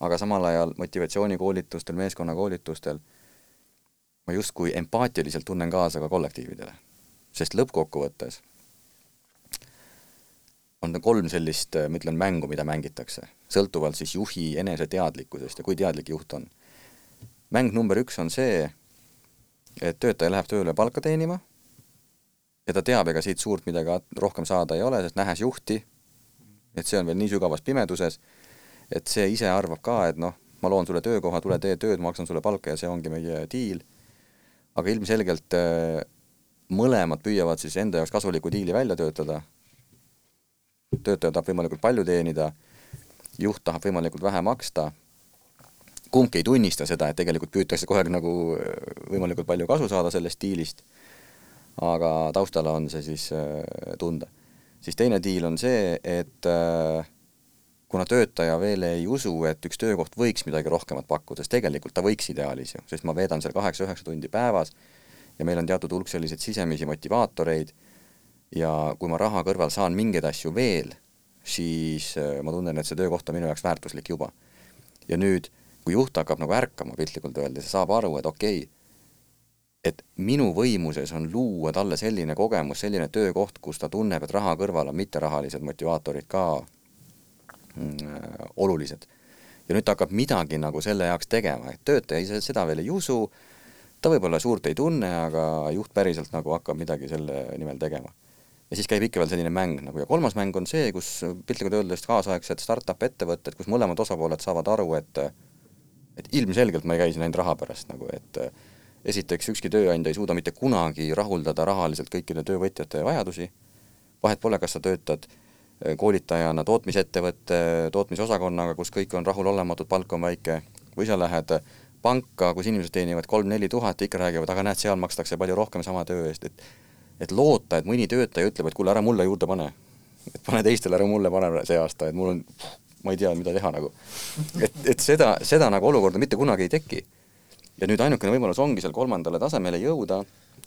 aga samal ajal motivatsioonikoolitustel, meeskonnakoolitustel ma justkui empaatiliselt tunnen kaasa ka kollektiividele. sest lõppkokkuvõttes on kolm sellist, ma ütlen, mängu, mida mängitakse, sõltuvalt siis juhi eneseteadlikkusest ja kui teadlik juht on. mäng number üks on see, et töötaja läheb tööle palka teenima ja ta teab, ega siit suurt midagi rohkem saada ei ole, sest nähes juhti, et see on veel nii sügavas pimeduses, et see ise arvab ka, et noh, ma loon sulle töökoha, tule tee tööd, maksan sulle palka ja see ongi meie diil. aga ilmselgelt äh, mõlemad püüavad siis enda jaoks kasulikku diili välja töötada. töötaja tahab võimalikult palju teenida, juht tahab võimalikult vähe maksta. kumbki ei tunnista seda, et tegelikult püütakse kogu aeg nagu äh, võimalikult palju kasu saada sellest diilist aga taustal on see siis äh, tunda. siis teine diil on see, et äh, kuna töötaja veel ei usu, et üks töökoht võiks midagi rohkemat pakkuda, sest tegelikult ta võiks ideaalis ju, sest ma veedan seal kaheksa-üheksa tundi päevas ja meil on teatud hulk selliseid sisemisi motivaatoreid ja kui ma raha kõrval saan mingeid asju veel, siis äh, ma tunnen, et see töökoht on minu jaoks väärtuslik juba. ja nüüd, kui juht hakkab nagu ärkama piltlikult öeldes ja saab aru, et okei okay,, et minu võimuses on luua talle selline kogemus, selline töökoht, kus ta tunneb, et raha kõrval on mitterahalised motivaatorid ka mm, olulised. ja nüüd ta hakkab midagi nagu selle jaoks tegema, et töötaja ise seda veel ei usu, ta võib-olla suurt ei tunne, aga juht päriselt nagu hakkab midagi selle nimel tegema. ja siis käib ikka veel selline mäng nagu ja kolmas mäng on see, kus piltlikult öeldes kaasaegsed startup ettevõtted, kus mõlemad osapooled saavad aru, et et ilmselgelt ma ei käi siin ainult raha pärast nagu, et esiteks, ükski tööandja ei suuda mitte kunagi rahuldada rahaliselt kõikide töövõtjate vajadusi, vahet pole, kas sa töötad eh, koolitajana tootmisettevõtte tootmisosakonnaga, kus kõik on rahulolematud, palk on väike, või sa lähed panka, kus inimesed teenivad kolm-neli tuhat ja ikka räägivad, aga näed, seal makstakse palju rohkem sama töö eest, et et loota, et mõni töötaja ütleb, et kuule, ära mulle juurde pane. et pane teistele, ära mulle pane see aasta, et mul on, ma ei tea, mida teha nagu. et, et seda, seda nagu olukorda mitte kunagi ei teki ja nüüd ainukene võimalus ongi seal kolmandale tasemele jõuda,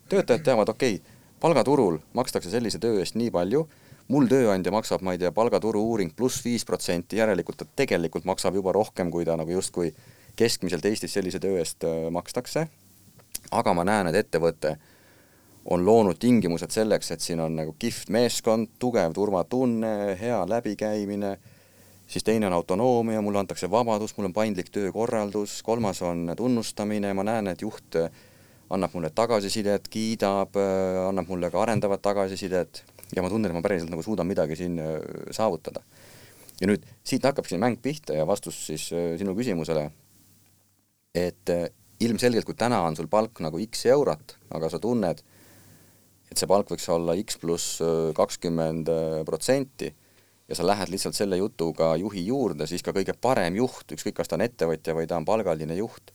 töötajad teavad, okei okay,, palgaturul makstakse sellise töö eest nii palju, mul tööandja maksab, ma ei tea, palgaturu uuring pluss viis protsenti, järelikult ta tegelikult maksab juba rohkem, kui ta nagu justkui keskmiselt Eestis sellise töö eest äh, makstakse, aga ma näen, et ettevõte on loonud tingimused selleks, et siin on nagu kihvt meeskond, tugev turvatunne, hea läbikäimine, siis teine on autonoomia, mulle antakse vabadus, mul on paindlik töökorraldus, kolmas on tunnustamine, ma näen, et juht annab mulle tagasisidet, kiidab, annab mulle ka arendavat tagasisidet ja ma tunnen, et ma päriselt nagu suudan midagi siin äh, saavutada. ja nüüd siit hakkabki mäng pihta ja vastus siis äh, sinu küsimusele, et äh, ilmselgelt, kui täna on sul palk nagu X eurot, aga sa tunned, et see palk võiks olla X pluss kakskümmend protsenti ja sa lähed lihtsalt selle jutuga juhi juurde, siis ka kõige parem juht, ükskõik, kas ta on ettevõtja või ta on palgaline juht,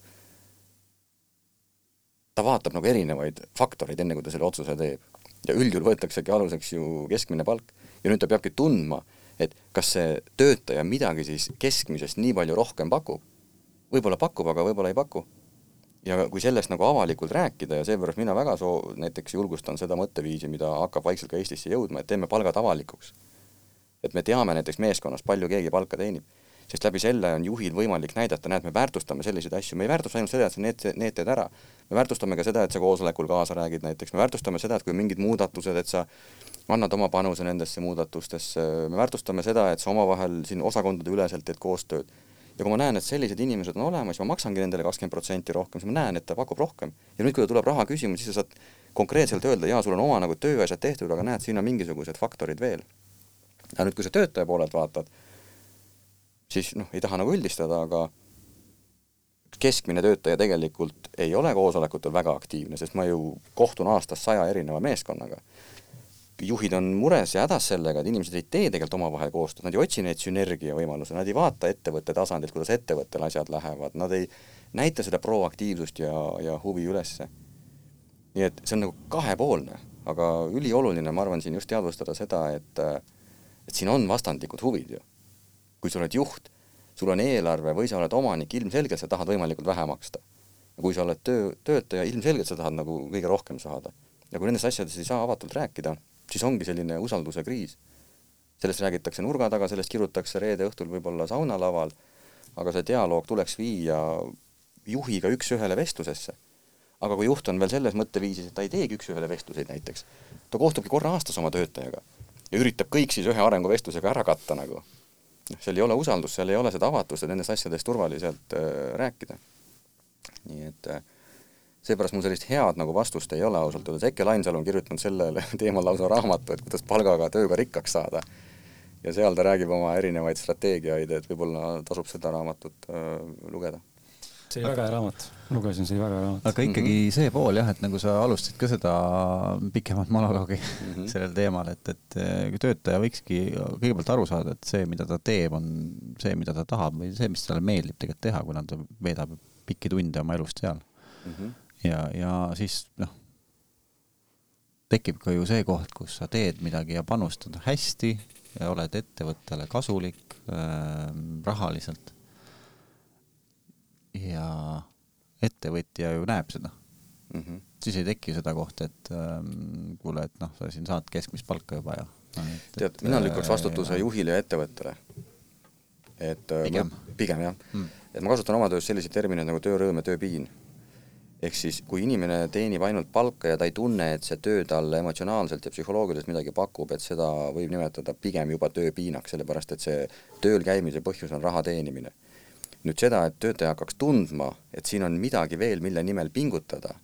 ta vaatab nagu erinevaid faktoreid, enne kui ta selle otsuse teeb. ja üldjuhul võetaksegi aluseks ju keskmine palk ja nüüd ta peabki tundma, et kas see töötaja midagi siis keskmisest nii palju rohkem pakub. võib-olla pakub, aga võib-olla ei paku. ja kui sellest nagu avalikult rääkida ja seepärast mina väga soo-, näiteks julgustan seda mõtteviisi, mida hakkab vaikselt ka Eestisse jõudma, et teeme palgad avalikuks. Et me teame näiteks meeskonnas, palju keegi palka teenib sest läbi selle on juhil võimalik näidata, näed, me väärtustame selliseid asju, me ei väärtusta ainult seda, et sa need, need teed ära, me väärtustame ka seda, et sa koosolekul kaasa räägid näiteks, me väärtustame seda, et kui mingid muudatused, et sa annad oma panuse nendesse muudatustesse, me väärtustame seda, et sa omavahel siin osakondade üleselt teed koostööd. ja kui ma näen, et sellised inimesed on olemas, ma maksangi nendele kakskümmend protsenti rohkem, siis ma näen, et ta pakub rohkem. ja nüüd, kui tuleb raha küsima, siis sa saad konkreetselt öelda, jaa, sul on oma nagu tööasjad tehtud, aga näed, siin on mingisugused faktorid veel. Aga nüüd, kui sa töötaja poolelt vaatad, siis noh, ei taha nagu üldistada, aga keskmine töötaja tegelikult ei ole koosolekutel väga aktiivne, sest ma ju kohtun aastas saja erineva meeskonnaga. juhid on mures ja hädas sellega, et inimesed ei tee tegelikult omavahel koostööd, nad ei otsi neid sünergia võimalusi, nad ei vaata ettevõtte tasandilt, kuidas ettevõttel asjad lähevad, nad ei näita seda proaktiivsust ja, ja huvi ülesse. nii et see on nagu kahepoolne, aga ülioluline, ma arvan, siin just teadvustada seda, et et siin on vastandlikud huvid ju kui sa oled juht, sul on eelarve või sa oled omanik, ilmselgelt sa tahad võimalikult vähe maksta. ja kui sa oled töö, töötaja, ilmselgelt sa tahad nagu kõige rohkem saada. ja kui nendest asjadest ei saa avatult rääkida, siis ongi selline usalduse kriis. sellest räägitakse nurga taga, sellest kirutakse reede õhtul võib-olla saunalaval, aga see dialoog tuleks viia juhiga üks-ühele vestlusesse. aga kui juht on veel selles mõtteviisis, et ta ei teegi üks-ühele vestluseid näiteks, ta kohtubki korra aastas oma töötajaga ja üritab kõik siis ühe arenguvestlusega ära katta nagu noh, seal ei ole usaldust, seal ei ole seda avatust, et nendest asjadest turvaliselt äh, rääkida. nii et äh, seepärast mul sellist head nagu vastust ei ole ausalt öeldes, Eke Lainsalu on kirjutanud sellele teemal lausa raamatu, et kuidas palgaga tööga rikkaks saada. ja seal ta räägib oma erinevaid strateegiaid, et võib-olla tasub seda raamatut äh, lugeda see oli väga hea raamat, lugesin, see oli väga hea raamat. aga ikkagi mm -hmm. see pool jah, et nagu sa alustasid ka seda pikemat monoloogi mm -hmm. sellel teemal, et, et töötaja võikski kõigepealt aru saada, et see, mida ta teeb, on see, mida ta tahab või see, mis talle meeldib tegelikult teha, kuna ta veedab pikki tunde oma elust seal mm. -hmm. ja, ja siis noh, tekib ka ju see koht, kus sa teed midagi ja panustad hästi ja oled ettevõttele kasulik äh, rahaliselt ja ettevõtja ju näeb seda mm. -hmm. siis ei teki seda kohta, et ähm, kuule, et noh, sa siin saad keskmist palka juba ja no,. tead, mina lükkaks vastutuse ja... juhile ja ettevõttele. et äh, pigem, pigem jah mm., et ma kasutan oma töös selliseid termineid nagu töörõõm ja tööpiin. ehk siis, kui inimene teenib ainult palka ja ta ei tunne, et see töö talle emotsionaalselt ja psühholoogiliselt midagi pakub, et seda võib nimetada pigem juba tööpiinaks, sellepärast et see tööl käimise põhjus on raha teenimine nüüd seda, et töötaja hakkaks tundma, et siin on midagi veel, mille nimel pingutada,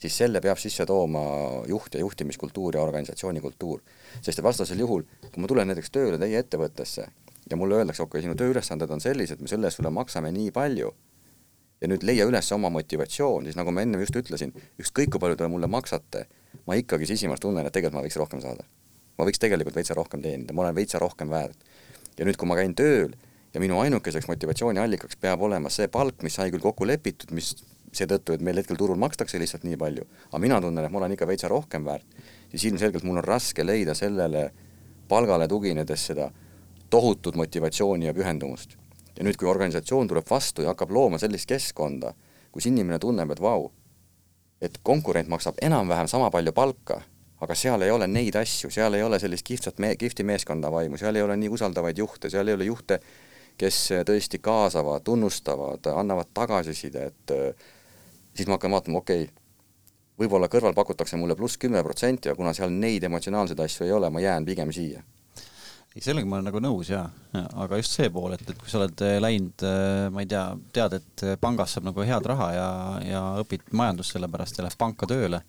siis selle peab sisse tooma juht ja juhtimiskultuur ja organisatsiooni kultuur. sest vastasel juhul, kui ma tulen näiteks tööle teie ettevõttesse ja mulle öeldakse, okei okay,, sinu tööülesanded on sellised, me selle eest sulle maksame nii palju, ja nüüd leia üles oma motivatsioon, siis nagu ma ennem just ütlesin, ükskõik kui palju te mulle maksate, ma ikkagi sisimas tunnen, et tegelikult ma võiks rohkem saada. ma võiks tegelikult veitsa rohkem teenida, ma olen veitsa rohkem väärt. ja nüüd, kui ma käin tööl ja minu ainukeseks motivatsiooniallikaks peab olema see palk, mis sai küll kokku lepitud, mis seetõttu, et meil hetkel turul makstakse lihtsalt nii palju, aga mina tunnen, et ma olen ikka veitsa rohkem väärt, siis ilmselgelt mul on raske leida sellele palgale tuginedes seda tohutut motivatsiooni ja pühendumust. ja nüüd, kui organisatsioon tuleb vastu ja hakkab looma sellist keskkonda, kus inimene tunneb, et vau, et konkurent maksab enam-vähem sama palju palka, aga seal ei ole neid asju, seal ei ole sellist kihvtsat me-, kihvti meeskonna vaimu, seal ei ole nii usaldavaid juhte, seal ei ole juhte, kes tõesti kaasavad, tunnustavad, annavad tagasisidet, siis ma hakkan vaatama, okei okay,, võib-olla kõrval pakutakse mulle pluss kümme protsenti, aga kuna seal neid emotsionaalseid asju ei ole, ma jään pigem siia sellega ma olen nagu nõus jaa ja., aga just see pool, et, et kui sa oled äh, läinud, äh, ma ei tea, tead, et pangas saab nagu head raha ja, ja õpid majandust selle pärast ja lähed panka tööle,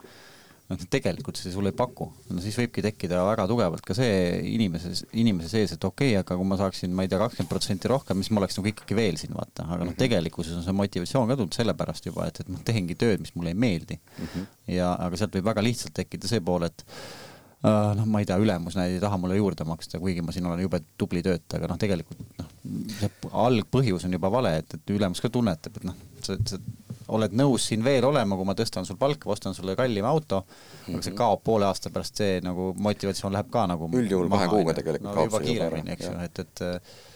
noh, tegelikult see sulle ei paku, no siis võibki tekkida väga tugevalt ka see inimese, inimese sees, et okei okay,, aga kui ma saaksin, ma ei tea, kakskümmend protsenti rohkem, siis ma oleks nagu ikkagi veel siin, vaata, aga noh, mhm. tegelikkuses on see motivatsioon ka tulnud sellepärast juba, et, et ma tehengi tööd, mis mulle ei meeldi mm. -hmm. ja, aga sealt võib väga lihtsalt tekkida see pool, et uh, noh, ma ei tea, ülemus ei taha mulle juurde maksta, kuigi ma siin olen jube tubli töötaja, aga noh, tegelikult noh, see algpõhjus on juba vale, et, et ülemus ka tunnetab, et noh, sa, sa oled nõus siin veel olema, kui ma tõstan sul palka, ostan sulle kallima auto mm, -hmm. aga see mhm. kaob poole aasta pärast, see nagu motivatsioon läheb ka nagu üldjuhul kahe kuuga tegelikult no, kaob juba kiiremini, eks ju, et, et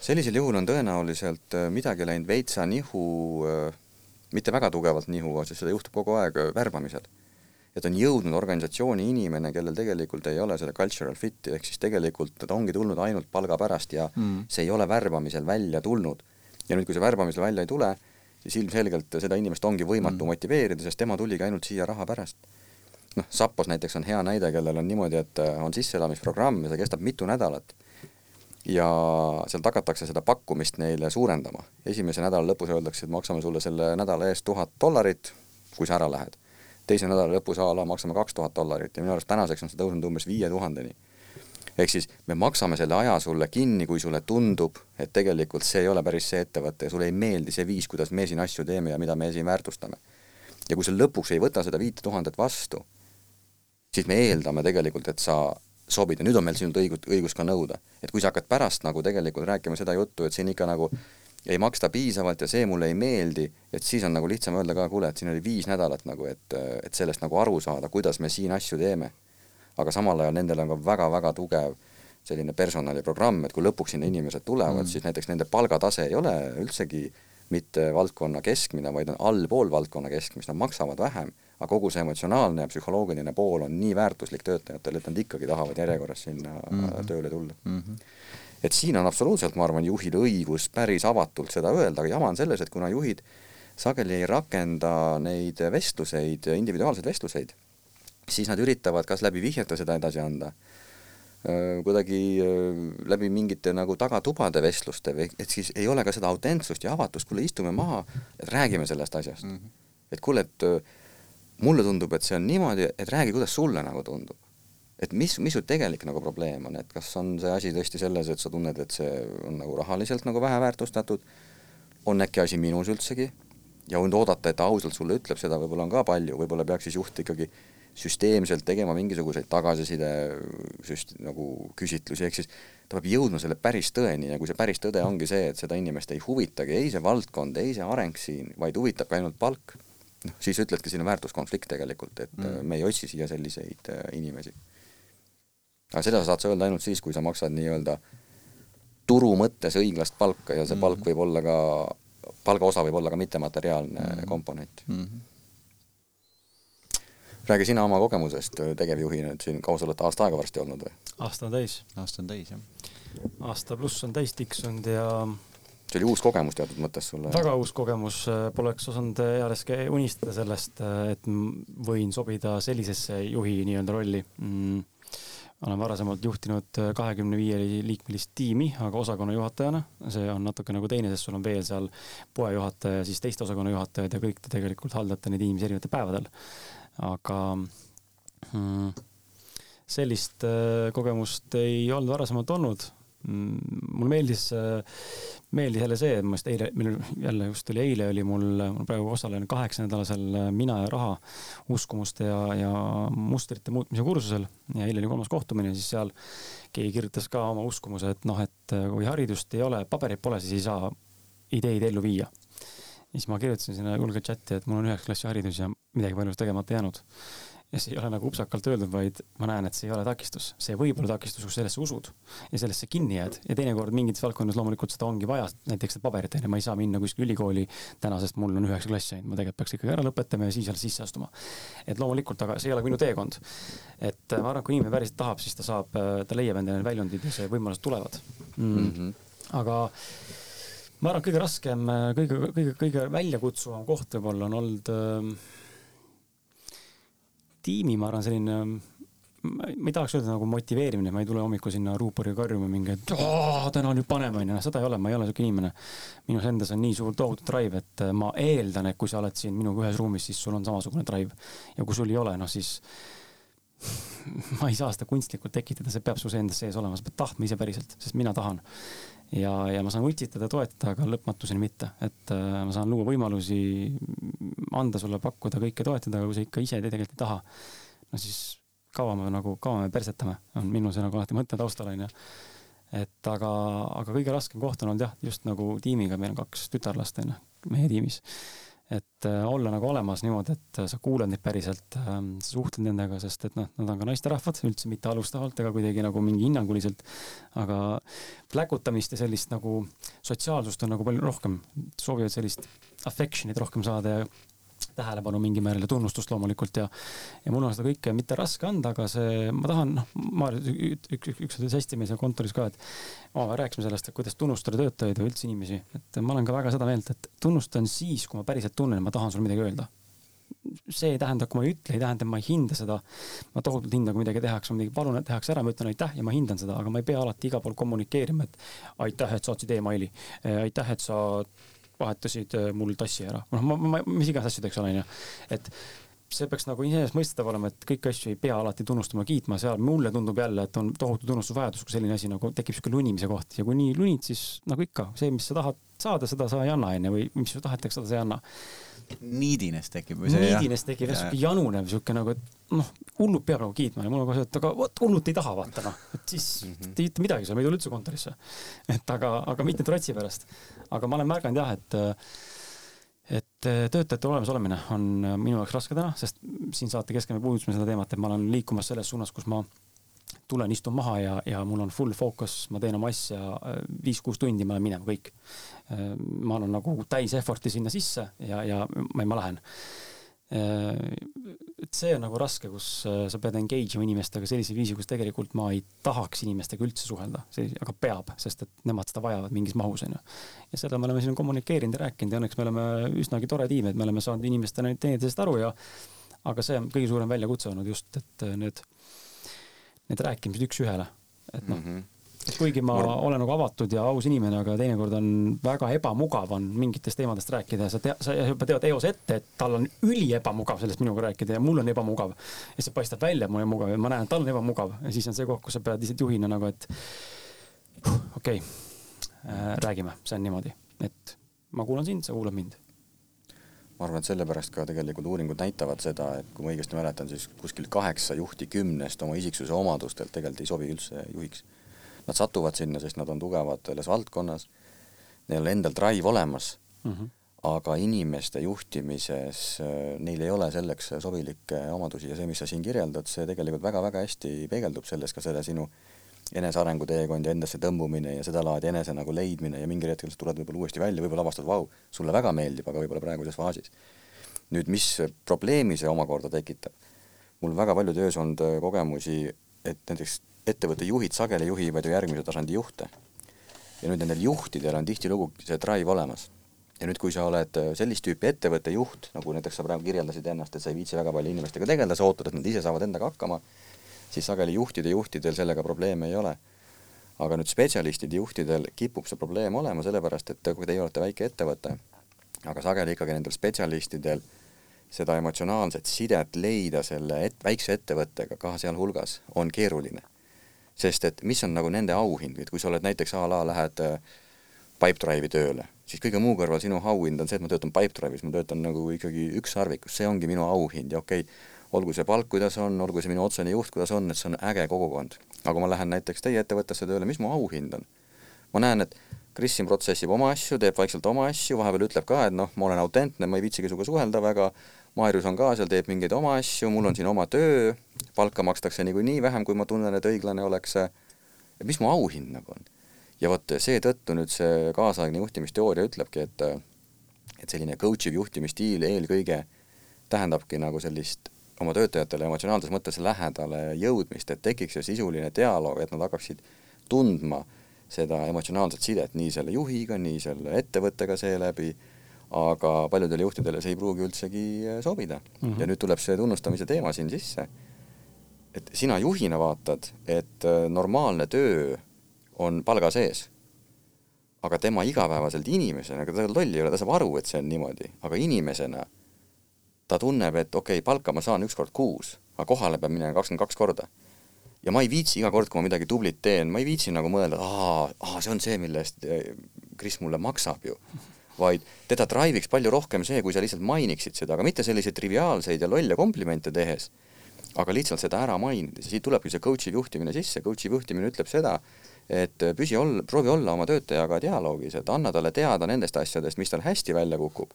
sellisel juhul on tõenäoliselt äh, midagi läinud veitsa nihu, äh, mitte väga tugevalt nihu, sest seda juhtub kogu aeg äh, värbamisel et on jõudnud organisatsiooni inimene, kellel tegelikult ei ole seda cultural fit'i, ehk siis tegelikult ta ongi tulnud ainult palga pärast ja mm. see ei ole värbamisel välja tulnud. ja nüüd, kui see värbamisel välja ei tule, siis ilmselgelt seda inimest ongi võimatu mm. motiveerida, sest tema tuligi ainult siia raha pärast. noh, Sappos näiteks on hea näide, kellel on niimoodi, et äh, on sisseelamisprogramm ja see kestab mitu nädalat ja seal hakatakse seda pakkumist neile suurendama. esimese nädala lõpus öeldakse, et maksame sulle selle nädala eest tuhat dollarit, kui sa ära lähed teise nädala lõpus a la maksame kaks tuhat dollarit ja minu arust tänaseks on see tõusnud umbes viie tuhandeni. Ehk siis me maksame selle aja sulle kinni, kui sulle tundub, et tegelikult see ei ole päris see ettevõte ja sulle ei meeldi see viis, kuidas me siin asju teeme ja mida me siin väärtustame. ja kui sa lõpuks ei võta seda viite tuhandet vastu, siis me eeldame tegelikult, et sa sobid ja nüüd on meil sinult õigus, õigus ka nõuda. et kui sa hakkad pärast nagu tegelikult rääkima seda juttu, et siin ikka nagu ei maksta piisavalt ja see mulle ei meeldi, et siis on nagu lihtsam öelda ka, kuule, et siin oli viis nädalat nagu, et, et sellest nagu aru saada, kuidas me siin asju teeme. Aga samal ajal nendel on ka väga-väga tugev selline personaliprogramm, et kui lõpuks sinna inimesed tulevad mm., siis näiteks nende palgatase ei ole üldsegi mitte valdkonna keskmine, vaid on allpool valdkonna keskmist, nad maksavad vähem, aga kogu see emotsionaalne ja psühholoogiline pool on nii väärtuslik töötajatele, et nad ikkagi tahavad järjekorras sinna mm -hmm. tööle tulla mm. -hmm et siin on absoluutselt, ma arvan, juhil õigus päris avatult seda öelda, aga jama on selles, et kuna juhid sageli ei rakenda neid vestluseid, individuaalseid vestluseid, siis nad üritavad kas läbi vihjete seda edasi anda, kuidagi läbi mingite nagu tagatubade vestluste või et siis ei ole ka seda autentsust ja avatust, kuule istume maha, et räägime sellest asjast mm. -hmm. et kuule, et mulle tundub, et see on niimoodi, et räägi, kuidas sulle nagu tundub et mis, mis su tegelik nagu probleem on, et kas on see asi tõesti selles, et sa tunned, et see on nagu rahaliselt nagu vähe väärtustatud, on äkki asi minus üldsegi ja oodata, et ta ausalt sulle ütleb, seda võib-olla on ka palju, võib-olla peaks siis juht ikkagi süsteemselt tegema mingisuguseid tagasiside süst-, nagu küsitlusi, ehk siis ta peab jõudma selle päris tõeni ja kui see päris tõde ongi see, et seda inimest ei huvitagi ei see valdkond, ei see areng siin, vaid huvitabki ainult palk, noh, siis ütledki, siin on väärtuskonflikt tegelikult, et mm. me ei otsi siia selliseid äh, inimesi aga seda saad sa öelda ainult siis, kui sa maksad nii-öelda turu mõttes õiglast palka ja see mm palk võib olla ka, palgaosa võib olla ka mittemateriaalne mm komponent mm. -hmm. Räägi sina oma kogemusest tegevjuhina, et siin kaua sa oled aasta aega varsti olnud või? aasta on täis. aasta on täis, jah. aasta pluss on täis tiksunud ja see oli uus kogemus teatud mõttes sulle? väga uus kogemus, poleks osanud ealeski unistada sellest, et võin sobida sellisesse juhi nii-öelda rolli mm olen varasemalt juhtinud äh, kahekümne viie liikmelist tiimi, aga osakonna juhatajana, see on natuke nagu teine, sest sul on veel seal poejuhataja, siis teiste osakonna juhatajad ja kõik te tegelikult haldate neid inimesi erinevatel päevadel. Aga mm, sellist äh, kogemust ei olnud varasemalt olnud mm,. mulle meeldis äh, meeldis jälle see, ma just eile, meil jälle just oli eile oli mul, mul praegu osalen kaheksanädalasel Mina ja raha uskumuste ja, ja mustrite muutmise kursusel ja eile oli kolmas kohtumine, siis seal keegi kirjutas ka oma uskumuse, et noh, et kui haridust ei ole, pabereid pole, siis ei saa ideid ellu viia. Siis ma kirjutasin sinna julgelt chati, et mul on üheksa klassi haridus ja midagi palju tegemata jäänud ja see ei ole nagu upsakalt öeldud, vaid ma näen, et see ei ole takistus, see võib olla takistus, kui sellesse usud ja sellesse kinni jääd ja teinekord mingites valdkondades loomulikult seda ongi vaja, näiteks paberit on ju, ma ei saa minna kuskile ülikooli täna, sest mul on üheksa klassi ainult, ma tegelikult peaks ikkagi ära lõpetama ja siis alles sisse astuma. et loomulikult, aga see ei ole minu teekond. et ma arvan, kui inimene päriselt tahab, siis ta saab, ta leiab endale väljundid ja see võimalused tulevad. Mm -hmm. aga ma arvan, kõige raskem, kõige, kõige, kõige väljakutsuvam koht võib-olla on olnud äh, tiimi, ma arvan, selline ma ei tahaks öelda nagu motiveerimine, ma ei tule hommikul sinna ruupori karjuma mingi, et täna nüüd paneme onju, noh seda ei ole, ma ei ole siuke inimene. minus endas on nii suur tohutu drive, et ma eeldan, et kui sa oled siin minuga ühes ruumis, siis sul on samasugune drive. ja kui sul ei ole, noh siis ma ei saa seda kunstlikult tekitada, see peab endas sees olema, sa pead tahtma ise päriselt, sest mina tahan. Ja, ja ma saan utsitada, toetada, aga lõpmatuseni mitte, et äh, ma saan luua võimalusi, anda sulle, pakkuda kõike toetada, aga kui sa ikka ise tegelikult ei taha, no siis kaua me nagu, kaua me persetame, on minu see nagu alati mõte taustal onju. et aga, aga kõige raskem koht on olnud jah, just nagu tiimiga, meil on kaks tütarlast onju, meie tiimis et äh, olla nagu olemas niimoodi, et äh, sa kuulad neid päriselt äh,, sa suhtled nendega, sest et noh, nad on ka naisterahvad, üldse mitte alustavalt ega kuidagi nagu mingi hinnanguliselt, aga pläkutamist ja sellist nagu sotsiaalsust on nagu palju rohkem, soovivad sellist affection'it rohkem saada ja tähelepanu mingil määral ja tunnustust loomulikult ja ja mul on seda kõike mitte raske anda, aga see, ma tahan, noh, Maarja, üks, üks, üks ütles hästi meil seal kontoris ka, et omavahel rääkisime sellest, et kuidas tunnustada töötajaid või üldse inimesi, et ma olen ka väga seda meelt, et tunnustan siis, kui ma päriselt tunnen, ma tahan sulle midagi öelda see ei tähenda, kui ma ei ütle, ei tähenda, et ma ei hinda seda. ma tohutult hindan, kui midagi tehakse, midagi palun, et tehakse ära, ma ütlen aitäh ja ma hindan seda, aga ma ei pea alati igal pool kommunikeerima, et aitäh, et saatsid emaili. aitäh, et sa vahetasid äh, mul tassi ära, noh, ma, ma, mis iganes asjad, eks ole, onju. et see peaks nagu iseenesestmõistetav olema, et kõiki asju ei pea alati tunnustama, kiitma, seal mulle tundub jälle, et on tohutu tunnustusvajadus, kui selline asi nagu tekib sihuke lunimise koht ja kui nii lunid, siis nagu ikka, see, mis sa tahad saada, seda sa ei anna, onju, või mis su tahetakse, seda sa ei anna niidines tekib või see niidines tekib jah, siuke janunev siuke nagu, et noh, hullult peab nagu kiitma ja mul on kohe, et aga vot hullult ei taha vaata noh, et siis mm -hmm. ei ütle midagi, sa ei tule üldse kontorisse. et aga, aga mitte trotsi pärast. Aga ma olen märganud jah, et et töötajate olemasolemine on minu jaoks raske täna, sest siin saate keskel me puudutasime seda teemat, et ma olen liikumas selles suunas, kus ma tulen, istun maha ja, ja mul on full focus, ma teen oma asja viis-kuus tundi, ma lähen minema, kõik. ma annan nagu täis effort'i sinna sisse ja, ja ma, ma lähen. Et see on nagu raske, kus sa pead engage ima inimestega sellisel viisil, kus tegelikult ma ei tahaks inimestega üldse suhelda, aga peab, sest et nemad seda vajavad mingis mahus, onju. ja seda me oleme siin kommunikeerinud ja rääkinud ja õnneks me oleme üsnagi tore tiim, et me oleme saanud inimestena teineteisest aru ja aga see on kõige suurem väljakutse olnud just, et need need rääkimised üks-ühele, et noh mm -hmm kuigi ma Mur... olen nagu avatud ja aus inimene, aga teinekord on väga ebamugav on mingitest teemadest rääkida ja sa tea, sa juba tead eos ette, et tal on üliebamugav sellest minuga rääkida ja mul on ebamugav. ja see paistab välja, et mul on ebamugav ja ma näen, et tal on ebamugav ja siis on see koht, kus sa pead lihtsalt juhina nagu, et okei okay, äh,, räägime, see on niimoodi, et ma kuulan sind, sa kuulad mind ma arvan, et sellepärast ka tegelikult uuringud näitavad seda, et kui ma õigesti mäletan, siis kuskil kaheksa juhti kümnest oma isiksuse omadustelt tegelikult ei sobi üldse juhiks. Nad satuvad sinna, sest nad on tugevad selles valdkonnas, neil on endal drive olemas mm, -hmm. aga inimeste juhtimises äh, neil ei ole selleks sobilikke omadusi ja see, mis sa siin kirjeldad, see tegelikult väga-väga hästi peegeldub selles ka selle sinu enesearengu teekond ja endasse tõmbumine ja sedalaadi enese nagu leidmine ja mingil hetkel sa tuled võib-olla uuesti välja, võib-olla avastad, vau, sulle väga meeldib, aga võib-olla praeguses faasis. nüüd, mis probleemi see omakorda tekitab? mul väga palju töös olnud äh, kogemusi, et näiteks ettevõtte juhid sageli juhivad ju järgmise tasandi juhte. ja nüüd nendel juhtidel on tihtilugu see drive olemas. ja nüüd, kui sa oled äh, sellist tüüpi ettevõtte juht, nagu näiteks sa praegu kirjeldasid ennast, et sa ei viitsi väga palju inimestega tegeleda, sa ootad, et nad ise saavad endaga hakkama siis sageli juhtide juhtidel sellega probleeme ei ole. aga nüüd spetsialistide juhtidel kipub see probleem olema, sellepärast et kui teie olete väike ettevõte, aga sageli ikkagi nendel spetsialistidel seda emotsionaalset sidet leida selle et, väikse ettevõttega ka sealhulgas on keeruline. Sest et mis on nagu nende auhind, et kui sa oled näiteks a la lähed äh, Pipedrive'i tööle, siis kõige muu kõrval sinu auhind on see, et ma töötan Pipedrive'is, ma töötan nagu ikkagi ükssarvikus, see ongi minu auhind ja okei okay,, olgu see palk, kuidas on, olgu see minu otsene juht, kuidas on, et see on äge kogukond. aga kui ma lähen näiteks teie ettevõttesse tööle, mis mu auhind on? ma näen, et Kris siin protsessib oma asju, teeb vaikselt oma asju, vahepeal ütleb ka, et noh, ma olen autentne, ma ei viitsigi sinuga suhelda väga, Maarjus on ka seal, teeb mingeid oma asju, mul on siin oma töö, palka makstakse niikuinii vähem, kui ma tunnen, et õiglane oleks et mis mu auhind nagu on? ja vot seetõttu nüüd see kaasaegne juhtimisteooria ütlebki, et et selline coach iv juhtimisstiil eelkõige tähendabki nagu sellist oma töötajatele emotsionaalses mõttes lähedale jõudmist, et tekiks see sisuline dialoog, et nad hakkaksid tundma seda emotsionaalset sidet nii selle juhiga, nii selle ettevõttega seeläbi, aga paljudele juhtidele see ei pruugi üldsegi äh, sobida mm. -hmm. ja nüüd tuleb see tunnustamise teema siin sisse. et sina juhina vaatad, et äh, normaalne töö on palga sees. aga tema igapäevaselt inimesena, ega ta loll ei ole, ta saab aru, et see on niimoodi, aga inimesena ta tunneb, et okei okay,, palka ma saan üks kord kuus, aga kohale peab minema kakskümmend kaks korda ja ma ei viitsi iga kord, kui ma midagi tublit teen, ma ei viitsi nagu mõelda, aa, aa, see on see, mille eest eh, Kris mulle maksab ju. Vaid teda drive'iks palju rohkem see, kui sa lihtsalt mainiksid seda, aga mitte selliseid triviaalseid ja lolle komplimente tehes, aga lihtsalt seda ära mainides ja siit tulebki see coach'i juhtimine sisse, coach'i juhtimine ütleb seda, et püsi olla, proovi olla oma töötajaga dialoogis, et anna talle teada nendest asjadest, mis tal hästi välja kukub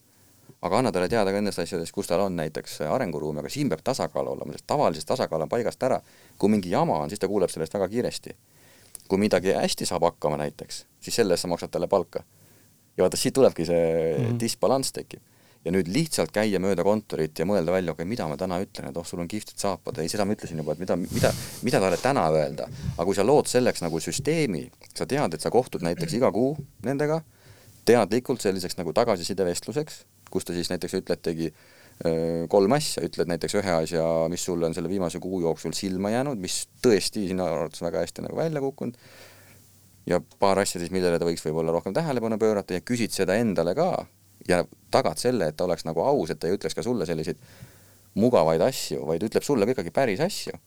aga anna talle teada ka nendest asjadest, kus tal on näiteks arenguruumi, aga siin peab tasakaal olema, sest tavaliselt tasakaal on paigast ära. kui mingi jama on, siis ta kuuleb sellest väga kiiresti. kui midagi hästi saab hakkama näiteks, siis selle eest sa maksad talle palka. Ja vaata, siit tulebki see mm -hmm. disbalanss tekib. ja nüüd lihtsalt käia mööda kontorit ja mõelda välja, okei okay,, mida ma täna ütlen, et oh, sul on kihvtid saapad, ei, seda ma ütlesin juba, et mida, mida, mida talle täna öelda. aga kui sa lood selleks nagu süsteemi, sa tead, et sa kohtud näiteks iga kuu nendega, teadlikult selliseks nagu tagasisidevestluseks kus ta siis näiteks ütletegi kolm asja, ütled näiteks ühe asja, mis sulle on selle viimase kuu jooksul silma jäänud, mis tõesti sinu arvates väga hästi nagu välja kukkunud, ja paar asja siis, millele ta võiks võib-olla rohkem tähelepanu pöörata ja küsid seda endale ka ja tagad selle, et ta oleks nagu aus, et ta ei ütleks ka sulle selliseid mugavaid asju, vaid ütleb sulle ka ikkagi päris asju.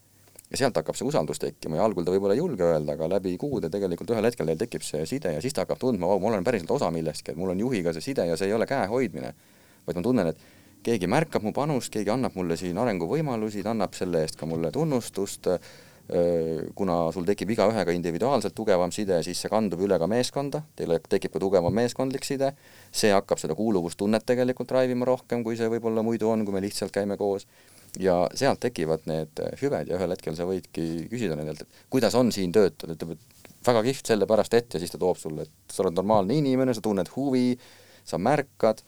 ja sealt hakkab see usaldus tekkima ja algul ta võib-olla ei julge öelda, aga läbi kuude tegelikult ühel hetkel teil tekib see side ja siis ta hakkab tundma, vau, ma olen päriselt osa millestki, et mul on juhiga see side ja see ei ole käe hoidmine vaid ma tunnen, et keegi märkab mu panust, keegi annab mulle siin arenguvõimalusi, ta annab selle eest ka mulle tunnustust, kuna sul tekib igaühega individuaalselt tugevam side, siis see kandub üle ka meeskonda, teil tekib ka tugevam meeskondlik side, see hakkab seda kuuluvustunnet tegelikult drive ima rohkem, kui see võib-olla muidu on, kui me lihtsalt käime koos, ja sealt tekivad need hüved ja ühel hetkel sa võidki küsida nendelt, et kuidas on siin töötada, ütleb, et väga kihvt sellepärast, et ja siis ta toob sulle, et sa oled normaalne inimene, sa tunned huvi, sa märkad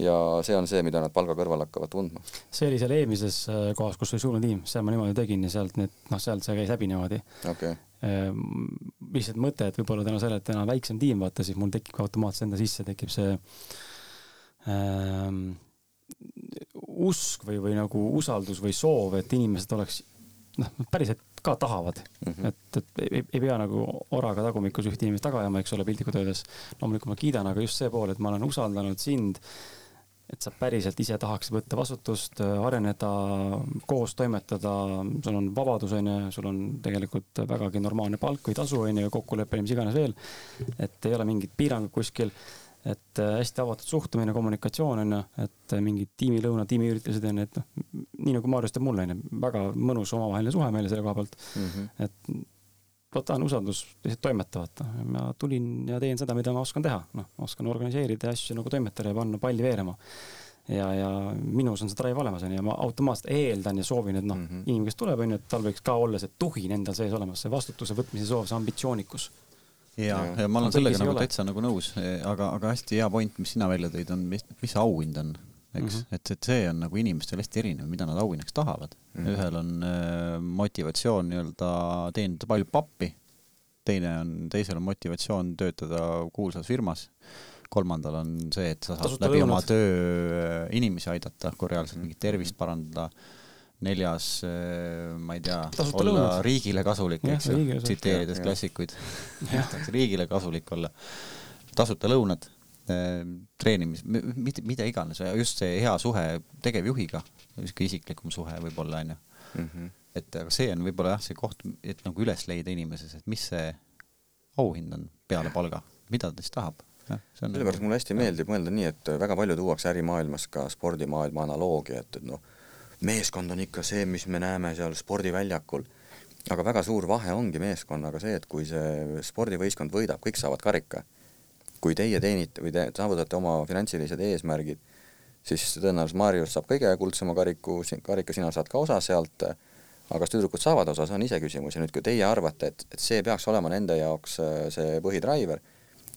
ja see on see, mida nad palga kõrval hakkavad tundma. see oli seal eelmises äh, kohas, kus oli suurem tiim, seal ma niimoodi tegin ja sealt need, noh, sealt see käis läbi niimoodi okay.. Ehm, lihtsalt mõte, et võib-olla tänu sellele, et täna väiksem tiim, vaata, siis mul tekib automaatselt enda sisse tekib see ähm, usk või, või nagu usaldus või soov, et inimesed oleks noh, päriselt ka tahavad mm, -hmm. et, et ei, ei pea nagu oraga tagumikus ühte inimest taga ajama, eks ole, piltlikult öeldes. loomulikult ma kiidan, aga just see pool, et ma olen usaldanud sind et sa päriselt ise tahaks võtta vastutust, areneda, koos toimetada, sul on vabadus, on ju, sul on tegelikult vägagi normaalne palk või tasu, on ju, kokkulepe, mis iganes veel. et ei ole mingit piirangut kuskil, et äh, hästi avatud suhtumine, kommunikatsioon, on ju, et mingid tiimilõunad, tiimiüritused, on ju, et noh, nii nagu Maarjus teeb mulle, on ju, väga mõnus omavaheline suhe meil selle koha pealt mm. -hmm. et vaata on usaldus lihtsalt toimeta, vaata. ma tulin ja teen seda, mida ma oskan teha, noh, oskan organiseerida asju nagu toimetada ja panna palli veerema. ja, ja minus on see drive olemas, onju, ja ma automaatselt eeldan ja soovin, et noh mm -hmm., inimene, kes tuleb, onju, et tal võiks ka olla see tuhin endal sees olemas, see vastutuse võtmise soov, see ambitsioonikus ja, ja ma olen sellega nagu täitsa nagu nõus, aga, aga hästi hea point, mis sina välja tõid, on, mis, mis see auhind on eks mm, -hmm. et, et see on nagu inimestel hästi erinev, mida nad auhinnaks tahavad mm. -hmm. ühel on äh, motivatsioon nii-öelda teenida palju pappi, teine on, teisel on motivatsioon töötada kuulsas firmas, kolmandal on see, et sa saad Tasuta läbi lõunad. oma töö äh, inimesi aidata, kui reaalselt mingit tervist parandada, neljas, äh, ma ei tea, olla lõunad. riigile kasulik, eks ju, tsiteerides klassikuid, riigile kasulik olla, tasuta lõunad treenimis, mida, mida iganes, just see hea suhe tegevjuhiga, niisugune isiklikum suhe võib-olla onju mm. -hmm. et aga see on võib-olla jah, see koht, et nagu üles leida inimeses, et mis see auhind on peale palga, mida ta siis tahab. sellepärast nagu, mulle hästi meeldib mõelda nii, et väga palju tuuakse ärimaailmas ka spordimaailma analoogia, et, et noh, meeskond on ikka see, mis me näeme seal spordiväljakul. aga väga suur vahe ongi meeskonnaga see, et kui see spordivõistkond võidab, kõik saavad karika kui teie teenite või te saavutate oma finantsilised eesmärgid, siis tõenäoliselt Marius saab kõige kuldsema kariku, karika, sina saad ka osa sealt, aga kas tüdrukud saavad osa, see on iseküsimus ja nüüd, kui teie arvate, et, et see peaks olema nende jaoks äh, see põhidriver,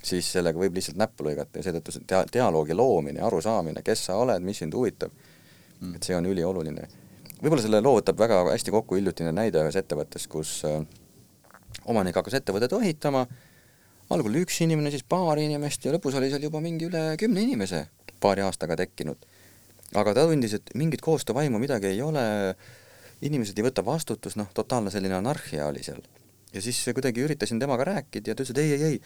siis sellega võib lihtsalt näppu lõigata ja seetõttu see dia-, dialoogi loomine, arusaamine, kes sa oled, mis sind huvitab mm., et see on ülioluline. võib-olla selle loo võtab väga hästi kokku hiljutine näide ühes ettevõttes, kus äh, omanik hakkas ettevõtet õhitama algul oli üks inimene, siis paar inimest ja lõpus oli seal juba mingi üle kümne inimese paari aastaga tekkinud. aga ta tundis, et mingit koostöövaimu midagi ei ole, inimesed ei võta vastutust, noh, totaalne selline anarhia oli seal. ja siis kuidagi üritasin temaga rääkida ja ta ütles, et ei, ei, ei,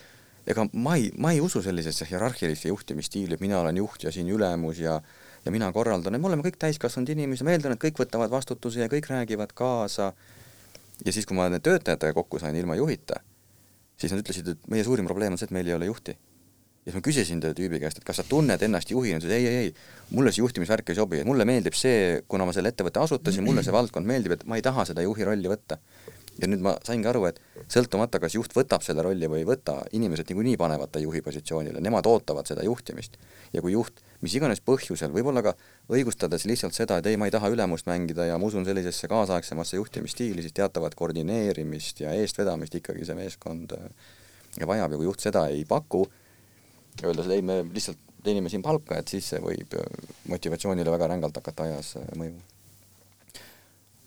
ega ma ei, ma ei usu sellisesse hierarhilisse juhtimisstiili, et mina olen juht ja siin ülemus ja ja mina korraldan, et me oleme kõik täiskasvanud inimesed, ma eeldan, et kõik võtavad vastutuse ja kõik räägivad kaasa. ja siis, kui ma nende töötajatega kokku sain ilma juhita, siis nad ütlesid, et meie suurim probleem on see, et meil ei ole juhti. ja siis ma küsisin selle tüübi käest, et kas sa tunned ennast juhina, ta ütles ei, ei, ei, mulle see juhtimisvärk ei sobi, mulle meeldib see, kuna ma selle ettevõtte asutasin, mulle see valdkond meeldib, et ma ei taha seda juhi rolli võtta ja nüüd ma saingi aru, et sõltumata, kas juht võtab selle rolli või ei võta, inimesed niikuinii panevad ta juhi positsioonile, nemad ootavad seda juhtimist. ja kui juht mis iganes põhjusel, võib-olla ka õigustades lihtsalt seda, et ei, ma ei taha ülemust mängida ja ma usun sellisesse kaasaegsemasse juhtimisstiili, siis teatavat koordineerimist ja eestvedamist ikkagi see meeskond äh, vajab ja kui juht seda ei paku, öeldes, et ei, me lihtsalt teenime siin palka, et siis see võib äh, motivatsioonile väga rängalt hakata ajas äh, mõjuma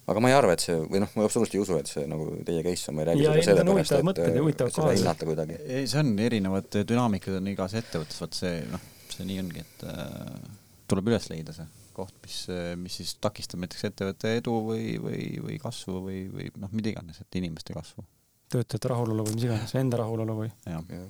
aga ma ei arva, et see või noh, ma absoluutselt ei usu, et see nagu teie case on, ma ei räägi ja, seda sellepärast, et, et seda hinnata kuidagi. ei, see on erinevad dünaamikad on igas ettevõttes, vot see noh, see nii ongi, et äh, tuleb üles leida see koht, mis, mis siis takistab näiteks ettevõtte edu või, või, või kasvu või, või noh, mida iganes, et inimeste kasvu. töötajate rahulolu või mis iganes, enda rahulolu või? jah ja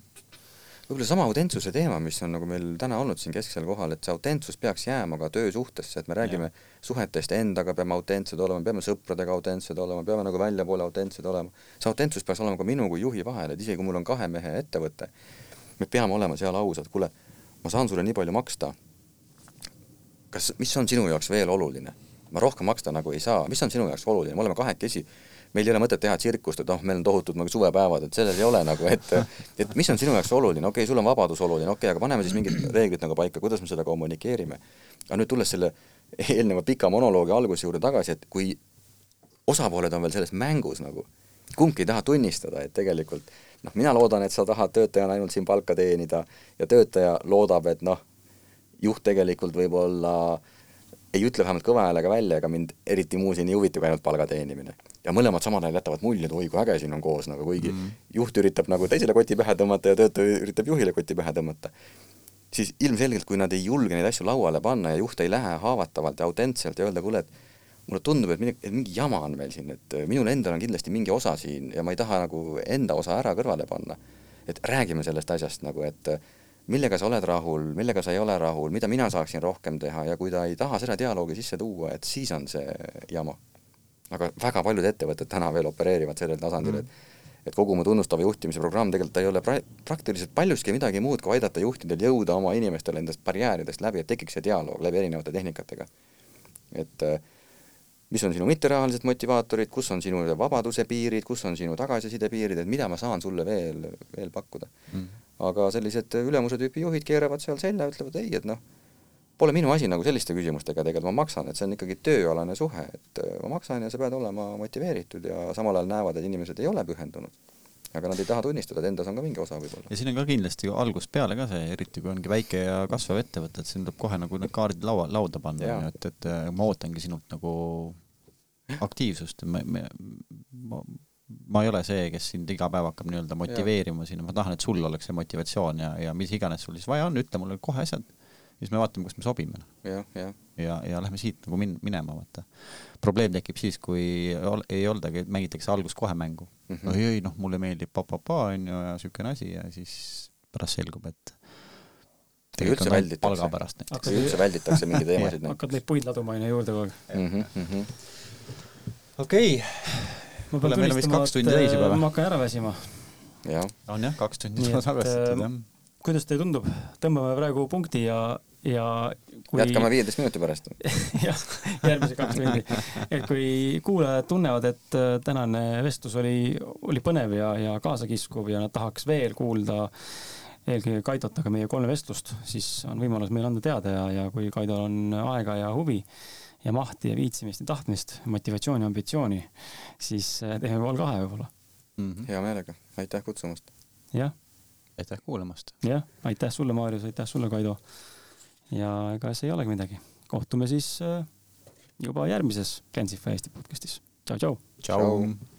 võib-olla sama autentsuse teema, mis on nagu meil täna olnud siin kesksel kohal, et see autentsus peaks jääma ka töösuhtesse, et me räägime ja. suhetest endaga, peame autentsed olema, peame sõpradega autentsed olema, peame nagu väljapoole autentsed olema. see autentsus peaks olema ka minu kui juhi vahel, et isegi kui mul on kahe mehe ettevõte, me peame olema seal ausad, kuule, ma saan sulle nii palju maksta. kas, mis on sinu jaoks veel oluline? ma rohkem maksta nagu ei saa, mis on sinu jaoks oluline, me oleme kahekesi meil ei ole mõtet teha tsirkust, et noh, meil on tohutud nagu suvepäevad, et selles ei ole nagu, et et mis on sinu jaoks oluline, okei okay,, sul on vabadus oluline, okei okay,, aga paneme siis mingid reeglid nagu paika, kuidas me seda kommunikeerime. aga nüüd tulles selle eelneva pika monoloogi alguse juurde tagasi, et kui osapooled on veel selles mängus nagu, kumbki ei taha tunnistada, et tegelikult noh, mina loodan, et sa tahad töötajana ainult siin palka teenida ja töötaja loodab, et noh, juht tegelikult võib-olla ei ütle vähemalt kõva häälega välja, ega mind eriti muu siin ei huvita kui ainult palga teenimine ja mõlemad samal ajal jätavad mulje, et oi kui äge siin on koos nagu, kuigi mm. juht üritab nagu teisele koti pähe tõmmata ja töötaja üritab juhile koti pähe tõmmata. siis ilmselgelt, kui nad ei julge neid asju lauale panna ja juht ei lähe haavatavalt ja autentselt ja öelda, kuule, et mulle tundub, et mingi, et mingi jama on meil siin, et minul endal on kindlasti mingi osa siin ja ma ei taha nagu enda osa ära kõrvale panna. et räägime sellest asjast nagu, et millega sa oled rahul, millega sa ei ole rahul, mida mina saaksin rohkem teha ja kui ta ei taha seda dialoogi sisse tuua, et siis on see jama aga väga paljud ettevõtted täna veel opereerivad sellel tasandil mm., et et kogu mu tunnustava juhtimise programm tegelikult ei ole pra-, praktiliselt paljuski midagi muud, kui aidata juhtidel jõuda oma inimestele nendest barjääridest läbi, et tekiks see dialoog läbi erinevate tehnikatega. et äh, mis on sinu mitterahalised motivaatorid, kus on sinu vabaduse piirid, kus on sinu tagasiside piirid, et mida ma saan sulle veel, veel pakkuda mm.. aga sellised ülemuse tüüpi juhid keeravad seal selja, ütlevad ei, et noh, pole minu asi nagu selliste küsimustega tegeleda, ma maksan, et see on ikkagi tööalane suhe, et äh, ma maksan ja sa pead olema motiveeritud ja samal ajal näevad, et inimesed ei ole pühendunud. aga nad ei taha tunnistada, et endas on ka mingi osa võib-olla. ja siin on ka kindlasti algusest peale ka see, eriti kui ongi väike ja kasvav ettevõte, et siin tuleb kohe nagu need kaardid laua, lauda panna, et, et äh, ma ootangi sinult nagu aktiivsust, ma, ma, ma, ma ei ole see, kes sind iga päev hakkab nii-öelda motiveerima siin, ma tahan, et sul oleks see motivatsioon ja, ja mis iganes sul siis vaja on, ütle mulle kohe asjad siis me vaatame, kas me sobime. ja, ja, ja, ja lähme siit nagu min-, minema, vaata. probleem tekib siis, kui ol, ei oldagi, mängitakse alguses kohe mängu mm. -hmm. oi, ei noh, mulle meeldib pa-pa-pa onju ja siukene asi ja siis pärast selgub, et ja üldse välditakse, üldse välditakse mingeid teemasid. hakkad neid puid laduma onju juurde kogu aeg. Mhm, mhm. okei. ma pean tunnistama, et äh, ma hakkan ära väsima. on jah, kaks tundi jah kuidas teile tundub, tõmbame praegu punkti ja, ja kui... jätkame viieteist minuti pärast jah, järgmise kaks tundi. et kui kuulajad tunnevad, et äh, tänane vestlus oli, oli põnev ja, ja kaasakiskuv ja nad tahaks veel kuulda eelkõige Kaidot, aga meie kolme vestlust, siis on võimalus meile anda teada ja, ja kui Kaidol on aega ja huvi ja mahti ja viitsimist ja tahtmist, motivatsiooni, ambitsiooni, siis äh, teeme pool kahe võib-olla mm. -hmm. hea meelega, aitäh kutsumast! jah aitäh kuulamast! jah, aitäh sulle, Maarjus, aitäh sulle, Kaido! ja ega see ei olegi midagi, kohtume siis äh, juba järgmises Gensify Eesti podcastis. tšau, tšau! tšau, tšau.!